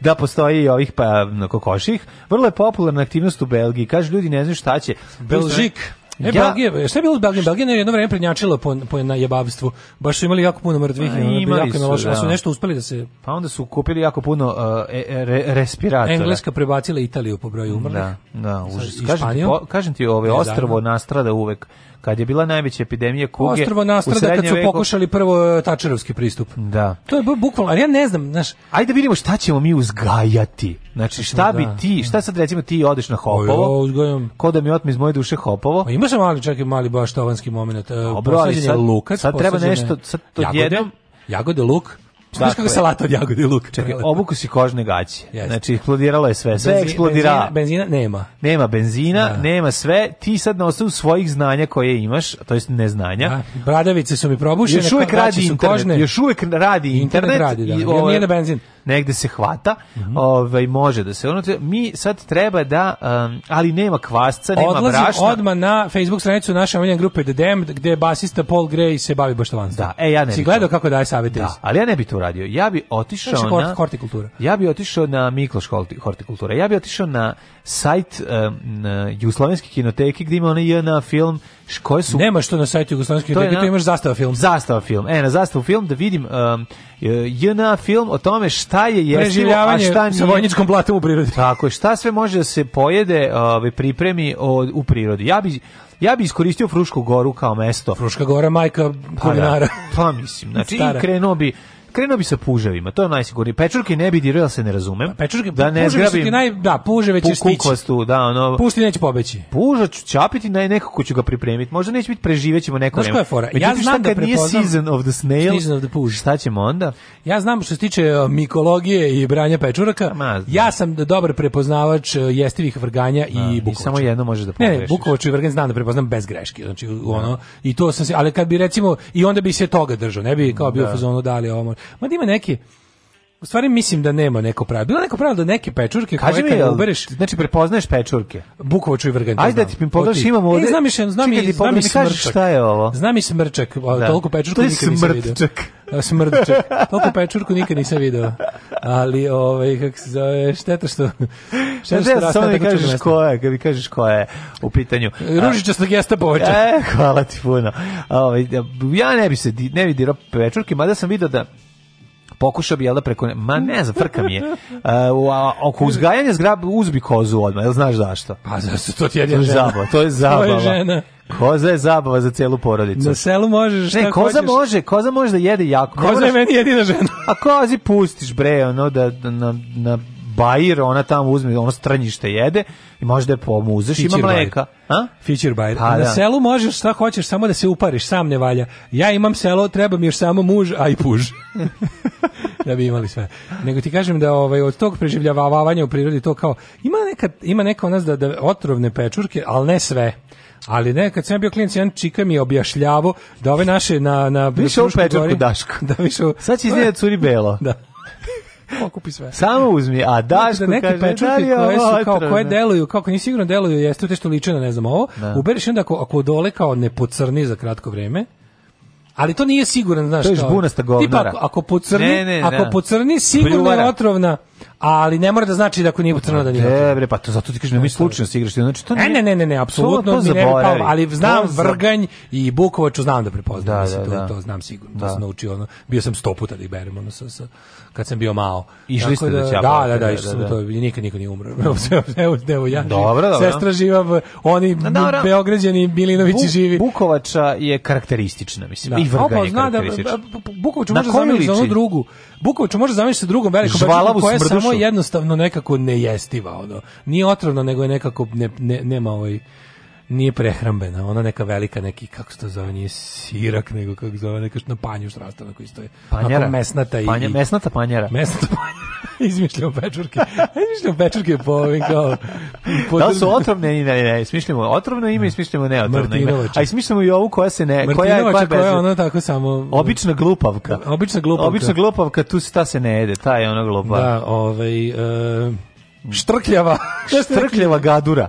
da postoji i ovih pa kokoših. Vrlo je popularna aktivnost u Belgiji. Kaže ljudi ne znaju šta će. Belžik. E, ja, Belgija, šta je bilo u Belgijom? Belgije je jedno vreme prednjačila po, po na jebavstvu. Baš su imali jako puno mrtvih, A, imali su, naloži, da. su nešto uspeli da se... Pa onda su kupili jako puno uh, e, e, re, respiratora. Engleska prebacila Italiju po broju umrlih. Da, da, užas. Kažem ti, po, kažem ti ove, ovaj ostrvo nastrada uvek kad je bila najveća epidemija kuge. Ostrvo nastrada kad su pokušali prvo e, tačerovski pristup. Da. To je bukvalno, ali ja ne znam, znaš. Ajde da vidimo šta ćemo mi uzgajati. Znači šta bi da. ti, šta sad recimo ti odeš na Hopovo? uzgajam. Ko da mi otme iz moje duše Hopovo? Pa ima se mali, čak i mali baš tovanski momenat. E, Dobro, ali sad, lukac, sad treba nešto, sad to jednom jagode, luk, Znaš kako salata od jagode i luka. Čekaj, obuku si kožne gaće. Yes. Znači, eksplodiralo je sve. Sve Benzi, eksplodira. Benzina, benzina, nema. Nema benzina, da. nema sve. Ti sad na osnovu svojih znanja koje imaš, to jest neznanja. Da. Bradavice su mi probušene, još uvek radi internet, kožne. Još uvek radi internet. internet radi, da. I, ovo, nije na benzin negde se hvata, mm -hmm. ovaj, može da se ono, mi sad treba da, um, ali nema kvasca, nema Odlazi brašna. odmah na Facebook stranicu naše omiljene grupe The Damned, gde basista Paul Gray se bavi baštovanstvom. Da, e, ja ne si bi gledao to. kako daje savete. Da, ali ja ne bi to uradio. Ja bi otišao Naši na... Hortikultura. Ja bi otišao na Mikloš Hortikultura. Ja bi otišao na sajt um, na Jugoslovenske kinoteke gdje ima onaj jedna film koje su... Nema što na sajtu Jugoslovenske kinoteke, tu imaš zastava film. Zastava film. E, na zastavu film da vidim um, eh, eh, JNA film o tome šta šta je jestivo, a šta nije. sa vojničkom platom u prirodi. Tako je, šta sve može da se pojede, ove, ovaj, pripremi od, u prirodi. Ja bi ja bi iskoristio Frušku goru kao mesto. Fruška gora majka kulinara. Pa, da. pa mislim, znači i krenuo bi Krenuo bi sa puževima, to je najsigurnije. Pečurke ne bi dirao, se ne razumem. Pečurke, da ne zgrabim. Naj, da, puževe će stići. Kukostu, da, ono. Pušti neće pobeći. Puža ću čapiti, naj, nekako ću ga pripremiti. Možda neće biti preživećemo neko vreme. je fora? Međutim, ja znam da prepoznam... Nije season of the snail, season of the puž. Šta ćemo onda? Ja znam što se tiče e, mikologije i branja pečuraka. Ma, ja sam dobar prepoznavač e, jestivih vrganja Ma, i bukovača. Samo jedno možeš da pogrešiš. Ne, bukovač i vrgan znam da prepoznam bez greške. Znači, ono, da. i to sam se, ali kad bi recimo, i onda bi se toga držao, ne bi kao bio da. fazonu dali da, ovo. Ma da ima neki U stvari mislim da nema neko pravilo. Bilo neko pravilo da neke pečurke koje mi, kad ubereš... Znači prepoznaješ pečurke? Bukovaču i vrganj. Ajde da ti mi pogledaš, imam e, ovde... E, znam i, znam i, znam i kažeš Šta je ovo? Znam i smrčak, da. toliko pečurku to nikad nisam vidio. Smrdčak. Toliko pečurku nikad nisam video. Ali, ovaj, kako se zove, šteta što... Šteta što da rasta samo kažeš ko je, kad mi kažeš ko je u pitanju. Ružičasta gesta bođa. E, hvala ti puno. Ovaj, ja ne bi se, ne bi pečurke, mada sam video da pokušao bi jel da preko ma ne znam frka mi je. Uh, oko uzgajanja zgrab uzbi kozu odma jel znaš zašto? Pa zašto to ti je to je zabava, to je zabava. To je žena. Koza je zabava za celu porodicu. Na selu možeš šta Ne, koza hoćeš. može, koza može da jede jako. Koza je meni jedina žena. A kozi pustiš bre, ono da, da na, na bajir, ona tamo uzme, ono stranjište jede i možda je pomuzeš, ima mleka. A? Fičir bajir. Pa, Na da. selu možeš šta hoćeš, samo da se upariš, sam ne valja. Ja imam selo, treba mi još samo muž, a i puž. da bi imali sve. Nego ti kažem da ovaj od tog preživljavavanja u prirodi to kao ima neka ima neka od nas da, da otrovne pečurke, ali ne sve. Ali ne, kad sam bio klinac, jedan čika mi je objašnjavo da ove naše na... na više ovu pečurku Daško. Da, više Sad će iznijeti curi belo. Da. Okupi sve. Samo uzmi, a daš znači da neke pečurke da koje su kao koje deluju, kako ni sigurno deluju, jeste te što liče na ne znam ovo. Da. Ubereš onda ako ako dole kao ne pocrni za kratko vreme. Ali to nije sigurno, znaš, to je žbunasta govnara. Tipa, ako pocrni, ne, ne, ako ne. Da. pocrni sigurno Bljuvara. je otrovna, ali ne mora da znači da ako nije pocrna da nije. Ne, bre, pa to zato ti kažem, mi da, slučajno da. se igraš, znači to nije. Ne, ne, ne, ne, apsolutno to, to mi ne kao, ali znam to vrganj i bukovaču znam da prepoznam, da, da, da. to, to znam sigurno, da. to sam naučio, ono, bio sam 100 puta da ih berem, ono, sa, sa, kad sam bio malo. Išli ste da, da Da, da, da, išli da, smo da. to, nikad niko nije umro. evo, evo, ja dobro, dobro. Sestra živa, oni dobro. Beograđani, Bilinovići živi. Bukovača je karakteristična, mislim, da. i Vrga je da, karakteristična. Bukovaču može zamisliti za onu drugu. Bukovaču može zamisliti sa drugom velikom bačinom koja je samo jednostavno nekako nejestiva. Ono. Nije otrovna, nego je nekako, ne, ne, nema ovaj nije prehrambena, ona neka velika, neki, kako se to zove, nije sirak, nego kako zove, neka što na panju štrastana koji stoje. Panjara. Onako mesnata i... Panja, mesnata panjara. Mesnata panjara. Izmišljamo pečurke. Izmišljamo pečurke po ovim kao... Po... Da su otrovne i ne, ne, ismišljamo otrovno ime i smišljamo neotrovno ime. A i ismišljamo i ovu koja se ne... Koja je, koja je, koja je ona tako samo... Obična glupavka. Obična glupavka. Obična glupavka, tu se ta se ne jede, ta je ona glupavka. Da, ovaj... E, štrkljava. štrkljava gadura.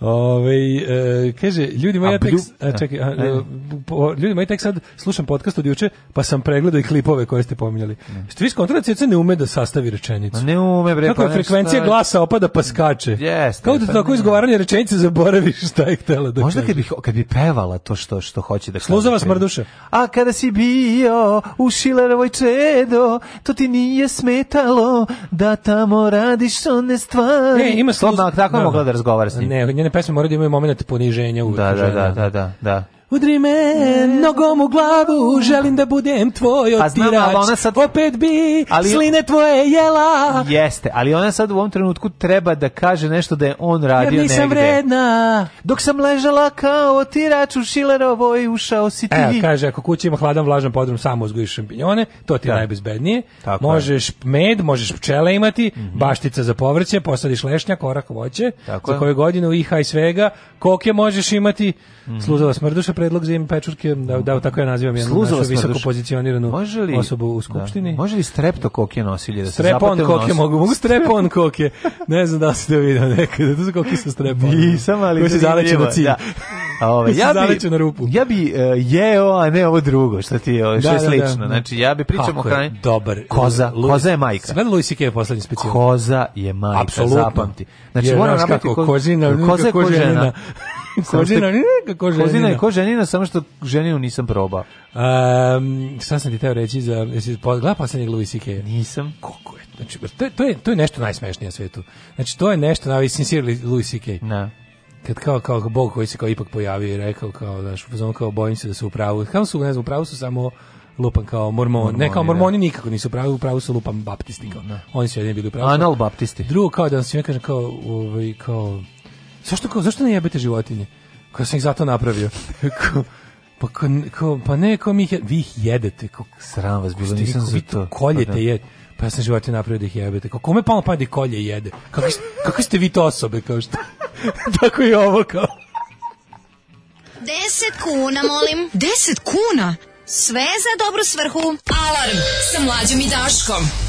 Ove, e, kaže, ljudi moji, ja tek, a, čekaj, a, e, po, ljudi moji tek sad slušam podcast od juče, pa sam pregledao i klipove koje ste pominjali. Ne. Što vi skontrolate, da CC ne ume da sastavi rečenicu. Ne ume, bre. Kako pa, frekvencija šta... glasa opada pa skače. Yes, Kako da pa, tako izgovaranje rečenice zaboraviš šta je htela da Možda kad bi, kad bi pevala to što, što hoće da kaže. Sluzava smrduša. A kada si bio u Šilerovoj čedo, to ti nije smetalo da tamo radiš one stvari. Ne, ima sluzova. Tako je da, mogla da. da razgovara s njim. Ne, ne, sjajne pesme moraju da imaju moment poniženja uvek. Da, da, da, da, da, Udri me nogom u glavu, želim da budem tvoj otirač. Pa znam, sad... Opet bi ali... sline tvoje jela. Jeste, ali ona sad u ovom trenutku treba da kaže nešto da je on radio negde. Ja nisam negde. vredna. Dok sam ležala kao otirač u Šilerovoj, ušao si ti. Evo, kaže, ako kući ima hladan vlažan podrum, samo uzgojiš šampinjone, to ti je da. najbezbednije. Tako možeš je. med, možeš pčele imati, mm -hmm. baštica za povrće, posadiš lešnjak, korak voće, Tako za koju godinu iha i svega, koke možeš imati, mm -hmm. sluzava smrduša, predlog za ime Pečurke, da, da tako ja nazivam jednu našu visoko duš. pozicioniranu li, osobu u skupštini. Da, može li streptokoke nosilje da se zapate strepon koke mogu, mogu strepon koke. Ne znam da ste to vidio nekada, da to su koke sa strepon. Nisam, ali... Koji se zaleče na da. cilj. Da. A ove, ovaj, ja bi, na rupu. Ja bi uh, jeo, a ne ovo drugo, što ti ovo, što je slično. Da, da. da. Znači, ja bi pričao o hrani. Dobar. Koza, Louis, koza je majka. Sve Luis je poslednji specijal. Koza je majka, Absolutno. zapamti. Znači, moram napraviti ko, kozina, koza je kožena. Kozina, ne, kako ženina. Kozina je ko ženina, samo što ženinu nisam probao. Um, šta sam ti teo reći za... Jesi gledao poslednjeg Louis C.K.? Nisam. Kako je? Znači, to je, to, je, to je nešto najsmešnije na svetu. Znači, to je nešto, navi, sincere Louis C.K. Ne kad kao kao bog koji se kao ipak pojavio i rekao kao znaš fazon kao bojim se da su u pravu kao su ne znam u pravu su samo lupan kao mormon mormoni, ne kao mormoni da. nikako nisu pravi u pravu su lupan baptisti kao no. oni su jedini bili u pravu anal baptisti drugo kao da se ja kažem kao ovaj kao zašto, kao, zašto ne jebete životinje? Kao sam ih zato napravio. pa, kao, kao, pa ne, kao mi ih, vi ih jedete. Kao, Sram vas, bilo nisam za to. Koljete, pa, da. pa ja sam životinje napravio da ih jebete. Kako kome palo pa da kolje jede? Kako, kako ste vi to osobe? Kao što? Tako je ovo kao. 10 kuna, molim. 10 kuna? Sve za dobru svrhu. Alarm sa mlađom i Daškom.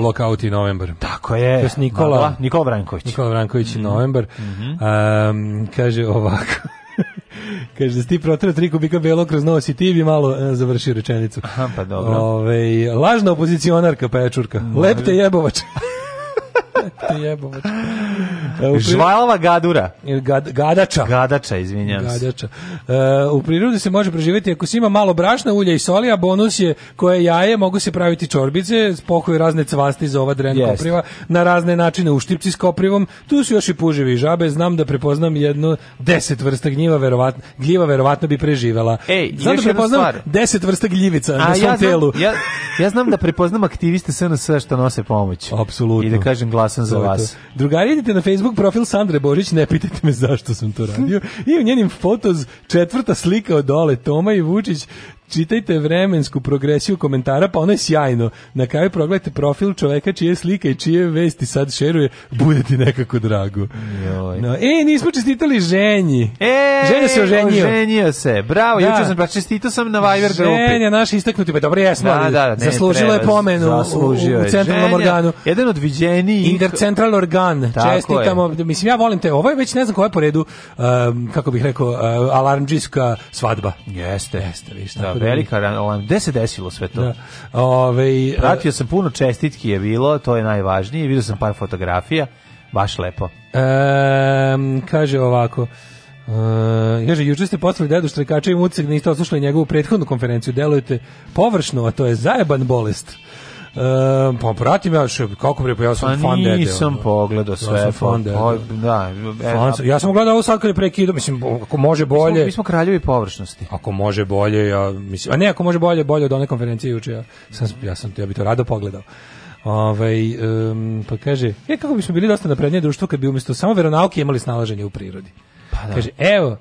Blockout i Novembar. Tako je. Just Nikola, Nabla, Nikola Branković. Nikola Branković mm -hmm. Novembar. Mm -hmm. um, kaže ovako. Kaže da si ti protrao tri kubika belog kroz nos i ti bi malo e, završio rečenicu. Aha, pa dobro. Ove, lažna opozicionarka pečurka. Pa mhm. Lepte jebovač. Lepte jebovač. E, Žvalava gadura. E, Gad, gadača. Gadača, izvinjam se. Gadača. Uh, u prirodi se može preživjeti ako se ima malo brašna, ulja i soli, a bonus je koje jaje mogu se praviti čorbice, spokuju razne cvasti za ova dren yes. kopriva, na razne načine uštipci s koprivom. Tu su još i puževi i žabe, znam da prepoznam jedno deset vrsta gljiva, verovatno, gljiva verovatno bi preživela. Ej, znam da prepoznam stvar. deset vrsta gljivica a, na svom ja telu. Ja, ja znam da prepoznam aktiviste SNS što nose pomoć. Apsolutno. I da kažem glasan za vas. Drugari, idite na Facebook Facebook profil Sandre Božić, ne pitajte me zašto sam to radio. I u njenim fotos četvrta slika od dole Toma i Vučić čitajte vremensku progresiju komentara, pa ono je sjajno. Na kraju progledajte profil čoveka čije slike i čije vesti sad šeruje, bude ti nekako drago. Joj. No, e, nismo čestitali ženji. E, Ženja se oženio. Oženio se, bravo, da. jučer sam, pa čestito sam na Viber Ženja, grupi. Ženja, naš istaknuti, pa dobro jesmo, da, da, da, ne, zaslužilo je pomenu zaslužio u, u, u centralnom Ženja, organu. Jedan od viđenijih. Intercentral organ, Tako čestitamo. Je. Mislim, ja volim te, ovo je već ne znam koja je po redu, um, kako bih rekao, uh, alarmđijska svadba. Jeste, jeste, vi šta. Da velika rana. Ovaj, gde se desilo sve to? Da. Ove, ovaj, Pratio sam puno čestitki je bilo, to je najvažnije. Vidio sam par fotografija, baš lepo. Um, kaže ovako, Uh, kaže, juče ste poslali dedu štrekača i muceg, niste oslušali njegovu prethodnu konferenciju, delujete površno, a to je zajeban bolest. E, pa pratim ja što kako bre pa ja sam pa fan dede. Nisam pogledao sve. Ja sam fan pa- dede. Pa, da, e, ja sam gledao ovo sad kad je prekidao, mislim ako može bolje. Mi smo, mi smo kraljevi površnosti. Ako može bolje, ja mislim, a ne ako može bolje, bolje od one konferencije juče. Ja sam ja sam ja bi to rado pogledao. Ovaj um, pa kaže, e kako bismo bili dosta naprednije društvo kad bi umjesto samo veronauke imali snalaženje u prirodi. Pa da. Kaže, evo,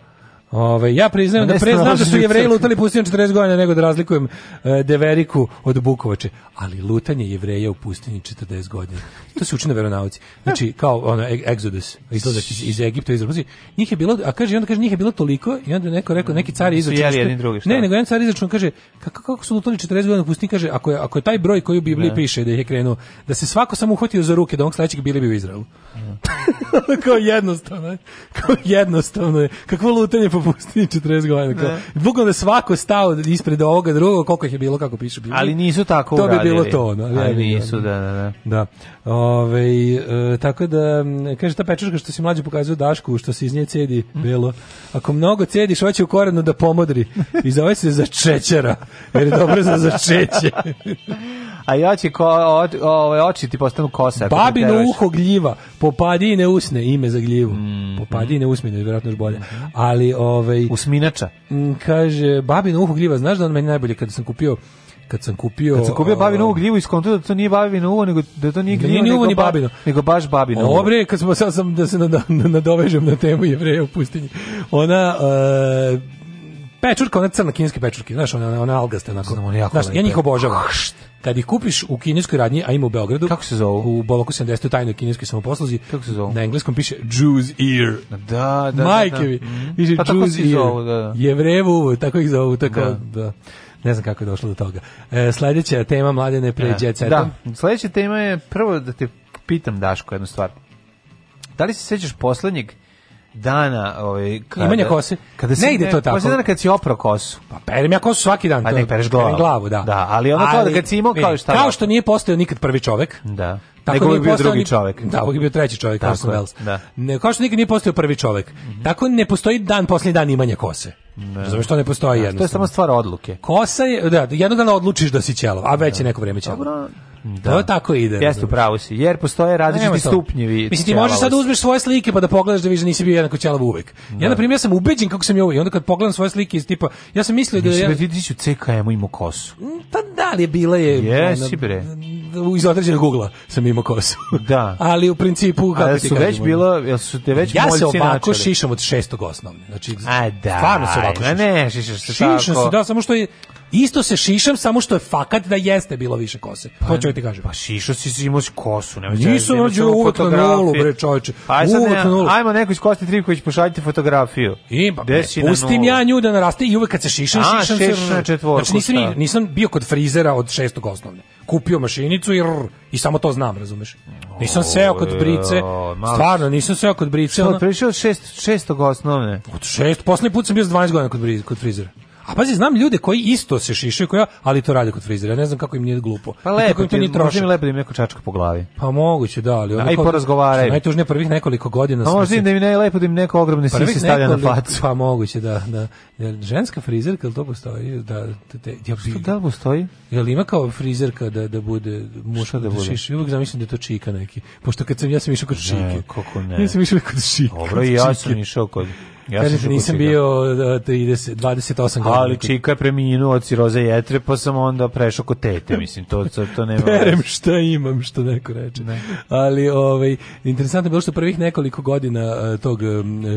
Ove, ja priznajem da pre znam da su jevreji lutali pustinju 40 godina nego da razlikujem e, Deveriku od Bukovače, ali lutanje jevreja u pustinji 40 godina. To se uči na veronauci. Znači kao ono e- Exodus, izlazak iz, iz Egipta iz Rusije. Njih je bilo, a kaže onda kaže njih je bilo toliko i onda neko rekao neki car je izračunao. Ne, nego jedan car izračunao kaže kako kako su lutali 40 godina u pustinji kaže ako je ako je taj broj koji u Bibliji ne. Da. piše da ih je krenuo da se svako samo uhvatio za ruke da on sledećeg bili bi u Izraelu. Da. kao jednostavno, kao jednostavno je. Kakvo lutanje po po pustinji 40 godina. Kao, bukvalno da svako stao ispred ovoga drugog, koliko ih je bilo, kako piše. Bilo. Ali nisu tako to uradili. To bi bilo to. No, da, ali, ali nisu, da. da, da, da. da. Ove, e, tako da, kaže ta pečurka što si mlađe pokazuje Dašku, što se iz nje cedi belo. Ako mnogo cediš, hoće u korenu da pomodri. I zove se za čećera, jer je dobro za začeće. A ja će ko, o, o, oči ti postanu kose. Babino uho gljiva, popadi i ne usne, ime za gljivu. Mm. Popadi i ne usne, vjerojatno još bolje. Mm -hmm. Ali o, ovaj usminača. Kaže babino uho gljiva, znaš da on meni najbolje kada sam kupio kad sam kupio kad sam kupio ovaj, babinu uvu gljivu iskonto da to nije babino uvo nego da to nije da gljivo ni uvo ni babino nego baš babino uvo. Dobre, kad sam sad sam da se nadovežem na temu jevreja u pustinji. Ona uh, Pečurka, ona crna kineske pečurke, znaš, one, ona algaste, onako. Znam, ona jako znaš, ja njih obožavam. Kad ih kupiš u kineskoj radnji, a ima u Beogradu. Kako se zove? U Boloku 70. u tajnoj kineskoj samoposluzi. Kako se zove? Na engleskom piše Jew's Ear. Da, da, Majkevi. Da, da. Mm. Piše pa Jew's Ear. Zovu, da, da. tako ih zovu, tako da. da. Ne znam kako je došlo do toga. E, sledeća tema, mladene, pre da. Da, sledeća tema je prvo da te pitam, Daško, jednu stvar. Da li se sećaš poslednjeg dana, ovaj kada imanje kose. Kada se ne ide to tako. Posle dana kad si opro kosu. Pa perem ja kosu svaki dan. Pa ne pereš glavu. glavu, da. Da, ali ono kao da kad si imao kao šta. Kao da- što nije postao nikad prvi čovek. Da. Tako nego je bio drugi čovjek. Da, uvijek je bio treći čovjek, tako Orson Welles. Da. Ne, kao što nikad nije postao prvi čovjek. Mm -hmm. Tako ne postoji dan posljednji dan imanja kose. Da. Razumeš što ne postoji da, jednostavno. To je samo stvar odluke. Kosa je, da, jednog dana odlučiš da si ćelav, a već da. je neko vrijeme ćelav. Dobro, Da. To tako ide. Jeste, pravo si. Jer postoje različiti stupnjevi. Mislim ti možeš sad uzmeš svoje slike pa da pogledaš da vidiš da nisi bio jednako ćelav uvek. Da. Ja na primjer ja sam ubeđen kako sam ja ovaj. I onda kad pogledam svoje slike iz tipa ja sam mislio da ja vidiš u CKM imao kosu. Mm, pa da, li je bila je Jesi bre. Iz određenog Google sam imao kosu. Da. ali u principu kako ti su već bilo, jel su te već Ja se ovako šišam od šestog osnovne. Znači, A da. Stvarno se ovako. Ne, ne, šišaš se tako. Šišam se, da, samo što je Isto se šišam samo što je fakat da jeste bilo više kose. Pa, to ću ti kažem. Pa šišao si si imao kosu, nema čega. Nisu rođu uvek na nulu, bre čoveče. Pa, uvek na nulu. Ajmo neko iz Kosti Trivković pošaljite fotografiju. I pa ne, pustim ja nju da naraste i uvek kad se šišam, A, šišam šeš, se. Na četvorku, znači nisam, nisam bio kod frizera od šestog osnovne. Kupio mašinicu i rr, i samo to znam, razumeš? Nisam seo kod brice, stvarno nisam seo kod brice. Što, prišao od šest, šestog osnovne? Od šest, poslednji put sam bio za 12 godina kod, kod frizera. A pazi, znam ljude koji isto se šišaju, koja, ali to rade kod frizera. Ne znam kako im nije glupo. Pa lepo, ti, nije možda im lepo da im neko čačka po glavi. Pa moguće, da, ali... Onako, da, I porazgovaraju. Najtužnije prvih nekoliko godina... Pa možda im da im ne lepo da im neko ogromne sise stavlja na facu. Pa moguće, da, da. Ženska frizerka, ili to postoji? Da, te, ja, Što da postoji? Jel ima kao frizerka da, da bude muška da, da šiši? Uvijek zamislim da je to čika neki. Pošto kad sam, ja sam išao kod čike. Ne, kako ne. Ja sam išao kod čike. Dobro, i ja sam išao kod... Ja Kažete, sam nisam bio 30, da, 28 godina. Ali Čika je preminuo od ciroze jetre, pa sam onda prešao kod tete, mislim, to, to nema... Perem šta imam, što neko reče. Ne. Ali, ovaj, interesantno je bilo što prvih nekoliko godina e, tog e,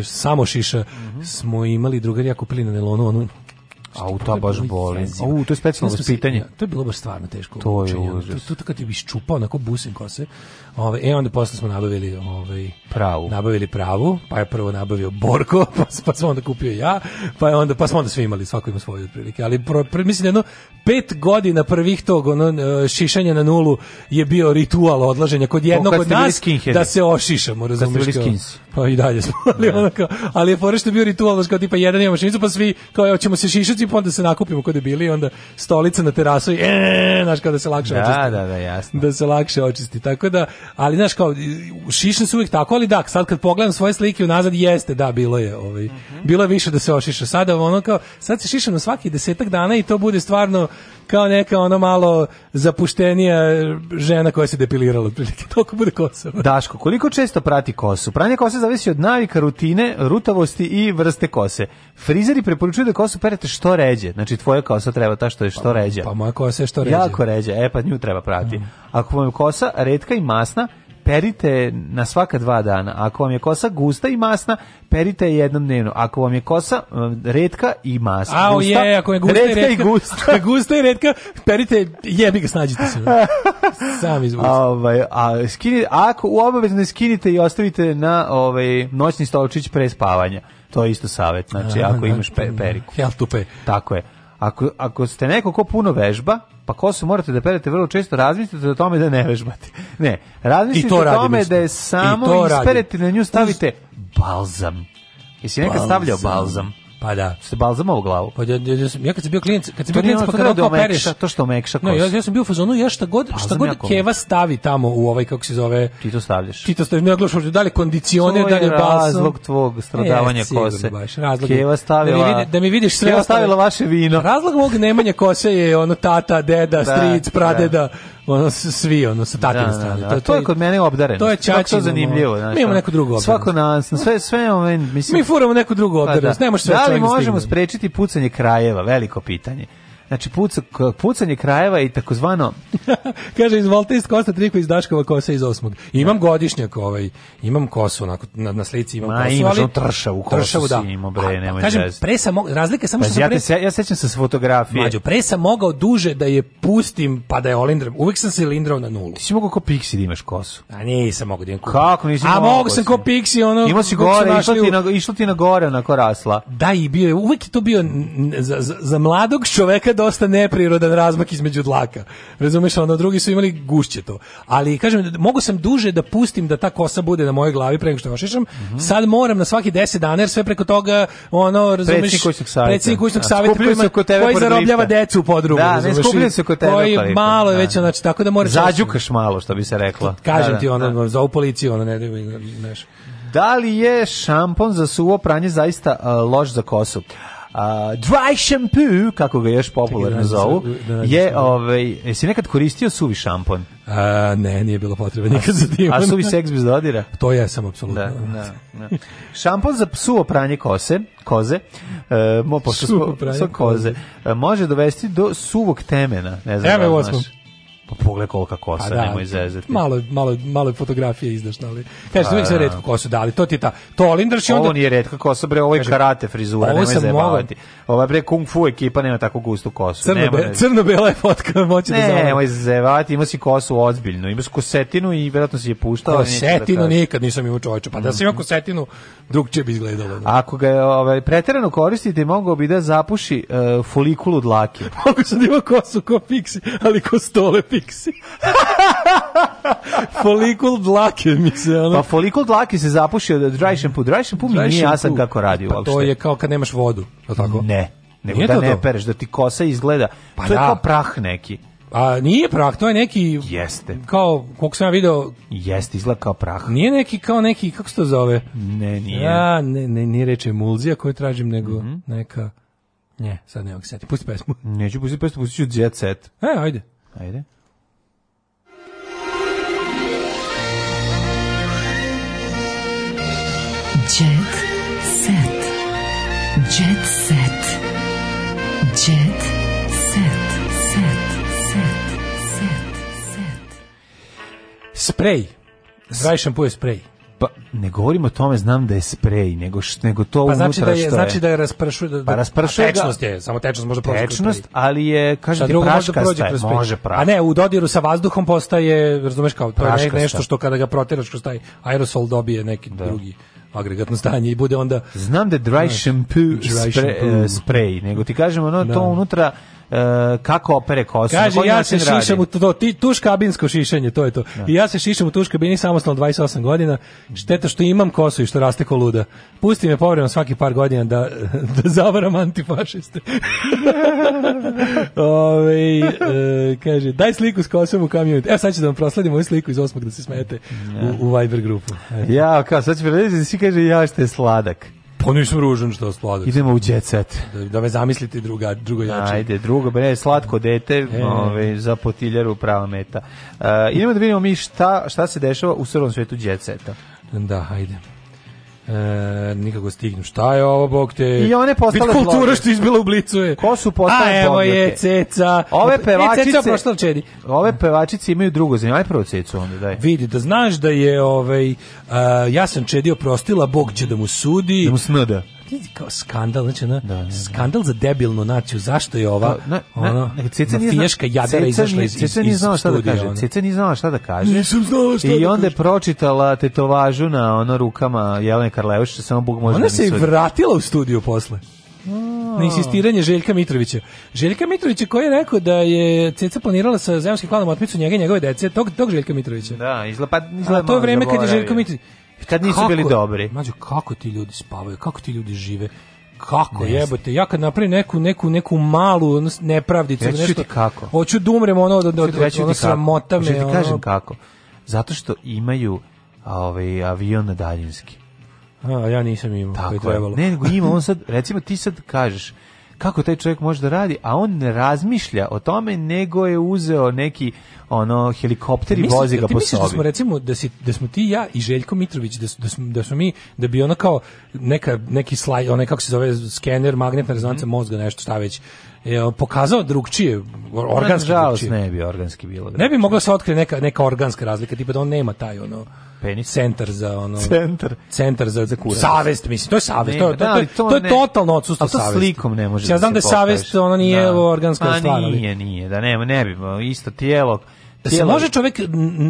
samo šiša mm -hmm. smo imali drugari, ja kupili na nelonu, onu a u ta baš boli. Au, to je specijalno vaspitanje. to je bilo baš stvarno teško. To je užas. To, to, to kad ti bi ščupao onako busim kose, Ove, e onda posle smo nabavili ovaj pravu. Nabavili pravu, pa je prvo nabavio Borko, pa, pa smo onda kupio ja, pa je onda pa smo onda svi imali svako ima svoje otprilike, ali pro, pre, mislim jedno pet godina prvih tog ono e, šišanja na nulu je bio ritual odlaženja kod jednog od nas da se ošišamo, razumiješ? Pa i dalje smo, ali da. ono kao, ali je fore bio ritual, znači kao tipa jedan imamo šinicu, pa svi kao evo ćemo se šišati, pa onda se nakupimo kod debili, onda stolica na terasu i e, znaš kao da se lakše da, očisti. Da, da, da, jasno. Da se lakše očisti. Tako da ali znaš kao šišam se uvijek tako, ali da, sad kad pogledam svoje slike unazad jeste, da, bilo je, ovaj. Mm -hmm. Bilo je više da se ošiša. Sada ono kao sad se šišam na svaki desetak dana i to bude stvarno kao neka ono malo zapuštenija žena koja se depilirala otprilike toliko bude kosa. Daško, koliko često prati kosu? Pranje kose zavisi od navika, rutine, rutavosti i vrste kose. Frizeri preporučuju da kosu perete što ređe. Znači tvoja kosa treba ta što je što ređe. Pa, pa moja kosa je što ređe. Jako ređe, e pa nju treba prati. Mm. Ako vam je kosa retka i masna, masna, perite na svaka dva dana. Ako vam je kosa gusta i masna, perite je jednom dnevno. Ako vam je kosa eh, redka i masna, Ao, gusta, je, ako je gusta redka, i, redka, i je gusta i redka, perite, jebi ga, snađite se. Sam izvuci. Ovaj, a, skini, ako u obavezno skinite i ostavite na ovaj, noćni stolčić pre spavanja. To je isto savjet, znači ako imaš znači, pe, periku. Help to Tako je. Ako, ako ste neko ko puno vežba, pa kosu morate da perete vrlo često, razmislite o tome da ne vežbate. Ne, razmislite o tome da je samo isperete, na nju stavite balzam. Jesi nekad stavljao balzam? Pa da. Ste balzama u glavu. Pa ja, ja, ja kad sam bio klinac, kad sam bio klinac pa kad opereš, to što mekša kost. No, ja, ja sam bio u fazonu ja šta god, šta god keva stavi tamo u ovaj kako se zove. Ti to stavljaš. Ti to stavljaš, ne oglašaš da li kondicioner, da li balzam. Razlog tvog e, stradavanja e, kose. Baš, razlog. Keva stavila. Da mi, da mi vidiš sve. Keva stavila vaše vino. Razlog mog nemanja kose je ono tata, deda, da, stric, da. pradeda. Da. Ono svi ono sa tatine da, strane. Da, da. da. To, to, to je kod mene obdareno. To je čači zanimljivo, znači. Mi imamo neku drugu obdarenost. Svako nas, sve sve, mislim. Mi furamo neku drugu pa da. obdarenost. Ne može sve li možemo sprečiti pucanje krajeva? Veliko pitanje. Znači, puca, pucanje krajeva i takozvano... Kaže, iz Valtejst Kosta Triko iz Daškova kosa iz osmog. Imam da. godišnjak ovaj, imam kosu, onako, na, na slici imam Ma, kosu. imaš ali, tršavu kosu tršavu, da. si imao, bre, nemoj pa Kažem, pre sam mogao, razlika je samo pa, što ja pre... Se, ja sećam se s fotografije. Mađo, pre sam mogao duže da je pustim, pa da je olindram. uvek sam se lindrao na nulu. Ti si mogao ko Pixi da imaš kosu. A nisam mogao da imam kosu. Kako nisi mogao? A mogao sam kao Pixi, ono... Imao si gore, išlo ti, na, išlo ti na gore, onako rasla. Da, i bio je, uvijek je to bio za, za, za mladog čoveka dosta neprirodan razmak između dlaka. Razumeš, ono drugi su imali gušće to. Ali kažem mogu sam duže da pustim da ta kosa bude na mojoj glavi pre nego što ošišam. Mm -hmm. Sad moram na svaki 10 dana jer sve preko toga ono razumeš predsjednik kućnog savjeta, predsjednik kućnog savjeta koji, ima, kod tebe koji zarobljava decu u podrumu. Da, razumeš, ne se kod tebe. Koji malo je da. već znači tako da moraš da- zađukaš malo što bi se rekla. Kažem da, ti da. ono da. za policiju ono ne znaš. Da li je šampon za suvo pranje zaista uh, loš za kosu? Uh, dry shampoo, kako ga još popularno da zovu, da je, da. ovaj, jesi nekad koristio suvi šampon? A, ne, nije bilo potrebe nikad za tim. A suvi seks bez dodira? To jesam, apsolutno. Da, da, da. Šampon za suvo pranje kose, koze, e, mo, pošto suvo pranje koze, e, može dovesti do suvog temena. Ne znam, Evo, da Pa pogledaj kolika kosa, pa da, nemoj zezati. Malo, malo, malo fotografija izdašna, ali kažeš, uvijek sve pa da. redko kosu dali, to ti ta, to Olindraš i onda... Ovo nije redka kosa, bre, ovo je karate frizura, ovo nemoj zajebavati. Ova bre, kung fu ekipa nema tako gustu kosu. Crno-bela je fotka, moći da zavljati. Ne, nemoj zajebavati, ima si kosu ozbiljno, ima si kosetinu i vjerojatno si je puštao. Da kosetinu nikad nisam imao čovječa, pa da sam imao kosetinu, drug će bi izgledalo. Da. Ako ga ovaj, preterano koristite, mogao bi da zapuši uh, folikulu dlake. Mogu sam da ima kosu ko fiksi, ali ko stole piksi refleksi. folikul dlake mi se ono. Pa folikul dlake se zapušio da dry shampoo. Dry shampoo mi dry nije jasan kako radi pa uopšte. to je kao kad nemaš vodu, tako? Ne. Nego nije da ne to? pereš, da ti kosa izgleda. Pa to da. je kao prah neki. A nije prah, to je neki jeste. Kao koliko sam ja video, jeste izgleda kao prah. Nije neki kao neki kako se to zove? Ne, nije. Ja, ne, ne, nije reče emulzija koju tražim nego mm -hmm. neka ne, sad ne mogu setiti. Pusti pesmu. Neću pustiti pesmu, pustit ću Jet Set. E, ajde. Ajde. Jet set. Jet set. Jet set. Set. Set. Set. Set. Sprej. Zvaj šampuje sprej. Pa ne govorimo o tome, znam da je sprej, nego nego to pa znači da je, što je. znači da je raspršuje. da, pa raspršuje tečnost je, samo tečnost može proći tečnost, ali je kaže ti da praška prođe Može praška. A ne, u dodiru sa vazduhom postaje, razumeš kao, to je nešto što kada ga protiraš kroz taj aerosol dobije neki da. drugi agregatno stanje i bude onda... Znam da dry shampoo, dry spray, shampoo. Uh, spray, nego ti kažemo, no, to da. unutra E, kako opere kosu. Kaže, ja se radi? u to, ti, tuškabinsko šišanje, to je to. Da. I ja se šišam u tuš tuškabini samostalno 28 godina, šteta što imam kosu i što raste ko luda. Pusti me povremeno svaki par godina da, da zavaram antifašiste. Ove, e, kaže, daj sliku s kosom u kamionu. Evo sad ću da vam prosledim ovu sliku iz osmog da se smete u, u Viber grupu. Eto. Ja, kao sad ću predati, svi kaže, ja što je sladak. Pa nisam ružan što spladac. Idemo u jet set. Da, da me zamislite druga, drugo jače. Ajde, drugo, bre, slatko dete, e. ove, ovaj, za potiljeru prava meta. Uh, idemo da vidimo mi šta, šta se dešava u srvom svetu jet seta. Da, ajde. E, nikako stignem. Šta je ovo, bog te? I one postale kultura što izbila u blicu je. Ko su postale A, evo blogerke? je Ceca. Ove e, pevačice... I ceca prošla čedi. Ove pevačice imaju drugo zanimanje. Ajde prvo Cecu onda, daj. Vidi, da znaš da je, ovaj, uh, ja sam čedio prostila, bog će da mu sudi. Da mu snada kao skandal, znači ona, da, da, da. skandal za debilnu naciju, zašto je ova na, na, Cica na, mafijaška jadara izašla iz, iz, iz, nije znala šta da kaže, ono. Ceca nije znala šta da kaže. Nisam znala šta I da onda je pročitala tetovažu na ono rukama Jelene Karlević, samo Bog može ona da Ona se i vratila u studiju posle. Oh. Na insistiranje Željka Mitrovića. Željka Mitrovića koji je rekao da je Cica planirala sa zemskim klanom otmicu njega i njegove dece, tog, tog Željka Mitrovića. Da, izla, pa, izla, A to je vreme kad je Željko Mitrović kad nisu kako, bili dobri. Mađo, kako ti ljudi spavaju, kako ti ljudi žive? kako ne jebote ja kad napravim neku neku neku malu nepravdicu Reću nešto ti kako hoću da umrem ono od od od sramota me ti kažem ono... kako zato što imaju ovaj avion na daljinski a ja nisam imao Tako koji trebalo ne nego ima on sad recimo ti sad kažeš kako taj čovjek može da radi, a on ne razmišlja o tome, nego je uzeo neki ono helikopter i vozi ga po da sobi. da smo recimo da si da smo ti ja i Željko Mitrović da da smo, da smo mi da bi ono kao neka neki slaj, onaj kako se zove skener, magnetna rezonanca mm. mozga nešto šta već je pokazao drugčije organski Nažalost, ne bi organski bilo. Drugčije. Ne bi mogla da se otkriti neka neka organska razlika, tipa da on nema taj ono penis. Centar za ono centar. Centar za za kurac. Savest mislim, to je savest, to, to, to, da, to, to je totalno odsustvo savesti. A to slikom ne može. Ja da znam da, da savest ono nije da. organska pa stvar, ali nije, nije, da nema, ne bi, isto tijelo. Da se može čovjek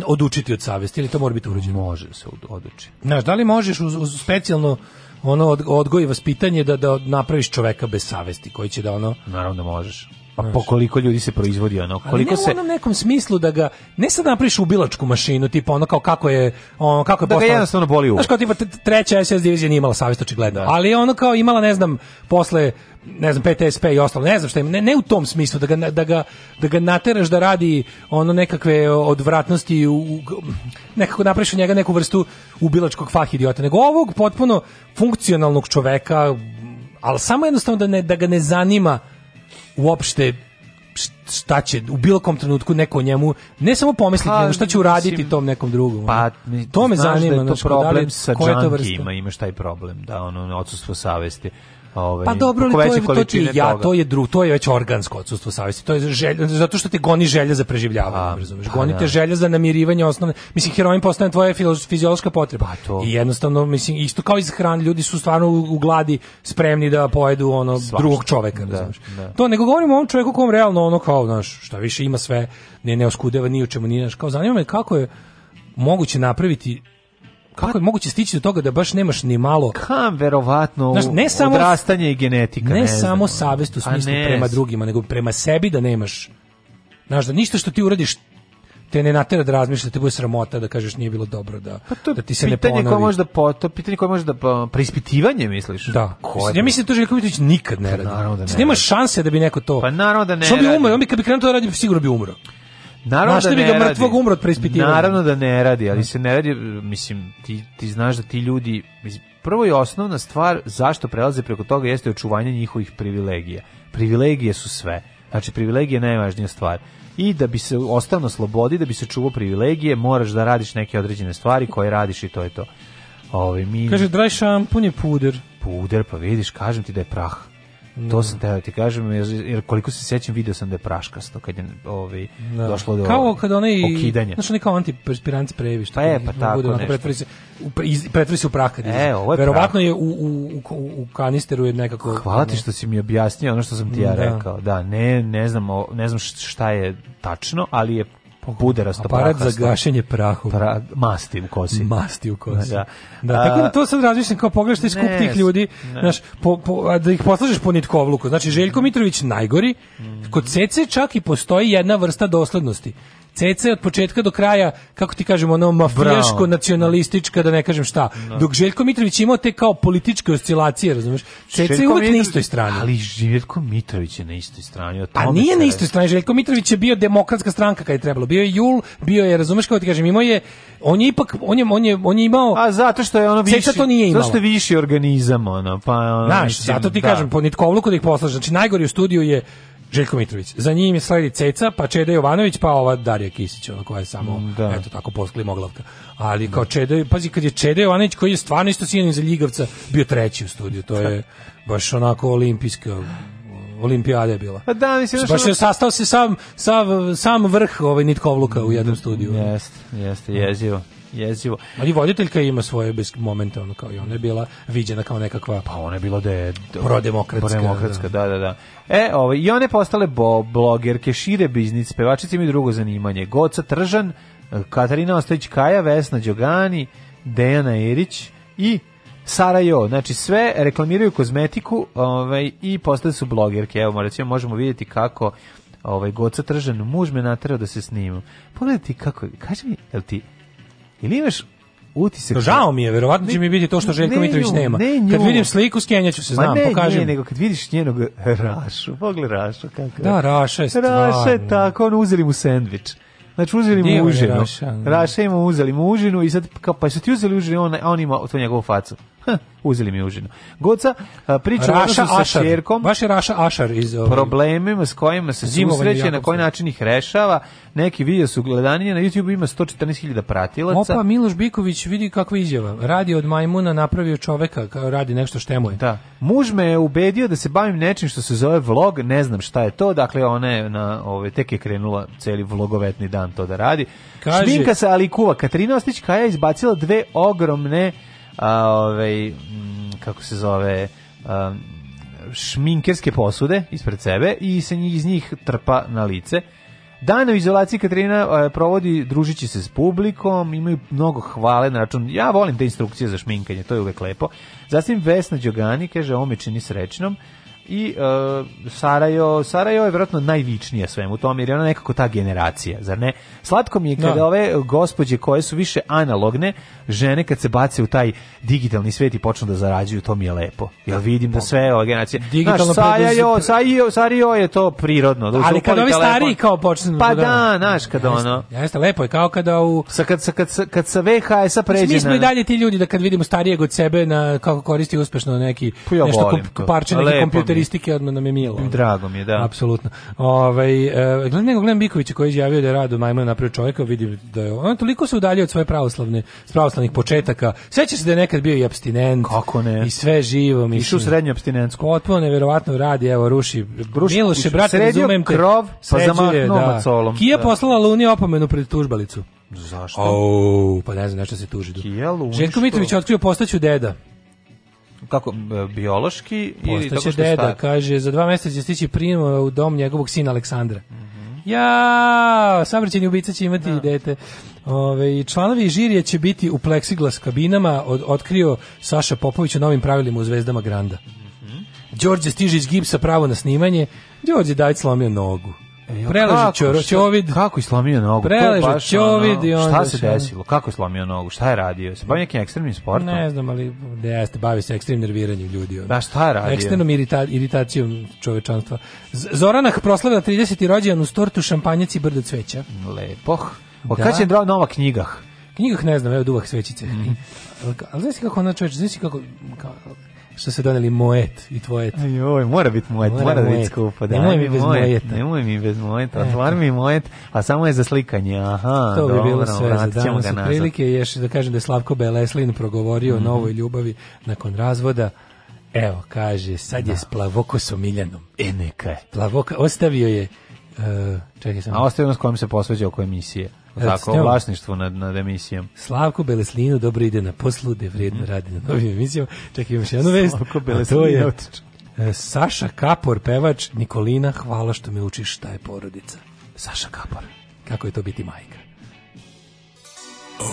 odučiti od savesti ili to mora biti urođeno? Može se oduči. Znaš, da li možeš uz, uz specijalno ono odgoj i vaspitanje da da napraviš čoveka bez savesti koji će da ono Naravno da možeš Pa po koliko ljudi se proizvodi ono, koliko ne se u onom nekom smislu da ga ne sad da napraviš ubilačku mašinu, tipa ono kao kako je, ono kako je da postala. ga jednostavno boli u. Znaš kao tipa treća SS divizija nije imala savest očigledno, da. ali ono kao imala ne znam posle ne znam PTSP i ostalo, ne znam šta im, ne, ne u tom smislu da ga da ga da ga nateraš da radi ono nekakve odvratnosti u, u nekako napraviš u njega neku vrstu ubilačkog fah idiota, nego ovog potpuno funkcionalnog čoveka, ali samo jednostavno da ne da ga ne zanima uopšte šta će u bilo kom trenutku neko o njemu ne samo pomisliti pa, nego šta će uraditi mislim, tom nekom drugom. Pa mi, to me zanima, da je to znači, problem da li, sa džankijima, imaš taj problem da ono odsustvo savesti. Pa ovaj Pa dobro, li to je to ti ja, to je dru, to je već organsko odsustvo savesti. To je želja zato što te goni želja za preživljavanje, razumeš? Pa, goni te da. želja za namirivanje osnovne. Mislim heroin postaje tvoja fiziološka potreba. Pa, to. I jednostavno mislim isto kao i za hranu ljudi su stvarno u, u gladi spremni da pojedu ono Svašta. drugog čoveka, da, razumeš? Da. To nego govorimo o ovom čoveku kom realno ono kao, znaš, šta više ima sve, ne ne oskudeva ni u čemu, ni znaš, kao zanima me kako je moguće napraviti kako je moguće stići do toga da baš nemaš ni malo kam verovatno znaš, ne samo odrastanje i genetika ne, ne samo savest u pa smislu ne. prema drugima nego prema sebi da nemaš znaš da ništa što ti uradiš te ne natera da razmišljaš da te bude sramota da kažeš nije bilo dobro da pa to da ti se ne ponovi. Pitanje koje može da po, to pitanje koje može da pa, preispitivanje misliš? Da. Koje? Ja mislim da to Željko Mitrović nikad ne pa, radi. naravno da ne. Nema šanse da bi neko to. Pa naravno da ne. Što bi umro, on bi kad bi krenuo da radi sigurno bi umro. Naravno da bi ga mrtvog umro od preispitivanja. Naravno da ne radi, ali se ne radi, mislim, ti, ti znaš da ti ljudi, mislim, prvo i osnovna stvar zašto prelaze preko toga jeste očuvanje njihovih privilegija. Privilegije su sve. Znači, privilegije je najvažnija stvar. I da bi se ostao na slobodi, da bi se čuvao privilegije, moraš da radiš neke određene stvari koje radiš i to je to. Ove, mi... Kaže, draj šampun je puder. Puder, pa vidiš, kažem ti da je prah. To sam teo da ti kažem, jer koliko se sjećam, video sam da je praškasto kad je ovaj, da. došlo do kao kad one i, okidanja. Znaš, oni kao antiperspiranci previš. Pa je, pa tako nešto. Pretvori se, pretvori se u praka. E, ovo je Verovatno je u, u, u, kanisteru je nekako... Hvala ti što si mi objasnio ono što sam ti ja da. rekao. Da, ne, ne, znam, ne znam šta je tačno, ali je buderasto aparat prahasto. za gašenje prahu pra, masti u kosi masti u kosi da, da a, tako da to sad razmišljam kao pogrešni skup tih ljudi ne. znaš po, po, da ih poslažeš po nitkovluku znači Željko Mitrović najgori mhm. kod CC čak i postoji jedna vrsta doslednosti CC od početka do kraja, kako ti kažemo, ono mafijaško, nacionalistička, da ne kažem šta. No. Da. Dok Željko Mitrović imao te kao političke oscilacije, razumeš? CC je uvek na istoj strani. Ali Željko Mitrović je na istoj strani. A pa nije na istoj strani. Željko Mitrović je bio demokratska stranka kad je trebalo. Bio je Jul, bio je, razumeš kako ti kažem, imao je, on je ipak, on je, on je, on je imao... A zato što je ono viši, to nije imao. Zato što je viši organizam, ono, pa... Ono, Znaš, zato ti da. kažem, po nitkovluku da ih poslaš. Znači, najgori u studiju je Željko Mitrović. Za njim je sledi Ceca, pa Čeda Jovanović, pa ova Darija Kisić, ona koja je samo, mm, da. eto tako, poskli moglavka. Ali kao Čeda, pazi, kad je Čeda Jovanović, koji je stvarno isto sjenim za Ljigavca, bio treći u studiju, to je baš onako olimpijska olimpijada je bila. Pa da, mislim baš je sastao se sam sam sam vrh ovaj Nitkovluka u jednom studiju. Jeste, jeste, jezivo jezivo. Ali voditeljka ima svoje bez momenta, ono kao i ona je bila viđena kao nekakva pa ona je bila da je prodemokratska. Prodemokratska, da, da, da. da. E, ovaj i one postale bo, blogerke, šire biznis, pevačice i drugo zanimanje. Goca Tržan, Katarina Ostojić Kaja, Vesna Đogani, Dejana Erić i Sara Jo. znači sve reklamiraju kozmetiku ovaj, i postale su blogerke. Evo, recimo, možemo vidjeti kako ovaj, Goca Tržan, muž me naterao da se snimam. Pogledaj ti kako, kaži mi, jel ti, Ili imaš utisak. Da- žao mi je, verovatno će mi biti to što Željko ne Mitrović nema. Ne kad vidim sliku skenjaću se, znam, ne, pokažem. Ne, nego kad vidiš njenog Rašu, pogled Rašu kako. Da, Raša je stvarno. Raša je tako, on uzeli mu sendvič. Znači uzeli mu užinu. Raša, da. Raša ima uzeli mu užinu i sad, kao, pa su ti uzeli užinu, on, on ima to njegovu facu uzeli mi užinu. Goca priča Raša sa Ašar. Šerkom. Baš je Raša Ašar iz ovaj... problemima s kojima se susreće, na koji način ih rešava. Neki video su gledanje na YouTube ima 114.000 pratilaca. Opa Miloš Biković vidi kakva izjava. Radi od majmuna napravio čoveka, radi nešto štemuje. Da. Muž me je ubedio da se bavim nečim što se zove vlog, ne znam šta je to. Dakle ona je na ove tek je krenula celi vlogovetni dan to da radi. Kaže, Šminka se ali kuva. Katarina Ostić Kaja izbacila dve ogromne a, ovaj, mm, kako se zove, a, šminkerske posude ispred sebe i se iz njih trpa na lice. Dana u izolaciji Katrina provodi družići se s publikom, imaju mnogo hvale na račun. Ja volim te instrukcije za šminkanje, to je uvek lepo. Zatim Vesna Đogani kaže, ome čini srećnom i uh, e, Sarajo, Sarajo je vjerojatno najvičnija svemu tome, jer je ona nekako ta generacija, zar ne? Slatko mi je da. kada no. ove gospođe koje su više analogne, žene kad se bace u taj digitalni svet i počnu da zarađuju, to mi je lepo. Jel vidim da sve ova generacija... Digitalno Sarajo, Sarajo, Sarajo je to prirodno. Da Ali kad ovi stariji kao počnu... Pa da, da znaš, kada ono... Jeste, lepo je, kao kada u... Sa, kad, sa, kad, sa, kad sa VHS-a pređe Mi smo na... i dalje ti ljudi da kad vidimo starijeg od sebe na, kako koristi uspešno neki... Pa ja nešto, parče neki kompjuter karakteristike odmah nam je milo. Drago mi je, da. Apsolutno. Ovaj e, gledam nego gledam Bikovića koji je javio da je rad od majmuna čovjeka, vidi da je on toliko se udaljio od svoje pravoslavne, pravoslavnih početaka. Seća se da je nekad bio i abstinent. Kako ne? I sve živo, mi. Išu srednju abstinentsku. Potpuno neverovatno radi, evo ruši. Bruš, Miloše, brate, razumem te. krov, pa zamahnuo da. macolom. Kija da. poslala Luni opomenu pred tužbalicu. Zašto? Oh, pa ne znam, nešto se tuži. Željko Mitrović otkrio postaću deda kako biološki ili tako što deda, šta? kaže za dva meseca će stići prijema u dom njegovog sina Aleksandra. Mm -hmm. Ja, savrćeni ubica će imati da. dete. Ove, članovi žirije će biti u pleksiglas kabinama, od, otkrio Saša Popović o novim pravilima u Zvezdama Granda. Mm -hmm. Đorđe stiže iz gipsa pravo na snimanje, Đorđe Dajc slomio nogu. E, Preleže Ćoro, Ćovid. Kako je slomio nogu? Preleže Ćovid i onda... Šta se desilo? Kako je slomio nogu? Šta je radio? Se bavi nekim ekstremnim sportom? Ne znam, ali da jeste, bavi se ekstremnim nerviranjem ljudi. Da, šta je radio? Ekstremnom irita, iritacijom čovečanstva. Zoranah proslavlja 30. rođendan u tortu šampanjac i brdo cveća. Lepoh. O da. kada će drao nova knjigah? Knjigah ne znam, evo duvah svećice. Mm. Ali znaš kako ona čovječ, znaš kako, što se doneli moet i tvojet. Joj, mora biti moet, mora, mora da biti skupo. Da. Nemoj mi bez moet. Nemoj mi bez moet, otvar mi moet, a samo je za slikanje. Aha, to bi dobro, bilo sve za danas. U prilike je, da kažem da je Slavko Beleslin progovorio mm -hmm. o mhm. novoj ljubavi nakon razvoda. Evo, kaže, sad je da. s plavokosom Miljanom. E, neka je. Plavoka, ostavio je... Uh, čekaj sam. A ostavio s kojim se posveđao oko emisije tako, vlasništvo nad, nad emisijom. Slavko Beleslinu dobro ide na poslu, da vredno mhm. radi na novim emisijama. Čak imam jednu vest. Slavko Beleslinu je, e, Saša Kapor, pevač, Nikolina, hvala što me učiš šta je porodica. Saša Kapor. Kako je to biti majka? Oh,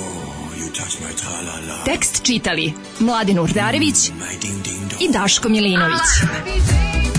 you touch my -la -la. Tekst čitali Mladin Urdarević mm, i Daško Milinović. Ah!